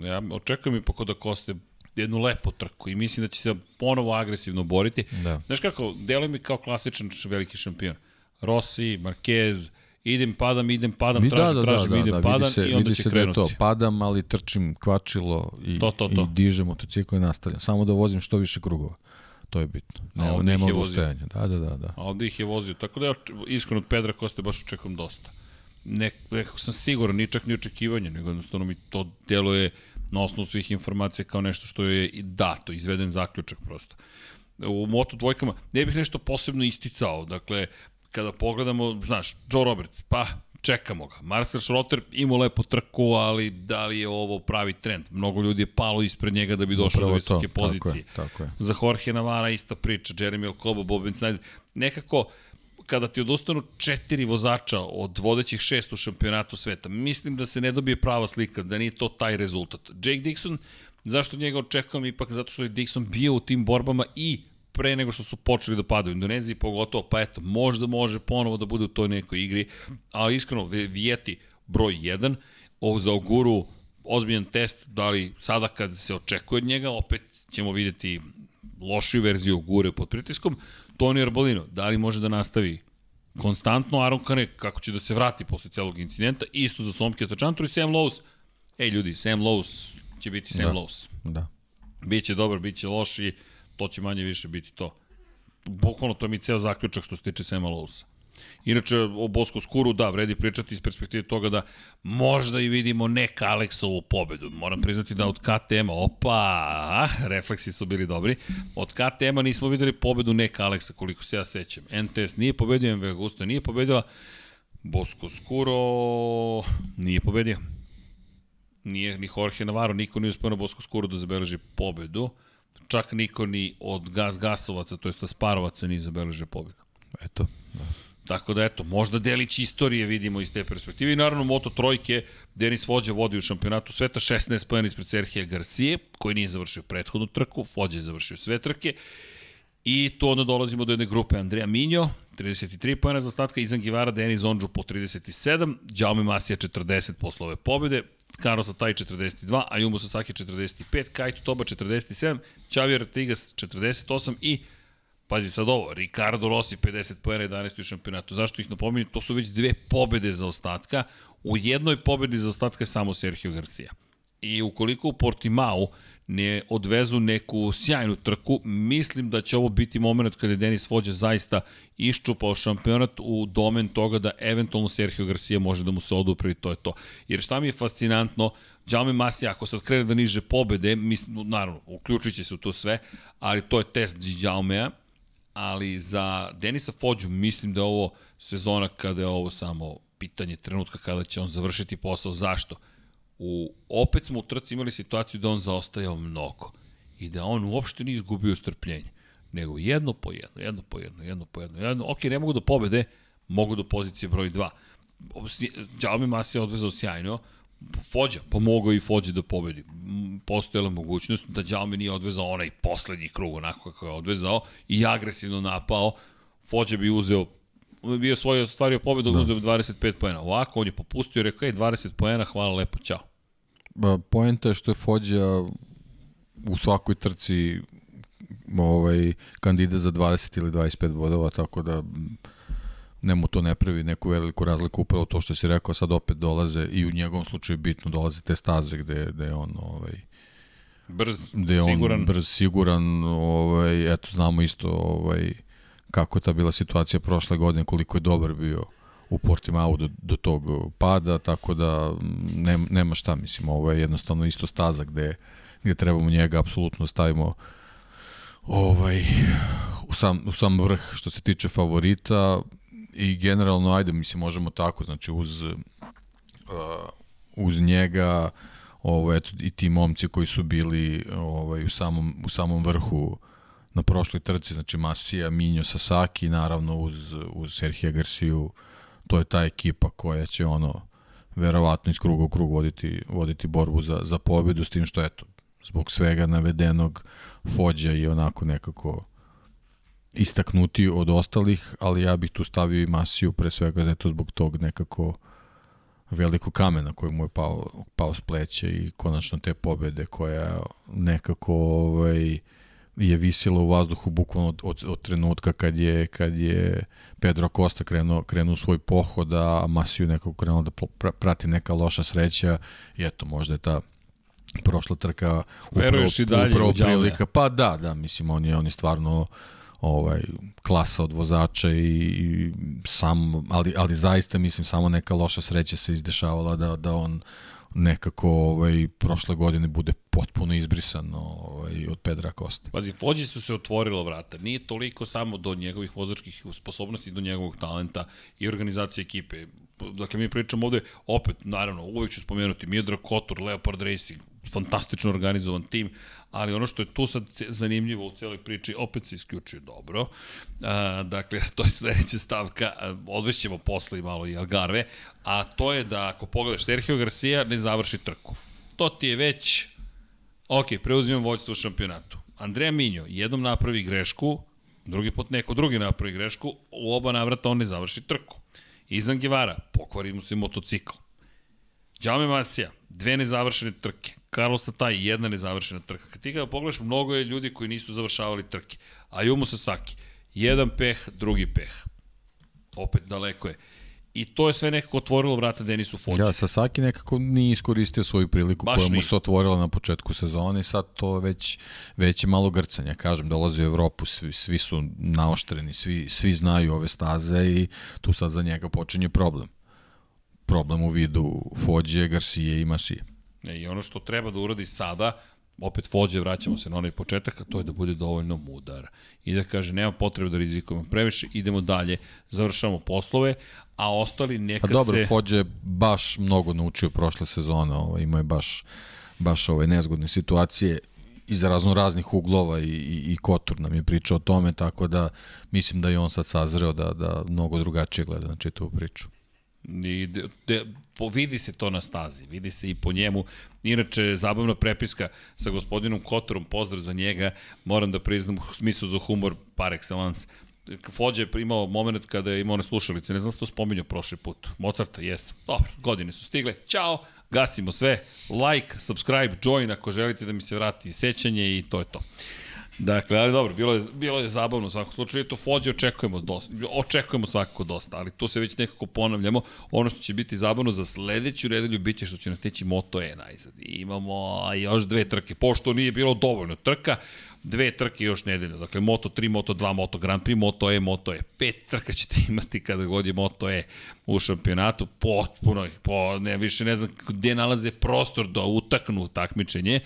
Ja očekujem i poko da Koste jednu lepu trku i mislim da će se ponovo agresivno boriti. Da. Znaš kako, deluje mi kao klasičan veliki šampion. Rossi, Marquez, idem, padam, idem, padam, tražim, da, da, tražim, da, idem, da, padam se, i onda vidi će se krenuti. Da je to, padam, ali trčim kvačilo i, to, to, to. i dižem motocikl i nastavljam. Samo da vozim što više krugova. To je bitno. Ne, nema odustajanja. Da, da, da, da. A ovde ih je vozio. Tako da ja iskreno od Pedra Koste baš očekujem dosta nek, nekako sam siguran, ni čak ni očekivanje, nego jednostavno mi to deluje na osnovu svih informacija kao nešto što je dato, izveden zaključak prosto. U Moto dvojkama ne bih nešto posebno isticao, dakle, kada pogledamo, znaš, Joe Roberts, pa čekamo ga. Marcel Schrotter imao lepo trku, ali da li je ovo pravi trend? Mnogo ljudi je palo ispred njega da bi došao Upravo do visoke to. pozicije. Tako je, tako je. Za Jorge Navara ista priča, Jeremy Alcoba, Bob Snyder. Nekako, kada ti odustanu četiri vozača od vodećih šest u šampionatu sveta, mislim da se ne dobije prava slika, da nije to taj rezultat. Jake Dixon, zašto njega očekujem ipak? Zato što je Dixon bio u tim borbama i pre nego što su počeli da padaju u Indoneziji, pogotovo, pa eto, možda može ponovo da bude u toj nekoj igri, ali iskreno, Vijeti broj 1, ovo za Oguru ozbiljan test, da li sada kad se očekuje od njega, opet ćemo videti lošiju verziju Ogure pod pritiskom, Toni Arbolino, da li može da nastavi konstantno Aron Kane, kako će da se vrati posle celog incidenta, isto za Somke Tačantor i Sam Lowe's. Ej ljudi, Sam Lowe's će biti Sam da. Lowe's. Da. Biće dobar, biće loš i to će manje više biti to. Bukvalno to mi je ceo zaključak što se tiče Sema Lowsa. Inače, o Bosko Skuru, da, vredi pričati iz perspektive toga da možda i vidimo neka Aleksovu pobedu. Moram priznati da od KTM-a, opa, refleksi su bili dobri, od KTM-a nismo videli pobedu neka Aleksa, koliko se ja sećam. NTS nije pobedio, MV Augusta nije pobedila, Bosko Skuro nije pobedio. Nije ni Jorge Navarro, niko nije uspio na Bosko Skuru da zabeleži pobedu. Čak niko ni od Gas Gasovaca, to jest Sparovaca, nije zabeležio pobedu. Eto, da. Tako da eto, možda delić istorije vidimo iz te perspektive. I naravno Moto Trojke, Denis Vođa vodi u šampionatu sveta, 16 pojena ispred Serhija Garcije, koji nije završio prethodnu trku, Vođa je završio sve trke. I tu onda dolazimo do jedne grupe Andreja Minjo, 33 pojena za ostatka, Izan Givara, Denis Ondžu po 37, Jaume Masija 40 posle ove pobjede, Carlos Atai 42, Ayumu Sasaki 45, Kaito Toba 47, Xavier Tigas 48 i Pazi sad ovo, Ricardo Rossi 50 poena 11. u šampionatu. Zašto ih napominjem? To su već dve pobede za ostatka. U jednoj pobedi za ostatka je samo Sergio Garcia. I ukoliko u Portimao ne odvezu neku sjajnu trku, mislim da će ovo biti moment kada je Denis Vođa zaista iščupao šampionat u domen toga da eventualno Sergio Garcia može da mu se odupre i to je to. Jer šta mi je fascinantno, Jaume Masi, ako sad krene da niže pobede, mislim, naravno, uključit će se u to sve, ali to je test Jaumea, ali za Denisa Fođu mislim da je ovo sezona kada je ovo samo pitanje trenutka kada će on završiti posao. Zašto? U, opet smo u trci imali situaciju da on zaostajao mnogo i da on uopšte nije izgubio strpljenje, nego jedno po jedno, jedno po jedno, jedno po jedno. jedno. Ok, ne mogu do pobede, mogu do pozicije broj 2. Džalmi Masi je odvezao sjajno, Fođa, pomogao i Fođa da pobedi. Postojala mogućnost da Đalme nije odvezao onaj poslednji krug onako kako je odvezao i agresivno napao. Fođa bi uzeo bio svoj ostvario pobedu, da. uzeo 25 poena. Ovako, on je popustio i rekao, ej, 20 poena, hvala lepo, čao. Poenta je što je Fođa u svakoj trci ovaj, kandidat za 20 ili 25 bodova, tako da ne mu to ne pravi neku veliku razliku, upravo to što si rekao, sad opet dolaze i u njegovom slučaju bitno dolaze te staze gde, gde je on ovaj, brz, gde je on siguran. brz, siguran, ovaj, eto znamo isto ovaj, kako je ta bila situacija prošle godine, koliko je dobar bio u Portimao do, do tog pada, tako da nema, nema šta, mislim, ovo je jednostavno isto staza gde, gde trebamo njega apsolutno stavimo ovaj, u sam, u sam vrh što se tiče favorita, i generalno, ajde, mislim, možemo tako, znači uz, uh, uz njega, ovo, eto, i ti momci koji su bili ovaj, u, samom, u samom vrhu na prošloj trci, znači Masija, Minjo, Sasaki, naravno uz, uz Serhija Garciju, to je ta ekipa koja će ono, verovatno iz kruga u krug voditi, voditi borbu za, za pobedu, s tim što, eto, zbog svega navedenog, Fođa i onako nekako istaknuti od ostalih, ali ja bih tu stavio i Masiju pre svega zato zbog tog nekako veliko kamena koji mu je pao, pao s pleće i konačno te pobede koja nekako ovaj, je visila u vazduhu bukvalno od, od, od trenutka kad je, kad je Pedro Costa krenuo, krenuo svoj pohod, a Masiju nekako krenuo da prati neka loša sreća i eto, možda je ta prošla trka upravo, i dalje upravo prilika. Pa da, da, mislim, on je, on je stvarno ovaj klasa od vozača i, i sam ali ali zaista mislim samo neka loša sreća se izdešavala da da on nekako ovaj prošle godine bude potpuno izbrisan ovaj od Pedra Costa. Pazi, Fođi su se otvorilo vrata. Nije toliko samo do njegovih vozačkih sposobnosti, do njegovog talenta i organizacije ekipe. Dakle, mi pričamo ovde, opet, naravno, uvek ću spomenuti Miodrag Kotor, Leopard Racing, fantastično organizovan tim, ali ono što je tu sad zanimljivo u celoj priči, opet se isključuje dobro. A, dakle, [laughs] to je sledeća stavka, odvešćemo posle i malo i Algarve, a to je da ako pogledaš Sergio Garcia ne završi trku. To ti je već, ok, preuzimam vođstvo u šampionatu. Andreja Minjo jednom napravi grešku, drugi put neko drugi napravi grešku, u oba navrata on ne završi trku. Izan Givara, pokvari mu se motocikl. Jaume Masija, dve nezavršene trke. Carlos Tataj, jedna nezavršena trka. Kad ti ga pogledaš, mnogo je ljudi koji nisu završavali trke. Ayumu Sasaki, jedan peh, drugi peh. Opet daleko je. I to je sve nekako otvorilo vrata Denisu Fođu. Ja, Sasaki nekako nije iskoristio svoju priliku Baš koja mu se otvorila na početku sezone i sad to već, već je malo grcanja. Kažem, dolazi u Evropu, svi, svi su naoštreni, svi, svi znaju ove staze i tu sad za njega počinje problem. Problem u vidu Fođe, Garcije i Masije. E, I ono što treba da uradi sada, opet Fođe, vraćamo se na onaj početak, a to je da bude dovoljno mudar. I da kaže, nema potrebe da rizikujemo previše, idemo dalje, završamo poslove, a ostali neka pa dobro, se... Fođe je baš mnogo naučio prošle sezone, ovo, imao je baš, baš ove nezgodne situacije iz razno raznih uglova i, i, i Kotur nam je pričao o tome, tako da mislim da je on sad sazreo da, da mnogo drugačije gleda na čitavu priču. I de, de, po, vidi se to na stazi, vidi se i po njemu. Inače, zabavna prepiska sa gospodinom Kotorom, pozdrav za njega, moram da priznam smislu za humor par excellence. Fođa je imao moment kada je imao one slušalice, ne znam što to spominjao prošli put. Mozarta, jes. Dobro, godine su stigle. Ćao, gasimo sve. Like, subscribe, join ako želite da mi se vrati sećanje i to je to. Dakle, ali dobro, bilo je, bilo je zabavno u svakom slučaju, to Fođe očekujemo dosta, očekujemo svakako dosta, ali to se već nekako ponavljamo. Ono što će biti zabavno za sledeću nedelju biće što će nas Moto E najzad. I imamo još dve trke, pošto nije bilo dovoljno trka, dve trke još nedelja. Dakle, Moto 3, Moto 2, Moto Grand Prix, Moto E, Moto E. Pet trka ćete [laughs] imati kada god je Moto E u šampionatu. Potpuno, po, ne, više ne znam gde nalaze prostor da utaknu takmičenje,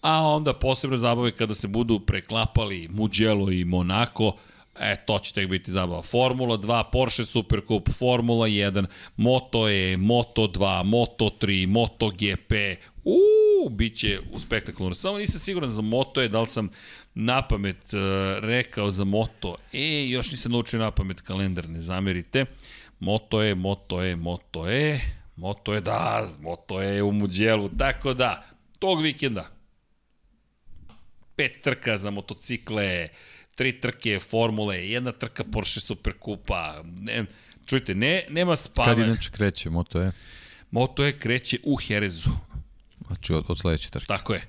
a onda posebno zabave kada se budu preklapali Mugello i Monaco, E, to će tek biti zabava. Formula 2, Porsche Supercup, Formula 1, Moto E, Moto 2, Moto 3, Moto GP. Uuu, bit će spektakularno. Samo nisam siguran za Moto E, da li sam na pamet uh, rekao za Moto E, još nisam naučio na pamet kalendar, ne zamerite. Moto E, Moto E, Moto E, Moto E, da, Moto E u Mugello, tako da, tog vikenda, pet trka za motocikle, tri trke formule, jedna trka Porsche Superkupa. Ne, čujte, ne, nema spavanja. Kad inače kreće Moto E? Moto E kreće u Herezu. Znači od, od sledeće trke. Tako je.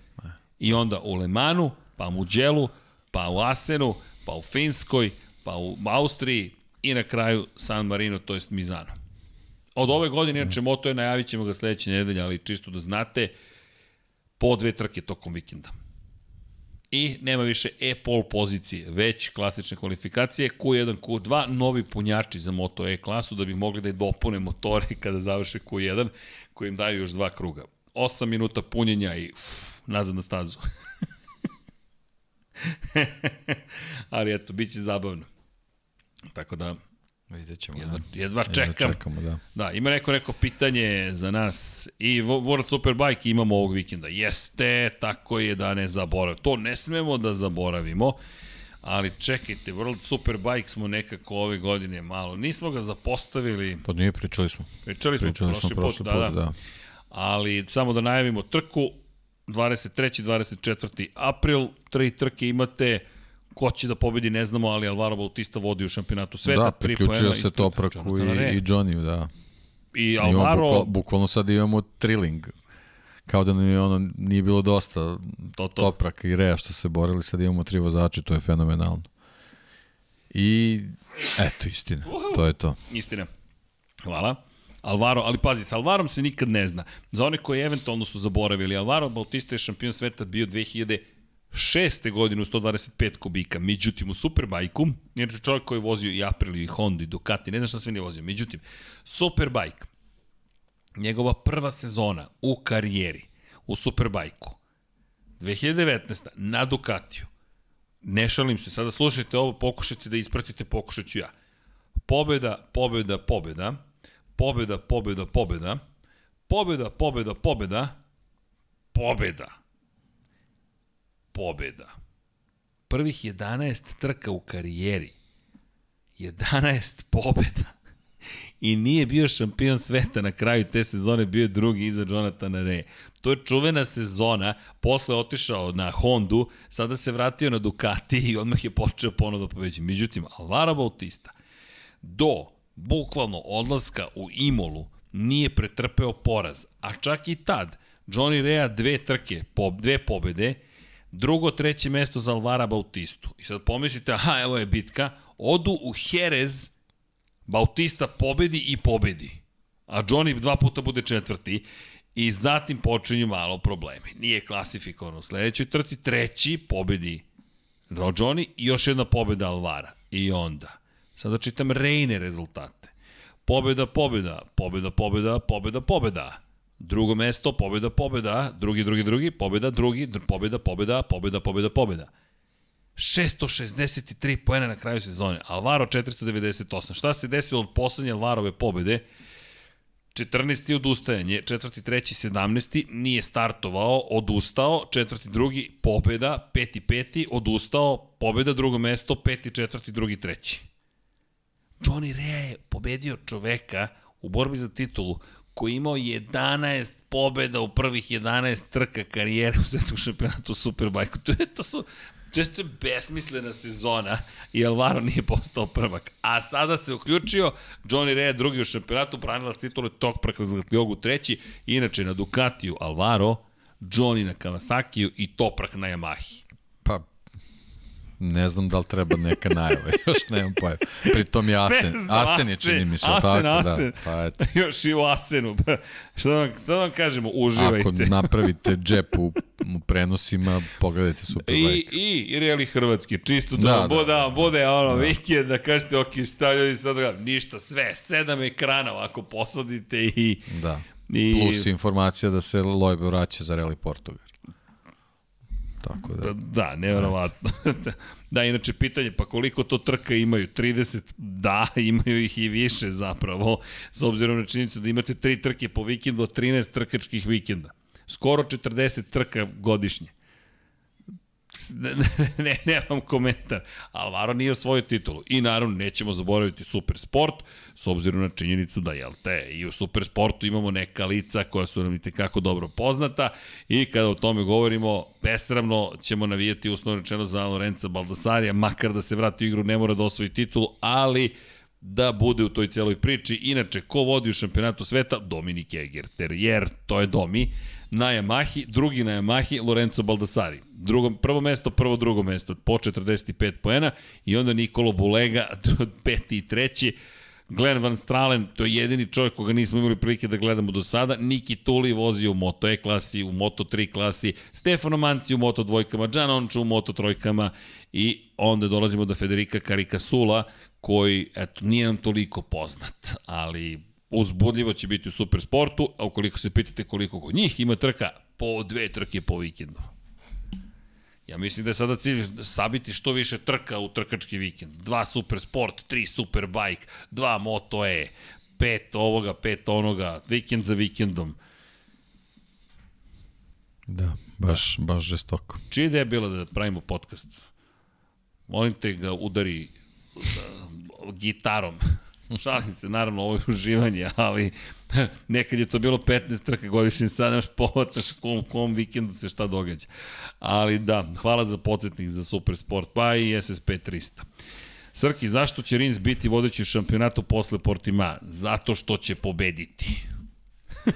I onda u Lemanu, pa u Mugellu, pa u Asenu, pa u Finskoj, pa u Austriji i na kraju San Marino, to jest Mizano. Od ove godine, inače, Moto je najavit ćemo ga sledeće nedelje, ali čisto da znate, po dve trke tokom vikenda. I nema više E-pol pozicije, već klasične kvalifikacije, Q1, Q2, novi punjači za Moto E klasu da bi mogli da je dopune motore [laughs] kada završe Q1, koji im daju još dva kruga. 8 minuta punjenja i uf, nazad na stazu. [laughs] Ali eto, bit će zabavno. Tako da, Vidjet ćemo. Jedva, da. jedva čekam. Jedva čekamo, da. Da, ima neko neko pitanje za nas. I World Superbike imamo ovog vikenda. Jeste, tako je da ne zaboravimo. To ne smemo da zaboravimo. Ali čekajte, World Superbike smo nekako ove godine malo. Nismo ga zapostavili. Pa nije, pričali smo. Pričali smo, pričali prošli, smo prošli put, put, da, da. da. Ali samo da najavimo trku. 23. 24. april, tri trke imate ko će da pobedi ne znamo, ali Alvaro Bautista vodi u šampionatu sveta. Da, priključio se Topraku i, i Johnny, da. I Alvaro... Bukval, bukvalno sad imamo triling. Kao da nam je ono, nije bilo dosta to, to. Toprak i Rea što se borili, sad imamo tri vozače, to je fenomenalno. I eto, istina, to je to. Istina. Hvala. Alvaro, ali pazi, sa Alvarom se nikad ne zna. Za one koji eventualno su zaboravili, Alvaro Bautista je šampion sveta bio 2000 šeste godine u 125 kubika. Međutim, u Superbajku, inače čovjek koji je vozio i Aprilia i Honda i Ducati, ne znam šta sve nije vozio. Međutim, Superbike, njegova prva sezona u karijeri u Superbajku, 2019. na Ducatiju. Ne šalim se, sada slušajte ovo, pokušajte da ispratite, pokušat ću ja. Pobeda, pobeda, pobeda, pobeda, pobeda, pobeda, pobeda, pobeda, pobeda, pobeda. Pobeda. Prvih 11 trka u karijeri. 11 pobeda. I nije bio šampion sveta na kraju te sezone, bio je drugi iza Jonathana Re. To je čuvena sezona, posle otišao na Hondu, sada se vratio na Ducati i odmah je počeo ponovno da pobeđi. Međutim, Alvaro Bautista do bukvalno odlaska u Imolu nije pretrpeo poraz. A čak i tad, Johnny Rea dve trke, po, dve pobede, drugo, treće mesto za Alvara Bautistu. I sad pomislite, aha, evo je bitka, odu u Jerez, Bautista pobedi i pobedi. A Johnny dva puta bude četvrti i zatim počinju malo problemi. Nije klasifikovan u sledećoj trci, treći pobedi Johnny i još jedna pobeda Alvara. I onda, sada čitam Rejne rezultate. Pobeda, pobeda, pobeda, pobeda, pobeda, pobeda. Drugo mesto, pobeda, pobeda, drugi, drugi, drugi, pobeda, drugi, pobeda, pobeda, pobeda, pobeda, pobeda. 663 poena na kraju sezone, Alvaro 498. Šta se desilo od poslednje Alvarove pobede? 14. odustajanje, četvrti, treći, 17. nije startovao, odustao, četvrti, drugi, pobeda, peti, peti, odustao, pobeda, drugo mesto, peti, četvrti, drugi, treći. Johnny Rea je pobedio čoveka u borbi za titulu koji je imao 11 pobeda u prvih 11 trka karijere u svetskom šampionatu Superbike. To, je, to su To je besmislena sezona i Alvaro nije postao prvak. A sada se uključio Johnny Rea drugi u šampionatu, branila titule tog Jogu treći, inače na Ducatiju Alvaro, Johnny na Kawasakiju i Toprak na Yamahi. Ne znam da li treba neka najava, [laughs] još nemam pojma. Pritom je Asen. Znam, Asen je čini mi se. Asen, tako, da. Asen. Da, pa eto. [laughs] Još i u Asenu. šta, da vam, šta da vam kažemo, uživajte. Ako napravite džep u, u prenosima, pogledajte Superbike. I, i, i reali hrvatski, čisto da, da, da, bude, da, bude ono, da. vikend, da kažete, ok, šta ljudi sad da ništa, sve, sedam ekrana ovako posadite i... Da. I... Plus informacija da se Lojbe vraća za Rally Portugal. Tako da. Da, da nevjerovatno. [laughs] da, inače pitanje, pa koliko to trka imaju? 30? Da, [laughs] imaju ih i više zapravo, s obzirom na činjenicu da imate tri trke po vikendu, 13 trkačkih vikenda. Skoro 40 trka godišnje ne, [laughs] ne, nemam komentar. Alvaro nije osvojio titulu. I naravno nećemo zaboraviti super sport, s obzirom na činjenicu da, jel te, i u super sportu imamo neka lica koja su nam i tekako dobro poznata i kada o tome govorimo, besramno ćemo navijati uslovno rečeno za Lorenza Baldasarija, makar da se vrati u igru ne mora da osvoji titulu, ali da bude u toj celoj priči. Inače, ko vodi u šampionatu sveta? Dominik Eger, jer to je Domi na Yamahi, drugi na Yamahi, Lorenzo Baldassari. Drugo, prvo mesto, prvo, drugo mesto, po 45 poena i onda Nikolo Bulega, [laughs] peti i treći. Glenn Van Stralen, to je jedini čovjek koga nismo imali prilike da gledamo do sada. Niki Tuli vozi u Moto E klasi, u Moto 3 klasi, Stefano Manci u Moto dvojkama, Gian Onču u Moto trojkama i onda dolazimo do Federica Caricasula, koji, eto, nije nam toliko poznat, ali uzbudljivo će biti u supersportu, a ukoliko se pitate koliko kod njih ima trka, po dve trke po vikendu. Ja mislim da je sada cilj sabiti što više trka u trkački vikend. Dva super sport, tri super bike, dva moto E, pet ovoga, pet onoga, vikend za vikendom. Da, baš, da. baš žestoko. Čija ideja je bila da pravimo podcast? Molim te ga udari gitarom. [laughs] Šalim se, naravno, ovo je uživanje, ali [laughs] nekad je to bilo 15 trka godišnje, sad nemaš povataš kom, kom vikendu se šta događa. Ali da, hvala za podsjetnik za Super Sport, pa i SSP 300. Srki, zašto će Rins biti vodeći šampionatu posle Portima? Zato što će pobediti. [laughs]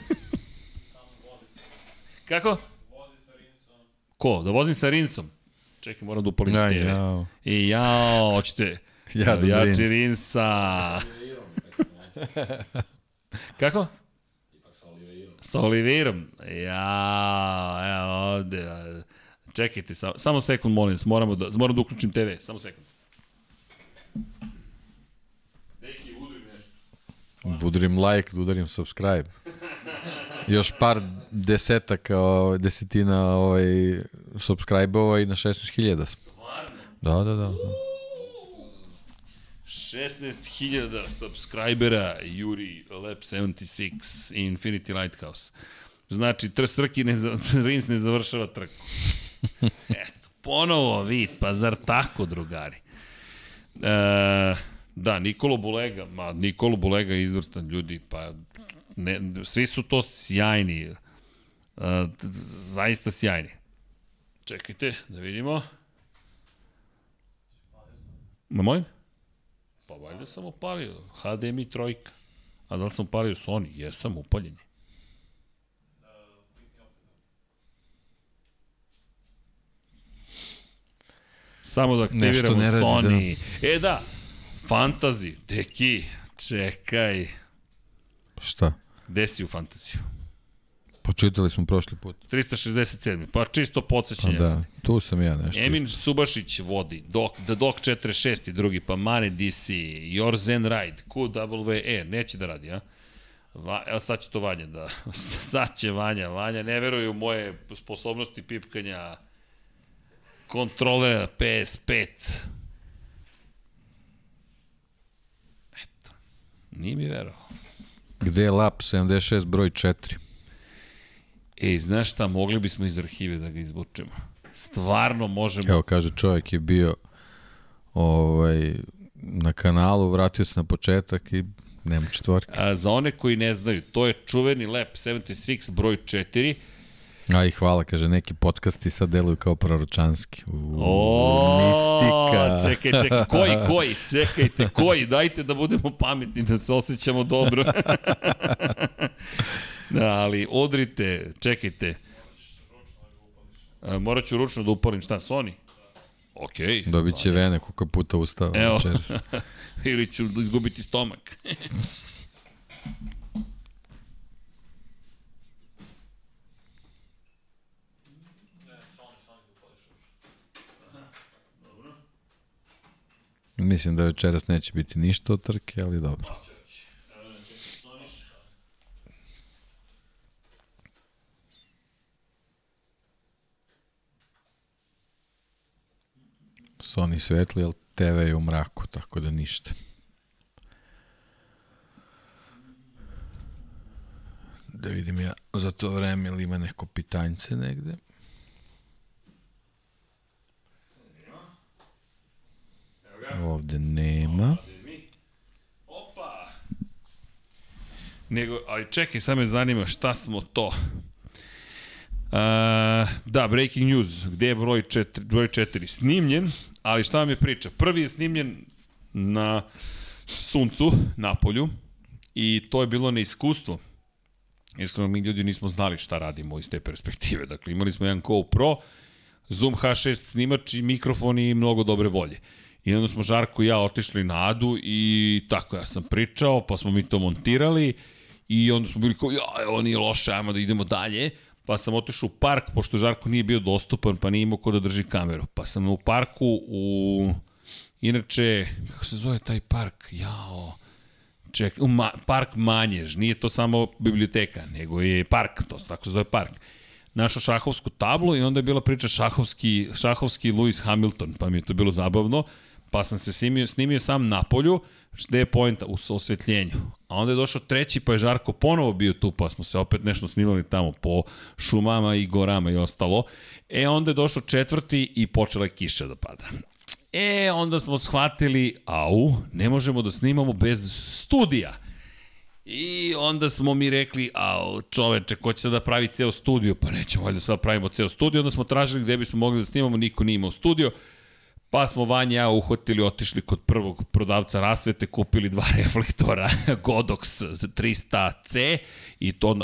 Kako? Ko? Da vozim sa Rinsom? Čekaj, moram da upalim ja, TV. Jao. I jao, hoćete... Ja, da ja Rinsa. [laughs] Kako? Sa Oliveirom. Ja, evo ovde. Čekajte, samo, samo sekund, molim vas, moramo da, moram da uključim TV, samo sekund. Deki, udarim nešto. Udarim like, da udarim subscribe. Još par desetaka, ovaj, desetina ovaj, subscribe-ova i na 16.000 smo. Da, da, da. da. 16.000 subscribera Yuri Lab 76 Infinity Lighthouse. Znači, tr Srki ne, [laughs] Rins ne završava trku. [laughs] Eto, ponovo vid, pa zar tako, drugari? E, da, Nikolo Bulega, ma Nikolo Bulega je izvrstan ljudi, pa ne, svi su to sjajni, e, zaista sjajni. Čekajte, da vidimo. Ma molim? Pa valjda sam upalio, HDMI trojka. A da li sam upalio Sony? Jesam, upaljen je. Samo da aktiviramo ne radi, Sony. Da. E da, Fantasy, deki, čekaj. Šta? Gde si u Fantaziju? Počitali smo prošli put. 367. Pa čisto podsjećanje. Pa da, tu sam ja nešto. Emin Subašić vodi, Dok, The Dok 46 i drugi, pa Mane DC, Your Zen Ride, QWE, neće da radi, a? Va, evo sad će to Vanja da, [laughs] sad će Vanja, Vanja ne veruje u moje sposobnosti pipkanja kontrolera PS5. Eto, nije mi verovao. Gde je lap 76 broj 4? Ej, znaš šta, mogli bismo iz arhive da ga izvučemo. Stvarno možemo... Evo, kaže, čovjek je bio ovaj, na kanalu, vratio se na početak i nema četvorke. A, za one koji ne znaju, to je čuveni Lab 76 broj 4, A i hvala, kaže, neki podcasti sad deluju kao proročanski. U, o, mistika. Čekaj, čekaj, koji, koji, čekajte, koji, dajte da budemo pametni, da se osjećamo dobro. [laughs] da, ali odrite, čekajte. morat ću ručno da upalim šta, Sony? Ok. Dobit će vene koliko puta ustao. Evo, [laughs] ili ću izgubiti stomak. [laughs] Mislim da večeras neće biti ništa od trke, ali dobro. Sony svetli, ali TV je u mraku, tako da ništa. Da vidim ja za to vreme ili ima neko pitanjce negde. Ovde nema. Opa! Nego, ali čekaj, sad me zanima šta smo to. Uh, da, breaking news, gde je broj 4, broj 4? Snimljen, ali šta vam je priča? Prvi je snimljen na suncu, na polju, i to je bilo neiskustvo. Iskreno, mi ljudi nismo znali šta radimo iz te perspektive. Dakle, imali smo jedan GoPro, Zoom H6 snimač i mikrofon i mnogo dobre volje. I onda smo Žarko i ja otišli na Adu i tako ja sam pričao, pa smo mi to montirali i onda smo bili kao, ja, ovo nije loše, ajmo da idemo dalje. Pa sam otišao u park, pošto Žarko nije bio dostupan, pa nije imao ko da drži kameru. Pa sam u parku u... Inače, kako se zove taj park? Jao... Ček, ma, park Manjež, nije to samo biblioteka, nego je park, to tako se zove park našao šahovsku tablu i onda je bila priča šahovski, šahovski Lewis Hamilton, pa mi je to bilo zabavno pa sam se snimio, snimio sam na polju, gde je pojenta u osvetljenju. A onda je došao treći, pa je Žarko ponovo bio tu, pa smo se opet nešto snimali tamo po šumama i gorama i ostalo. E, onda je došao četvrti i počela je kiša da pada. E, onda smo shvatili, au, ne možemo da snimamo bez studija. I onda smo mi rekli, a čoveče, ko će sad da pravi ceo studio? Pa nećemo valjda sad pravimo ceo studio. Onda smo tražili gde bismo mogli da snimamo, niko nije imao studio. Pa smo Vanja ja uhvatili, otišli kod prvog prodavca rasvete, kupili dva [laughs] reflektora Godox 300C i to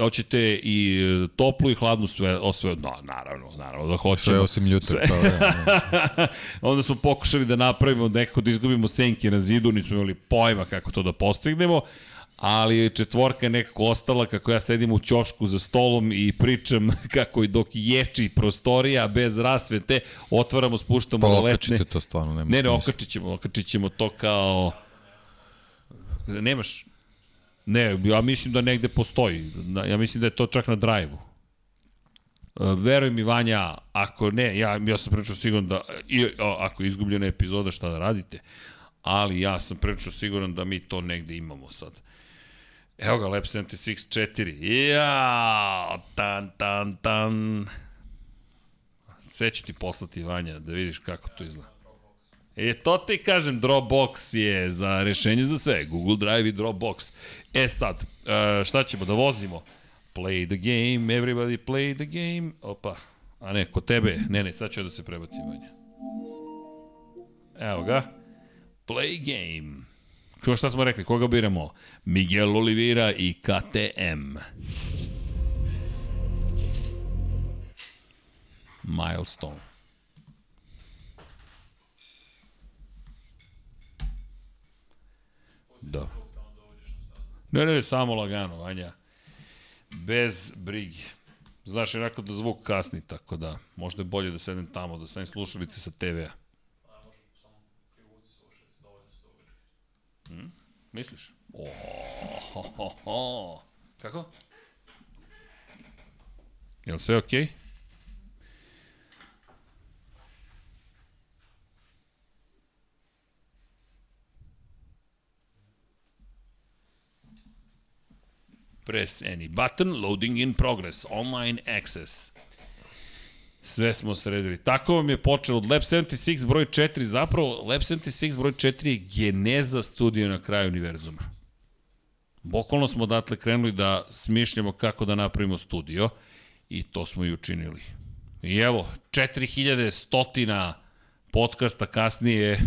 hoćete i toplu i hladnu sve, o sve, no, naravno, naravno da hoćemo. Sve osim ljute. Sve. Pa, da, [laughs] Onda smo pokušali da napravimo nekako da izgubimo senke na zidu, nismo imali pojma kako to da postignemo, ali četvorka je nekako ostala kako ja sedim u ćošku za stolom i pričam [laughs] kako i dok ječi prostorija bez rasvete, otvaramo, spuštamo pa, letne. To stvarno, nema. Ne, ne, okačit ćemo, okačit ćemo to kao... Nemaš? Ne, ja mislim da negde postoji. Ja mislim da je to čak na drive-u. E, veruj mi, Vanja, ako ne, ja, ja sam pričao sigurno da, i, ako je izgubljena epizoda, šta da radite, ali ja sam pričao siguran da mi to negde imamo sad. Evo ga, Lab 76 4. Ja, tan, tan, tan. Sve ću ti poslati, Vanja, da vidiš kako to izgleda. E, to ti kažem, Dropbox je za rešenje za sve. Google Drive i Dropbox. E sad, e, šta ćemo da vozimo? Play the game, everybody play the game. Opa, a ne, kod tebe, ne, ne, sad ću da se prebacim, Vanja. Evo ga. Play game. Ko šta smo rekli, koga biramo? Miguel Oliveira i KTM. Milestone. Da. Ne, ne, samo lagano, Vanja. Bez brige. Znaš, je rekao da zvuk kasni, tako da možda je bolje da sedem tamo, da stavim slušalice sa TV-a. Hmm? Misliš? O, ho, ho, ho. Kako? Je li sve okej? Okay? Press any button, loading in progress, online access. Sve smo sredili. Tako vam je počelo od Lab 76 broj 4, zapravo Lab 76 broj 4 je geneza studija na kraju univerzuma. Bokvalno smo odatle krenuli da smišljamo kako da napravimo studio i to smo i učinili. I evo, 4100 podcasta kasnije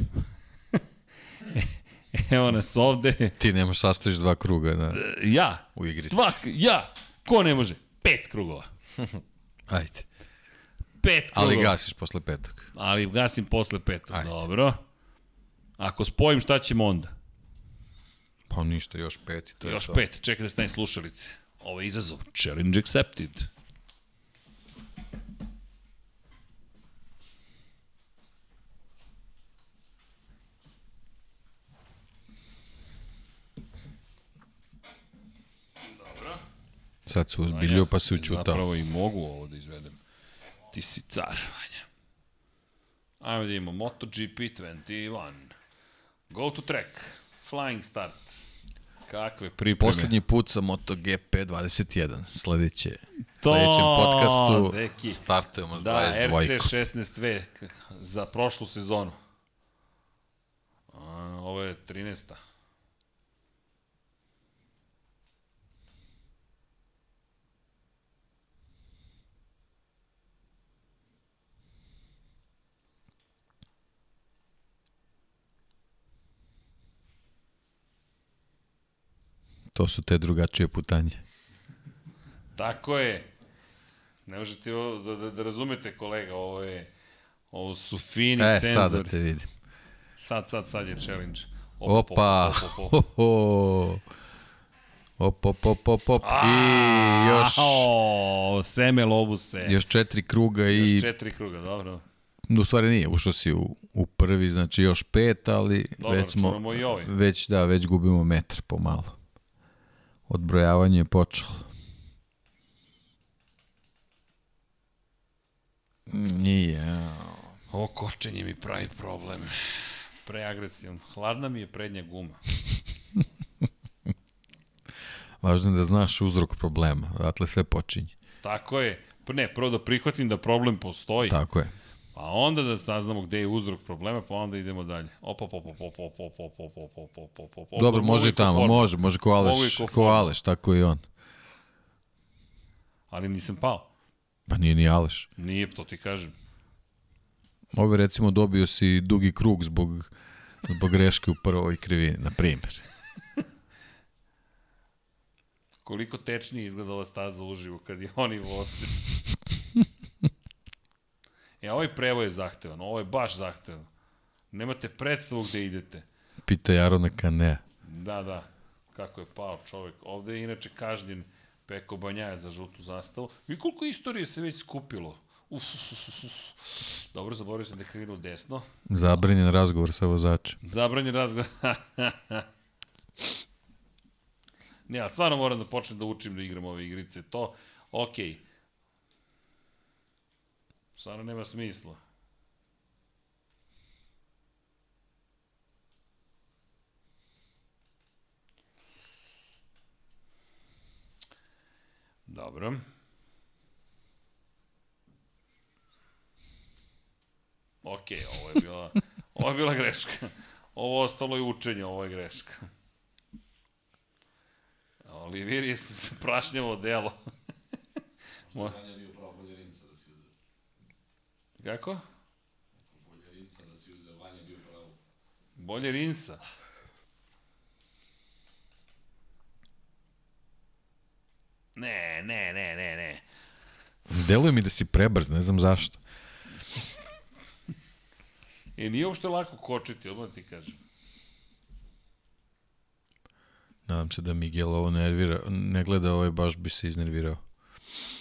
[laughs] Evo nas ovde. Ti nemaš sastaviš dva kruga da, Ja. u igri. Dva, ja. Ko ne može? Pet krugova. [laughs] Ajde. Pet krugova. Ali gasiš posle petog. Ali gasim posle petog. Ajde. Dobro. Ako spojim, šta ćemo onda? Pa ništa, još pet i to je Još to. pet. Čekaj da stavim slušalice. Ovo je izazov. Challenge accepted. Sad se uzbiljio pa se učutao. Zapravo i mogu ovo da izvedem. Ti si car, Vanja. Ajmo da imamo MotoGP 21. Go to track. Flying start. Kakve pripreme. Poslednji put sa MotoGP 21. Sledeće. To, sledećem podcastu deki. startujemo s Da, 22. RC 16V k- za prošlu sezonu. A, ovo je 13. To su te drugačije putanje. Tako je. Ne možete da, da, da razumete kolega, ovo je ovo su fini E, senzori. sad da te vidim. Sad, sad, sad je challenge. Opa! op, op, op. Op, op, op, op, op. I još, O, seme lobuse. još četiri kruga Još i... četiri kruga, dobro. U stvari nije, ušao si u, u prvi, znači još pet, ali Dobro, već smo... i ovaj. Već, da, već gubimo metar pomalo. Odbrojavanje je počelo. Nije. Ovo kočenje mi pravi problem. Preagresivno. Hladna mi je prednja guma. [laughs] Važno je da znaš uzrok problema. Odatle sve počinje. Tako je. Pa Ne, prvo da prihvatim da problem postoji. Tako je. Pa onda da saznamo gde je uzrok problema, pa onda idemo dalje. Op, op, op, op, op, op, op, op, op, op, op, op, op, op. Dobro, može i i tamo, može, može ko Aleš, i ko. Aleš, tako i on. Ali nisam pao. Pa nije ni Aleš. Nije, to ti kažem. Ove recimo dobio si dugi krug zbog, zbog greške u prvoj krivini, na primjer. Koliko tečnije izgledala staza uživo kad je oni voze. E, ovaj prevo je zahtevan, ovo je baš zahtevan. Nemate predstavu gde idete. Pita Jarona Kanea. Da, da, kako je pao čovek. Ovde je inače kažnjen Peko Banjaja za žutu zastavu. Vi koliko istorije se već skupilo? Uf, uf, uf, uf. Dobro, zaboravio sam da je krenuo desno. Zabranjen razgovor sa vozačem. Zabranjen razgovor. [laughs] ne, ja stvarno moram da počnem da učim da igram ove igrice. To, okej. Okay. Stvarno nema smisla. Dobro. Ok, ovo je bila, [laughs] ovo je bila greška. Ovo ostalo je učenje, ovo je greška. Olivir [laughs] se prašnjavo delo. Mo... Kako? Bolje Rinca da si uzeo, Vanja bio pravo. Bolje Rinsa. Ne, ne, ne, ne, ne. Deluje mi da si prebrz, ne znam zašto. E, nije uopšte lako kočiti, odmah ti kažem. Nadam se da Miguel ovo nervira, ne gleda ovaj, baš bi se iznervirao.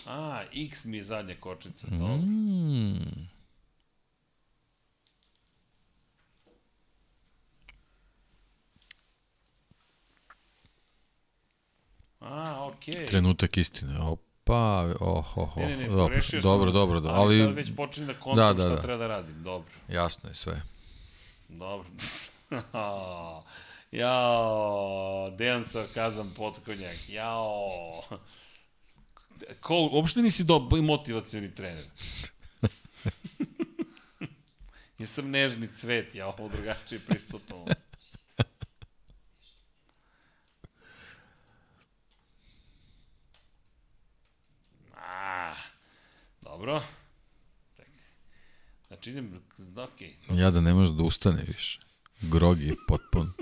A, X mi je zadnja kočica, mm. dobro. Mm. A, okej. Okay. Trenutak istine. Opa, oh, oh, oh. Ne, ne, ne, dobro, dobro, dobro, dobro, ali... ali sad već počinjem da kontam Da, da, šta da. treba da radim, dobro. jasno je sve. Dobro. [laughs] Jao, Dejan Sarkazam potkonjak, jao. Ko, uopšte nisi dobar motivacioni trener. [laughs] ja sam nežni cvet, ja ovo drugačije pristupno. A, dobro. Čekaj. Znači idem, okej. Okay. Ja da ne može da ustane više. Grog je potpun.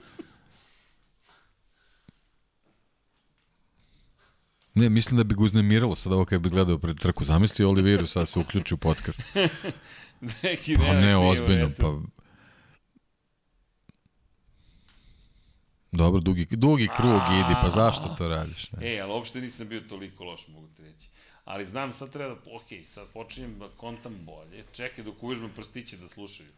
Ne, mislim da bi ga uznemiralo sad ovo kad bi gledao pred trku. Zamisli Oliviru sad se uključi u podcast. [laughs] Neki Pa ne, ozbiljno, pa... Dobro, dugi, dugi krug idi, pa zašto to radiš? Ne? E, ali uopšte nisam bio toliko loš, mogu ti reći. Ali znam, sad treba da, ok, sad počinjem da kontam bolje. Čekaj dok uvežbam prstiće da slušaju.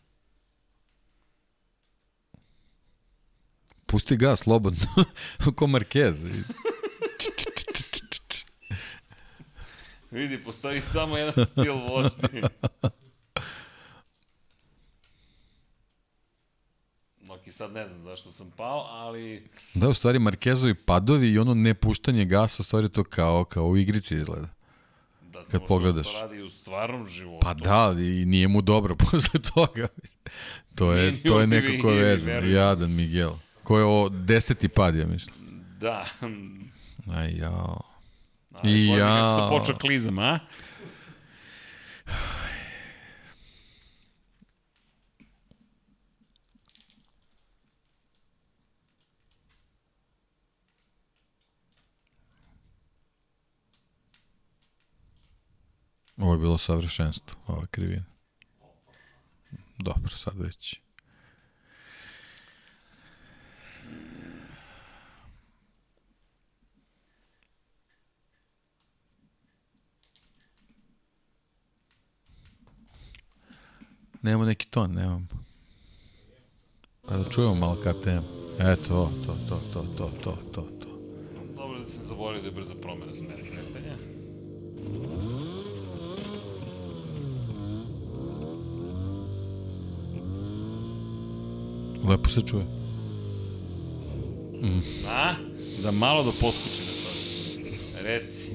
Pusti gas, slobodno. [laughs] Ko Marquez. Vidi, postoji samo jedan stil vožnje. Ok, sad ne znam zašto sam pao, ali Da, u stvari Markezovi padovi i ono nepuštanje gasa, u stvari to kao, kao u igrici izgleda. da Kad pogledaš. to radi u stvarnom životu. Pa da, i nije mu dobro [laughs] posle toga. To Nije je, ni to je nije ni vezano. Vernon. Jadan Miguel. Ko je o deseti pad, ja mislim. Da. Aj, jao. Ali, I Bože, kako ja. sam počeo klizam, a? Ovo je bilo savršenstvo, ova krivina. Dobro, sad već. Nemamo neki ton, nemamo. Pa da čujemo malo KTM. Eto, to, to, to, to, to, to, to. Dobro da sam zaboravio da je brza promena smera kretanja. Lepo se čuje. A? Za malo da poskoči na stazi. Reci.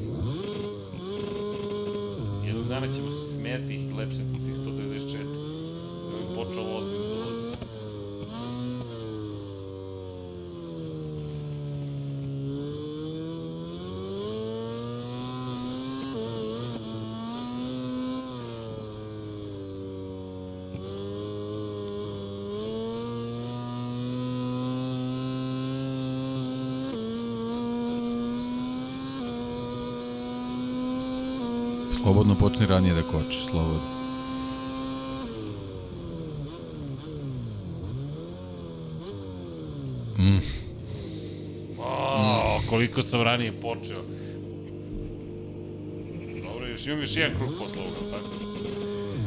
Jednog dana ćemo se smijeti i lepšati svih 194. počulo. Slobodno počne ranije da koči, slobodno. O, koliko sam ranije počeo. Dobro, još imam još jedan krug posle ovoga, tako?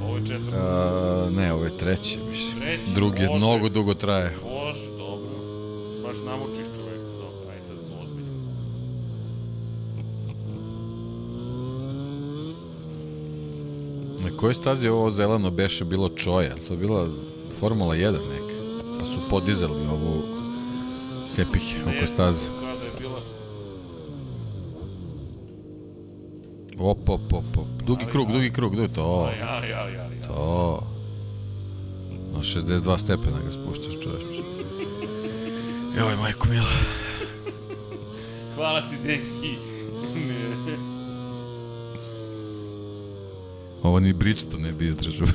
Ovo je četvrti. A, ne, ovo je treći, mislim. Treći, Drugi može. mnogo dugo traje. Bože, dobro. Baš namučiš čoveka. Dobro, aj sad su. Na kojoj stazi ovo zeleno beše bilo čoja? To je bila Formula 1 neka. Pa su podizali ovu tepih oko staze. Op, op, op, op. Dugi Ali, krug, ali. dugi krug, dugi to. Ali, ali, ali, ali. To. Na 62 stepena ga spuštaš, čoveče. [laughs] Joj, majko mila. Hvala ti, deki. Ovo ni Bridgestone ne bi izdržao.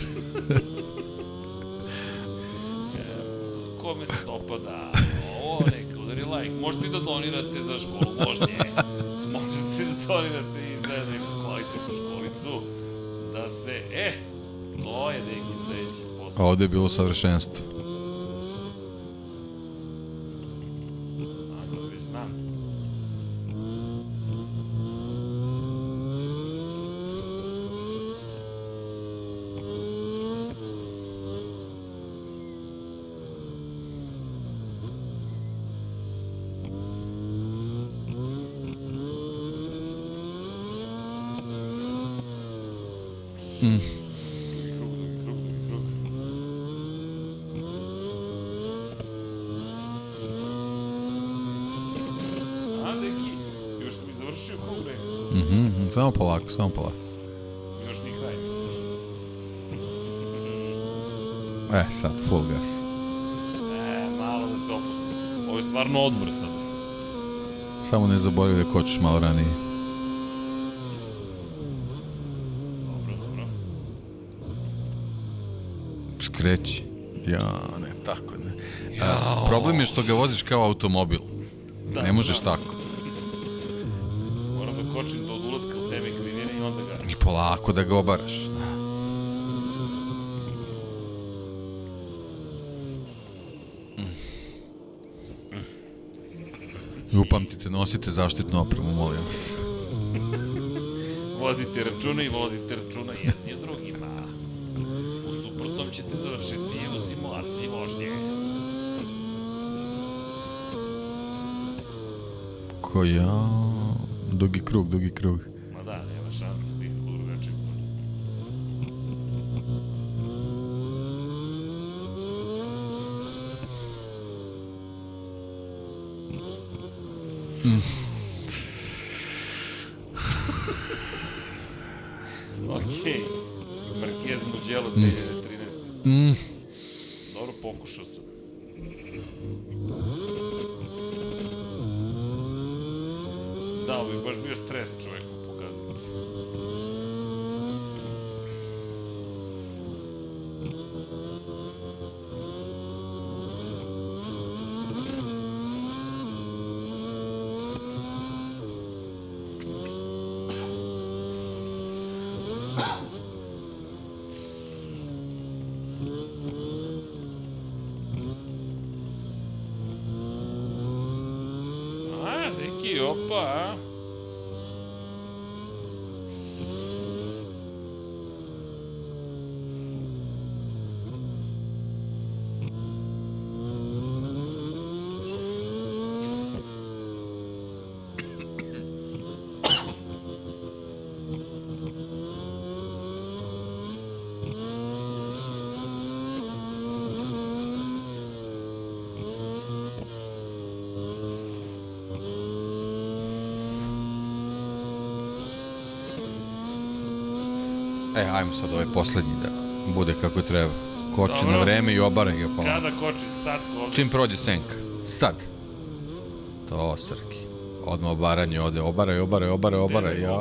Ovde je bilo savršenstvo. A, sad već znam. Mm. Krug, drugi krug, drugi krug. A, deki, još sam i završio krug, ne? Mhm, mhm, samo polako, samo polako. Još ni kraj. E, sad, full gas. E, malo da se opusti. Ovo je stvarno odmor sad. Zaboravi da kočiš malo ranije. Dobro, dobro. Skreći. Ja, ne, tako ne. A, problem je što ga voziš kao automobil. Da, ne možeš znam. tako. Moram da kočim do ulaska u teme krivine i onda ga... I polako da ga obaraš. Da. I upamtite, nosite zaštitnu opremu, molim vas. [laughs] Vodite računa i vozite računa jedni od drugima. U suprotnom ćete završiti u simulaciji vožnje. Ko ja... Dugi krug, dugi krug. Ma da, nema šanse da ih drugačije bude. Okej. Marquez Mugello 2013. Mm. Dobro, pokušao sam. Da, ovo je baš bio stres čoveku pokazati. A, neki, opa, a? E, ajmo sad ovaj poslednji da bude kako treba. Koči Dobro. na vreme i obaraj ga polako. Kada koči sad koči? Čim prođe senka. Sad. To, Srki. Odmah obaranje ode. Obaraj, obaraj, obaraj, obaraj. Ja.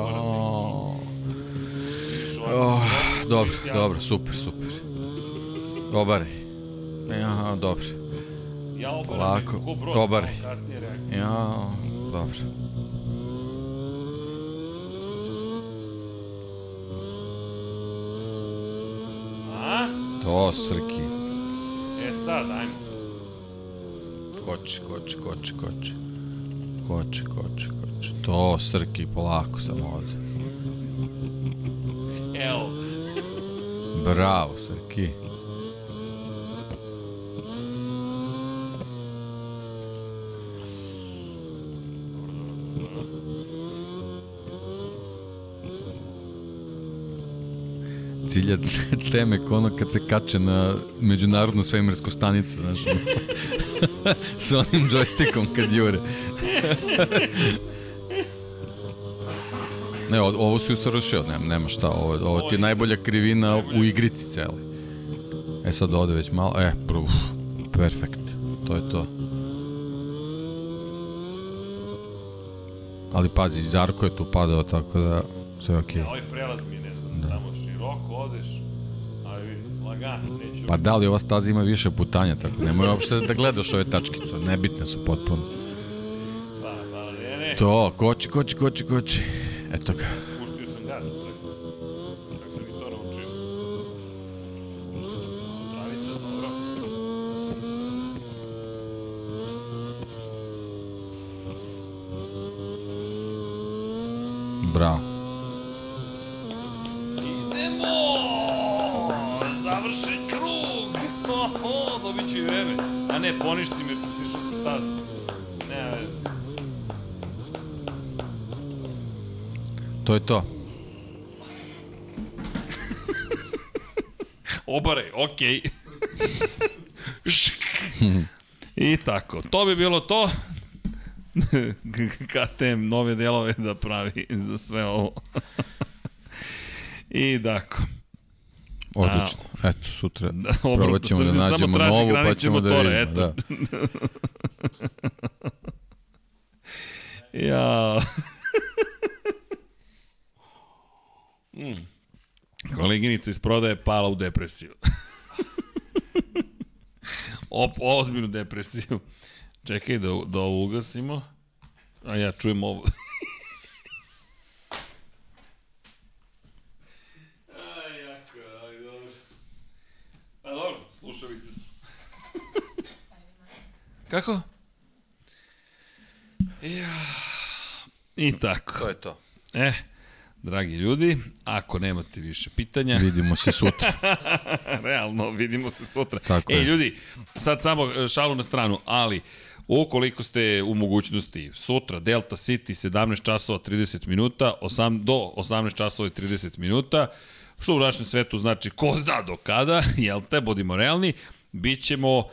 Oh, dobro, dobro, super, super. Obaraj. Ja, dobro. Ja obaram Polako, obaraj. Ja, dobro. A? To, Srki. E sad, ajmo. Koči, koči, koči, koči. Koči, koči, koči. To, Srki, polako samo ovde. Evo. Bravo, Srki. Cilja teme ko ono kad se kače na međunarodnu svemirsku stanicu, znaš, ono. [laughs] sa onim joystickom kad jure. Ne, ovo si usavršio, nema, nema šta, ovo, ovo ti je najbolja krivina u igrici cele. E sad ode već malo, e, bruf, perfekt, to je to. Ali pazi, Zarko je tu padao, tako da sve okej. Okay. Ovaj prelaz mi ne znam, da. tamo široko odeš, ali vidi, lagano, neću... Pa da li ova staza ima više putanja, tako nemoj uopšte da gledaš ove tačkice, nebitne su potpuno. To, koči, koči, koči, koči. Eto ga. I tako. To bi bilo to. [laughs] KTM nove delove da pravi za sve ovo. [laughs] I tako. Odlično. Eto, sutra Da, probat ćemo da nađemo novu, pa ćemo da vidimo. eto. Da. [laughs] ja. mm. Koleginica iz prodaje pala u depresiju. Op, ozbiljnu depresiju. [laughs] Čekaj da, da ovo ugasimo. A ja čujem ovo. [laughs] Aj, jako, aj, dobro. Pa dobro, slušalice su. [laughs] Kako? Ja. I tako. To je to. E, dragi ljudi, ako nemate više pitanja... Vidimo se sutra. [laughs] Realno, vidimo se sutra. Tako Ej, je. ljudi, sad samo e, šalu na stranu, ali ukoliko ste u mogućnosti sutra Delta City 17 časova 30 minuta, 8, do 18 časova i 30 minuta, što u našem svetu znači ko zna do kada, [laughs] jel te, budimo realni, bit ćemo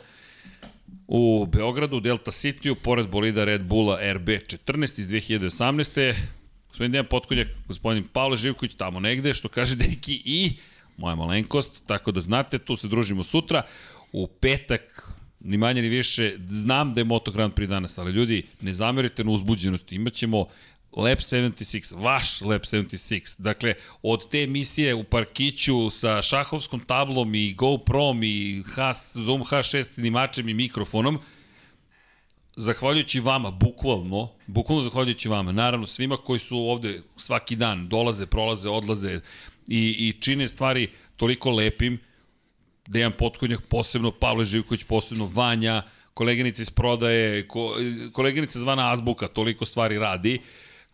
u Beogradu, Delta Cityu, pored bolida Red Bulla RB14 iz 2018. Gospodin Dejan Potkonjak, gospodin Pavle Živković, tamo negde, što kaže Deki i moja malenkost, tako da znate, tu se družimo sutra. U petak, ni manje ni više, znam da je Moto Grand Prix danas, ali ljudi, ne zamerite na uzbuđenosti, imaćemo Lab 76, vaš Lab 76. Dakle, od te emisije u parkiću sa šahovskom tablom i GoProm i H, Zoom H6 snimačem i mikrofonom, zahvaljujući vama, bukvalno, bukvalno zahvaljujući vama, naravno svima koji su ovde svaki dan, dolaze, prolaze, odlaze i, i čine stvari toliko lepim, Dejan Potkonjak posebno, Pavle Živković posebno, Vanja, koleginica iz prodaje, ko, koleginica zvana Azbuka, toliko stvari radi.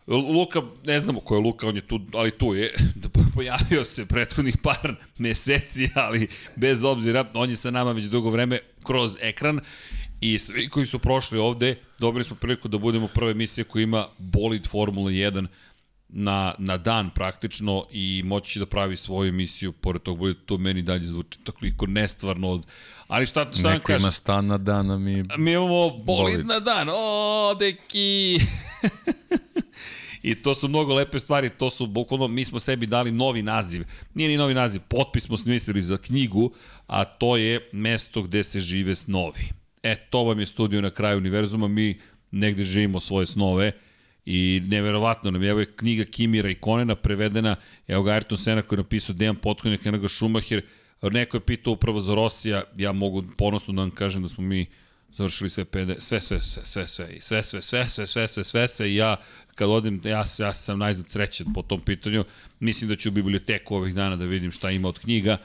Luka, ne znamo ko je Luka, on je tu, ali tu je, [laughs] pojavio se prethodnih par meseci, ali bez obzira, on je sa nama već dugo vreme kroz ekran i svi koji su prošli ovde, dobili smo priliku da budemo prva emisija koja ima bolid Formula 1 na, na dan praktično i moći će da pravi svoju emisiju, pored tog bolida, to meni dalje zvuči toliko nestvarno od... Ali šta, šta vam Neko kažem? ima stan na dan, a mi... Mi imamo bolid Bolid. na dan. O, deki! [laughs] I to su mnogo lepe stvari, to su bukvalno, mi smo sebi dali novi naziv. Nije ni novi naziv, potpis smo smislili za knjigu, a to je mesto gde se žive snovi. E, to vam je studio na kraju univerzuma, mi negde živimo svoje snove i neverovatno nam je, evo je knjiga Kimira i Konena prevedena, evo ga Ayrton Sena koji je napisao Dejan Potkonjak, eno ga neko je pitao upravo za Rosija, ja mogu ponosno da vam kažem da smo mi završili sve pede, sve, sve, sve, sve, sve, sve, sve, sve, sve, sve, sve, sve, sve, i ja kad odim, ja, ja sam najzad srećan po tom pitanju, mislim da ću u biblioteku ovih dana da vidim šta ima od knjiga,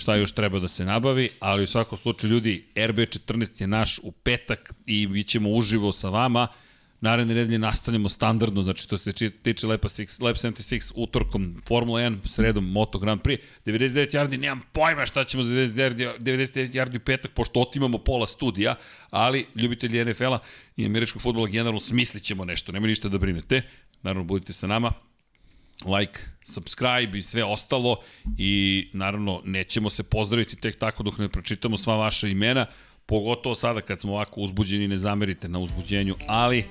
šta još treba da se nabavi, ali u svakom slučaju ljudi, RB14 je naš u petak i bit ćemo uživo sa vama, Naredne nedelje nastavljamo standardno, znači što se tiče Lepa 6, Lep 76 utorkom Formula 1, sredom Moto Grand Prix. 99 yardi, nemam pojma šta ćemo za 99 yardi, 99 yardi u petak, pošto otimamo pola studija, ali ljubitelji NFL-a i američkog futbola generalno smislit ćemo nešto, nema ništa da brinete. Naravno, budite sa nama, like, subscribe i sve ostalo i naravno nećemo se pozdraviti tek tako dok ne pročitamo sva vaša imena, pogotovo sada kad smo ovako uzbuđeni, ne zamerite na uzbuđenju, ali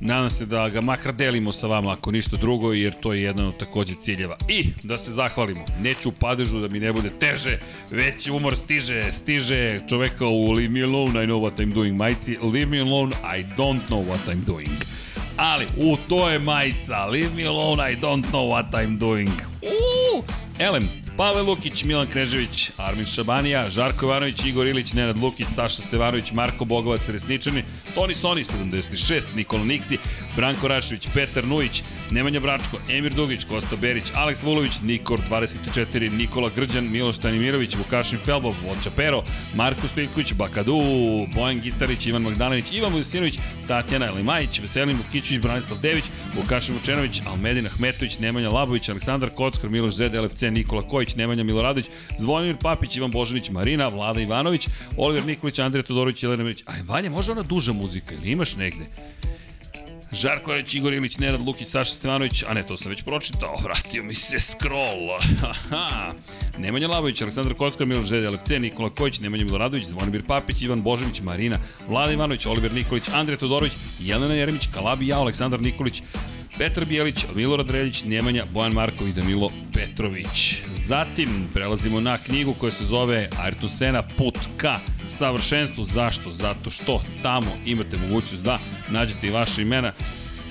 Nadam se da ga makar delimo sa vama ako ništa drugo, jer to je jedan od takođe ciljeva. I da se zahvalimo. Neću u padežu da mi ne bude teže, već umor stiže, stiže čoveka u Leave me alone, I know what I'm doing majci. Leave me alone, I don't know what I'm doing. Ali, u, to je majica. Leave me alone, I don't know what I'm doing. Uuu! Elem, Pavle Lukić, Milan Knežević, Armin Šabanija, Žarko Ivanović, Igor Ilić, Nenad Lukić, Saša Stevanović, Marko Bogovac, Resničani, Toni Soni, 76, Nikola Niksi, Branko Rašević, Petar Nujić, Nemanja Bračko, Emir Dugić, Kosta Berić, Aleks Vulović, Nikor 24, Nikola Grđan, Miloš Tanimirović, Vukašin Felbov, Voća Pero, Marko Stojković, Bakadu, Bojan Gitarić, Ivan Magdalenić, Ivan Vujsinović, Tatjana Limajić, Veselin Vukićić, Branislav Dević, Vukašin Vučenović, Almedin Ahmetović, Nemanja Labović, Aleksandar Kockar, Miloš Zed, LFC, Nikola Kojić, Nemanja Miloradović, Zvonimir Papić, Ivan Božanić, Marina, Vlada Ivanović, Oliver Nikolić, Andrija Todorović, Jelena Milić. Aj, Vanja, može ona duža muzika ili imaš negde? Žarko Reć, Igor Ilić, Nenad Lukić, Saša Stevanović, a ne, to sam već pročitao, [laughs] vratio mi se scroll. Nemanja Labović, Aleksandar Kockar, Miloš Zed, LFC, Nikola Kojić, Nemanja Miloradović, Zvonimir Papić, Ivan Božanić, Marina, Vlada Ivanović, Oliver Nikolić, Andrija Todorović, Jelena Jeremić, Kalabi, ja, Aleksandar Nikolić, Petar Bijelić, Milorad Reljić, Nemanja, Bojan Markov i Danilo Petrović. Zatim prelazimo na knjigu koja se zove Ayrton Sena Put ka savršenstvu. Zašto? Zato što tamo imate mogućnost da nađete i vaše imena.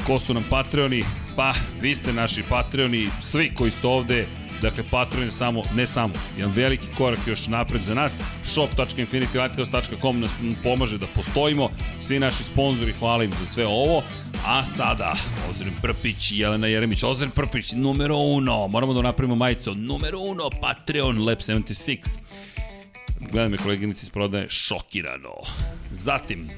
Ko su nam Patreoni? Pa, vi ste naši Patreoni, svi koji ste ovde, Dakle, Patreon je samo, ne samo, jedan veliki korak još napred za nas. shop.infinitylighthouse.com nas pomaže da postojimo. Svi naši sponzori, hvala im za sve ovo. A sada, Ozren Prpić i Jelena Jeremić. Ozren Prpić, numero uno. Moramo da napravimo majicu. Numero uno, Patreon, Lab 76. Gledam me koleginici iz prodaje, šokirano. Zatim,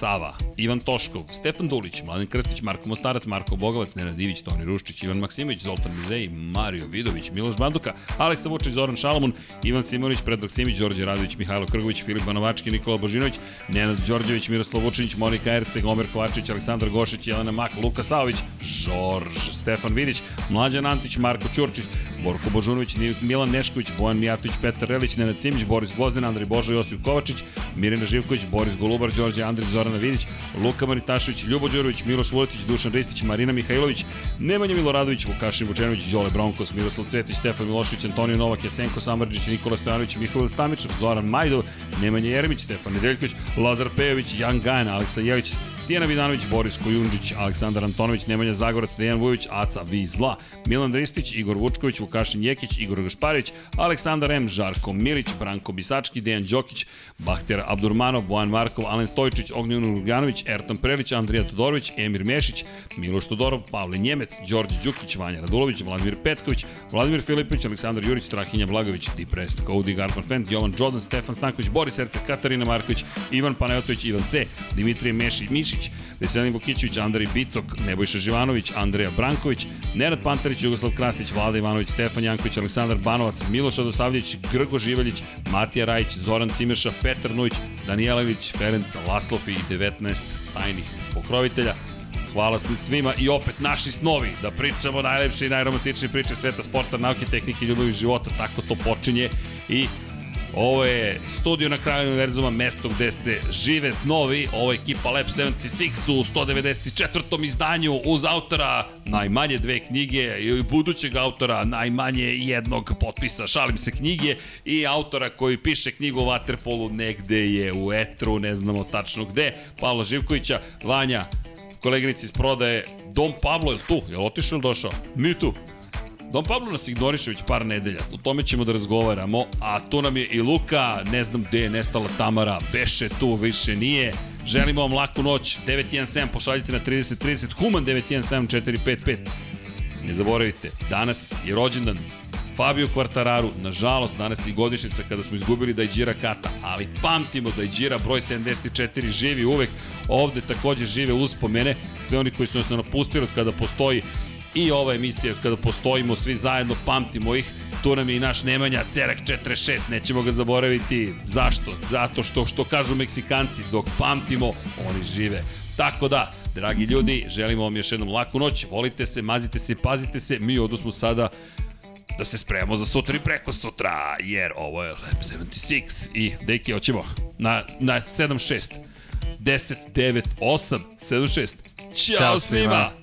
Sava, Ivan Toškov, Stefan Dulić, Mladen Krstić, Marko Mostarac, Marko Bogovac, Nenad Divić, Toni Ruščić, Ivan Maksimović, Zoltan Mizej, Mario Vidović, Miloš Banduka, Aleksa Vučić, Zoran Šalamun, Ivan Simović, Predrag Simić, Đorđe Radović, Mihajlo Krgović, Filip Banovački, Nikola Božinović, Nenad Đorđević, Miroslav Vučinić, Monika Erceg, Omer Kovačić, Aleksandar Gošić, Jelena Mak, Luka Saović, Žorž, Stefan Vidić, Mlađan Antić, Marko Ćurčić, Borko Božunović, Milan Nešković, Bojan Mijatović, Petar Relić, Nenad Simić, Boris Gvozden, Andrej Božo, Josip Kovačić, Mirina Živković, Boris Golubar, Đorđe Andrić, Zorana Vidić, Luka Maritašević, Ljubo Đurović, Miloš Vuletić, Dušan Ristić, Marina Mihajlović, Nemanja Miloradović, Vukašin Vučenović, Đole Bronkos, Miroslav Cvetić, Stefan Milošević, Antonio Novak, Jesenko Samrđić, Nikola Stojanović, Mihail Stamičar, Zoran Majdov, Nemanja Jeremić, Stefan Nedeljković, Lazar Pejović, Jan Gajan, Aleksa Jević, Tijana Vidanović, Boris Kojundžić, Aleksandar Antonović, Nemanja Zagorac, Dejan Vujović, Aca Vizla, Milan Ristić, Igor Vučković, Vukašin Jekić, Igor Gašparić, Aleksandar M, Žarko Milić, Branko Bisački, Dejan Đokić, Bahter Abdurmanov, Bojan Markov, Alen Stojčić, Ognjen Urganović, Ertan Prelić, Andrija Todorović, Emir Mešić, Miloš Todorov, Pavle Njemec, Đorđe Đukić, Vanja Radulović, Vladimir Petković, Vladimir Filipović, Aleksandar Jurić, Strahinja Blagović, Depressed, Cody Garpan Fent, Jovan Jordan, Stefan Stanković, Boris Erce, Katarina Marković, Ivan Panajotović, Ivan C, Dimitrije Mešić, Mišić, Veselin Vukićević, Andrej Bicok, Nebojša Živanović, Andreja Branković, Nenad Pantarić, Jugoslav Krasnić, Vlada Ivanović, Stefan Janković, Aleksandar Banovac, Miloš Adosavljević, Grgo Živeljić, Matija Rajić, Zoran Cimeša, Petar Nujić, Danijelević, Ferenc Laslofi i 19 tajnih pokrovitelja. Hvala svima i opet naši snovi da pričamo najlepše i najromantičnije priče sveta sporta, nauke, tehnike, ljubavi života, tako to počinje i Ovo je studio na kraju univerzuma, mesto gde se žive snovi. Ovo je ekipa Lab 76 u 194. izdanju uz autora najmanje dve knjige i budućeg autora najmanje jednog potpisa, šalim se knjige i autora koji piše knjigu o Waterpolu negde je u etru, ne znamo tačno gde, Pavla Živkovića, Vanja, koleginici iz prodaje, Dom Pablo je tu, je li otišao ili došao? Mi tu. Don Pablo nas ignoriše već par nedelja, o tome ćemo da razgovaramo, a tu nam je i Luka, ne znam gde je nestala Tamara, beše tu, više nije. Želimo vam laku noć, 917, pošaljite na 3030, Human 917 455. Ne zaboravite, danas je rođendan Fabio Quartararu, nažalost, danas je godišnjica kada smo izgubili da je Džira Kata, ali pamtimo da je Džira broj 74 živi uvek, ovde takođe žive uspomene, sve oni koji su nas napustili od kada postoji i ova emisija kada postojimo svi zajedno, pamtimo ih, tu nam je i naš Nemanja Cerak 46, nećemo ga zaboraviti. Zašto? Zato što, što kažu Meksikanci, dok pamtimo, oni žive. Tako da, dragi ljudi, želimo vam još jednom laku noć, volite se, mazite se, pazite se, mi odnosmo sada da se spremamo za sutra i preko sutra, jer ovo je Lab 76 i deki, hoćemo na, na 7-6. 10, 9, 8, 7, 6. Ćao, Ćao svima! svima.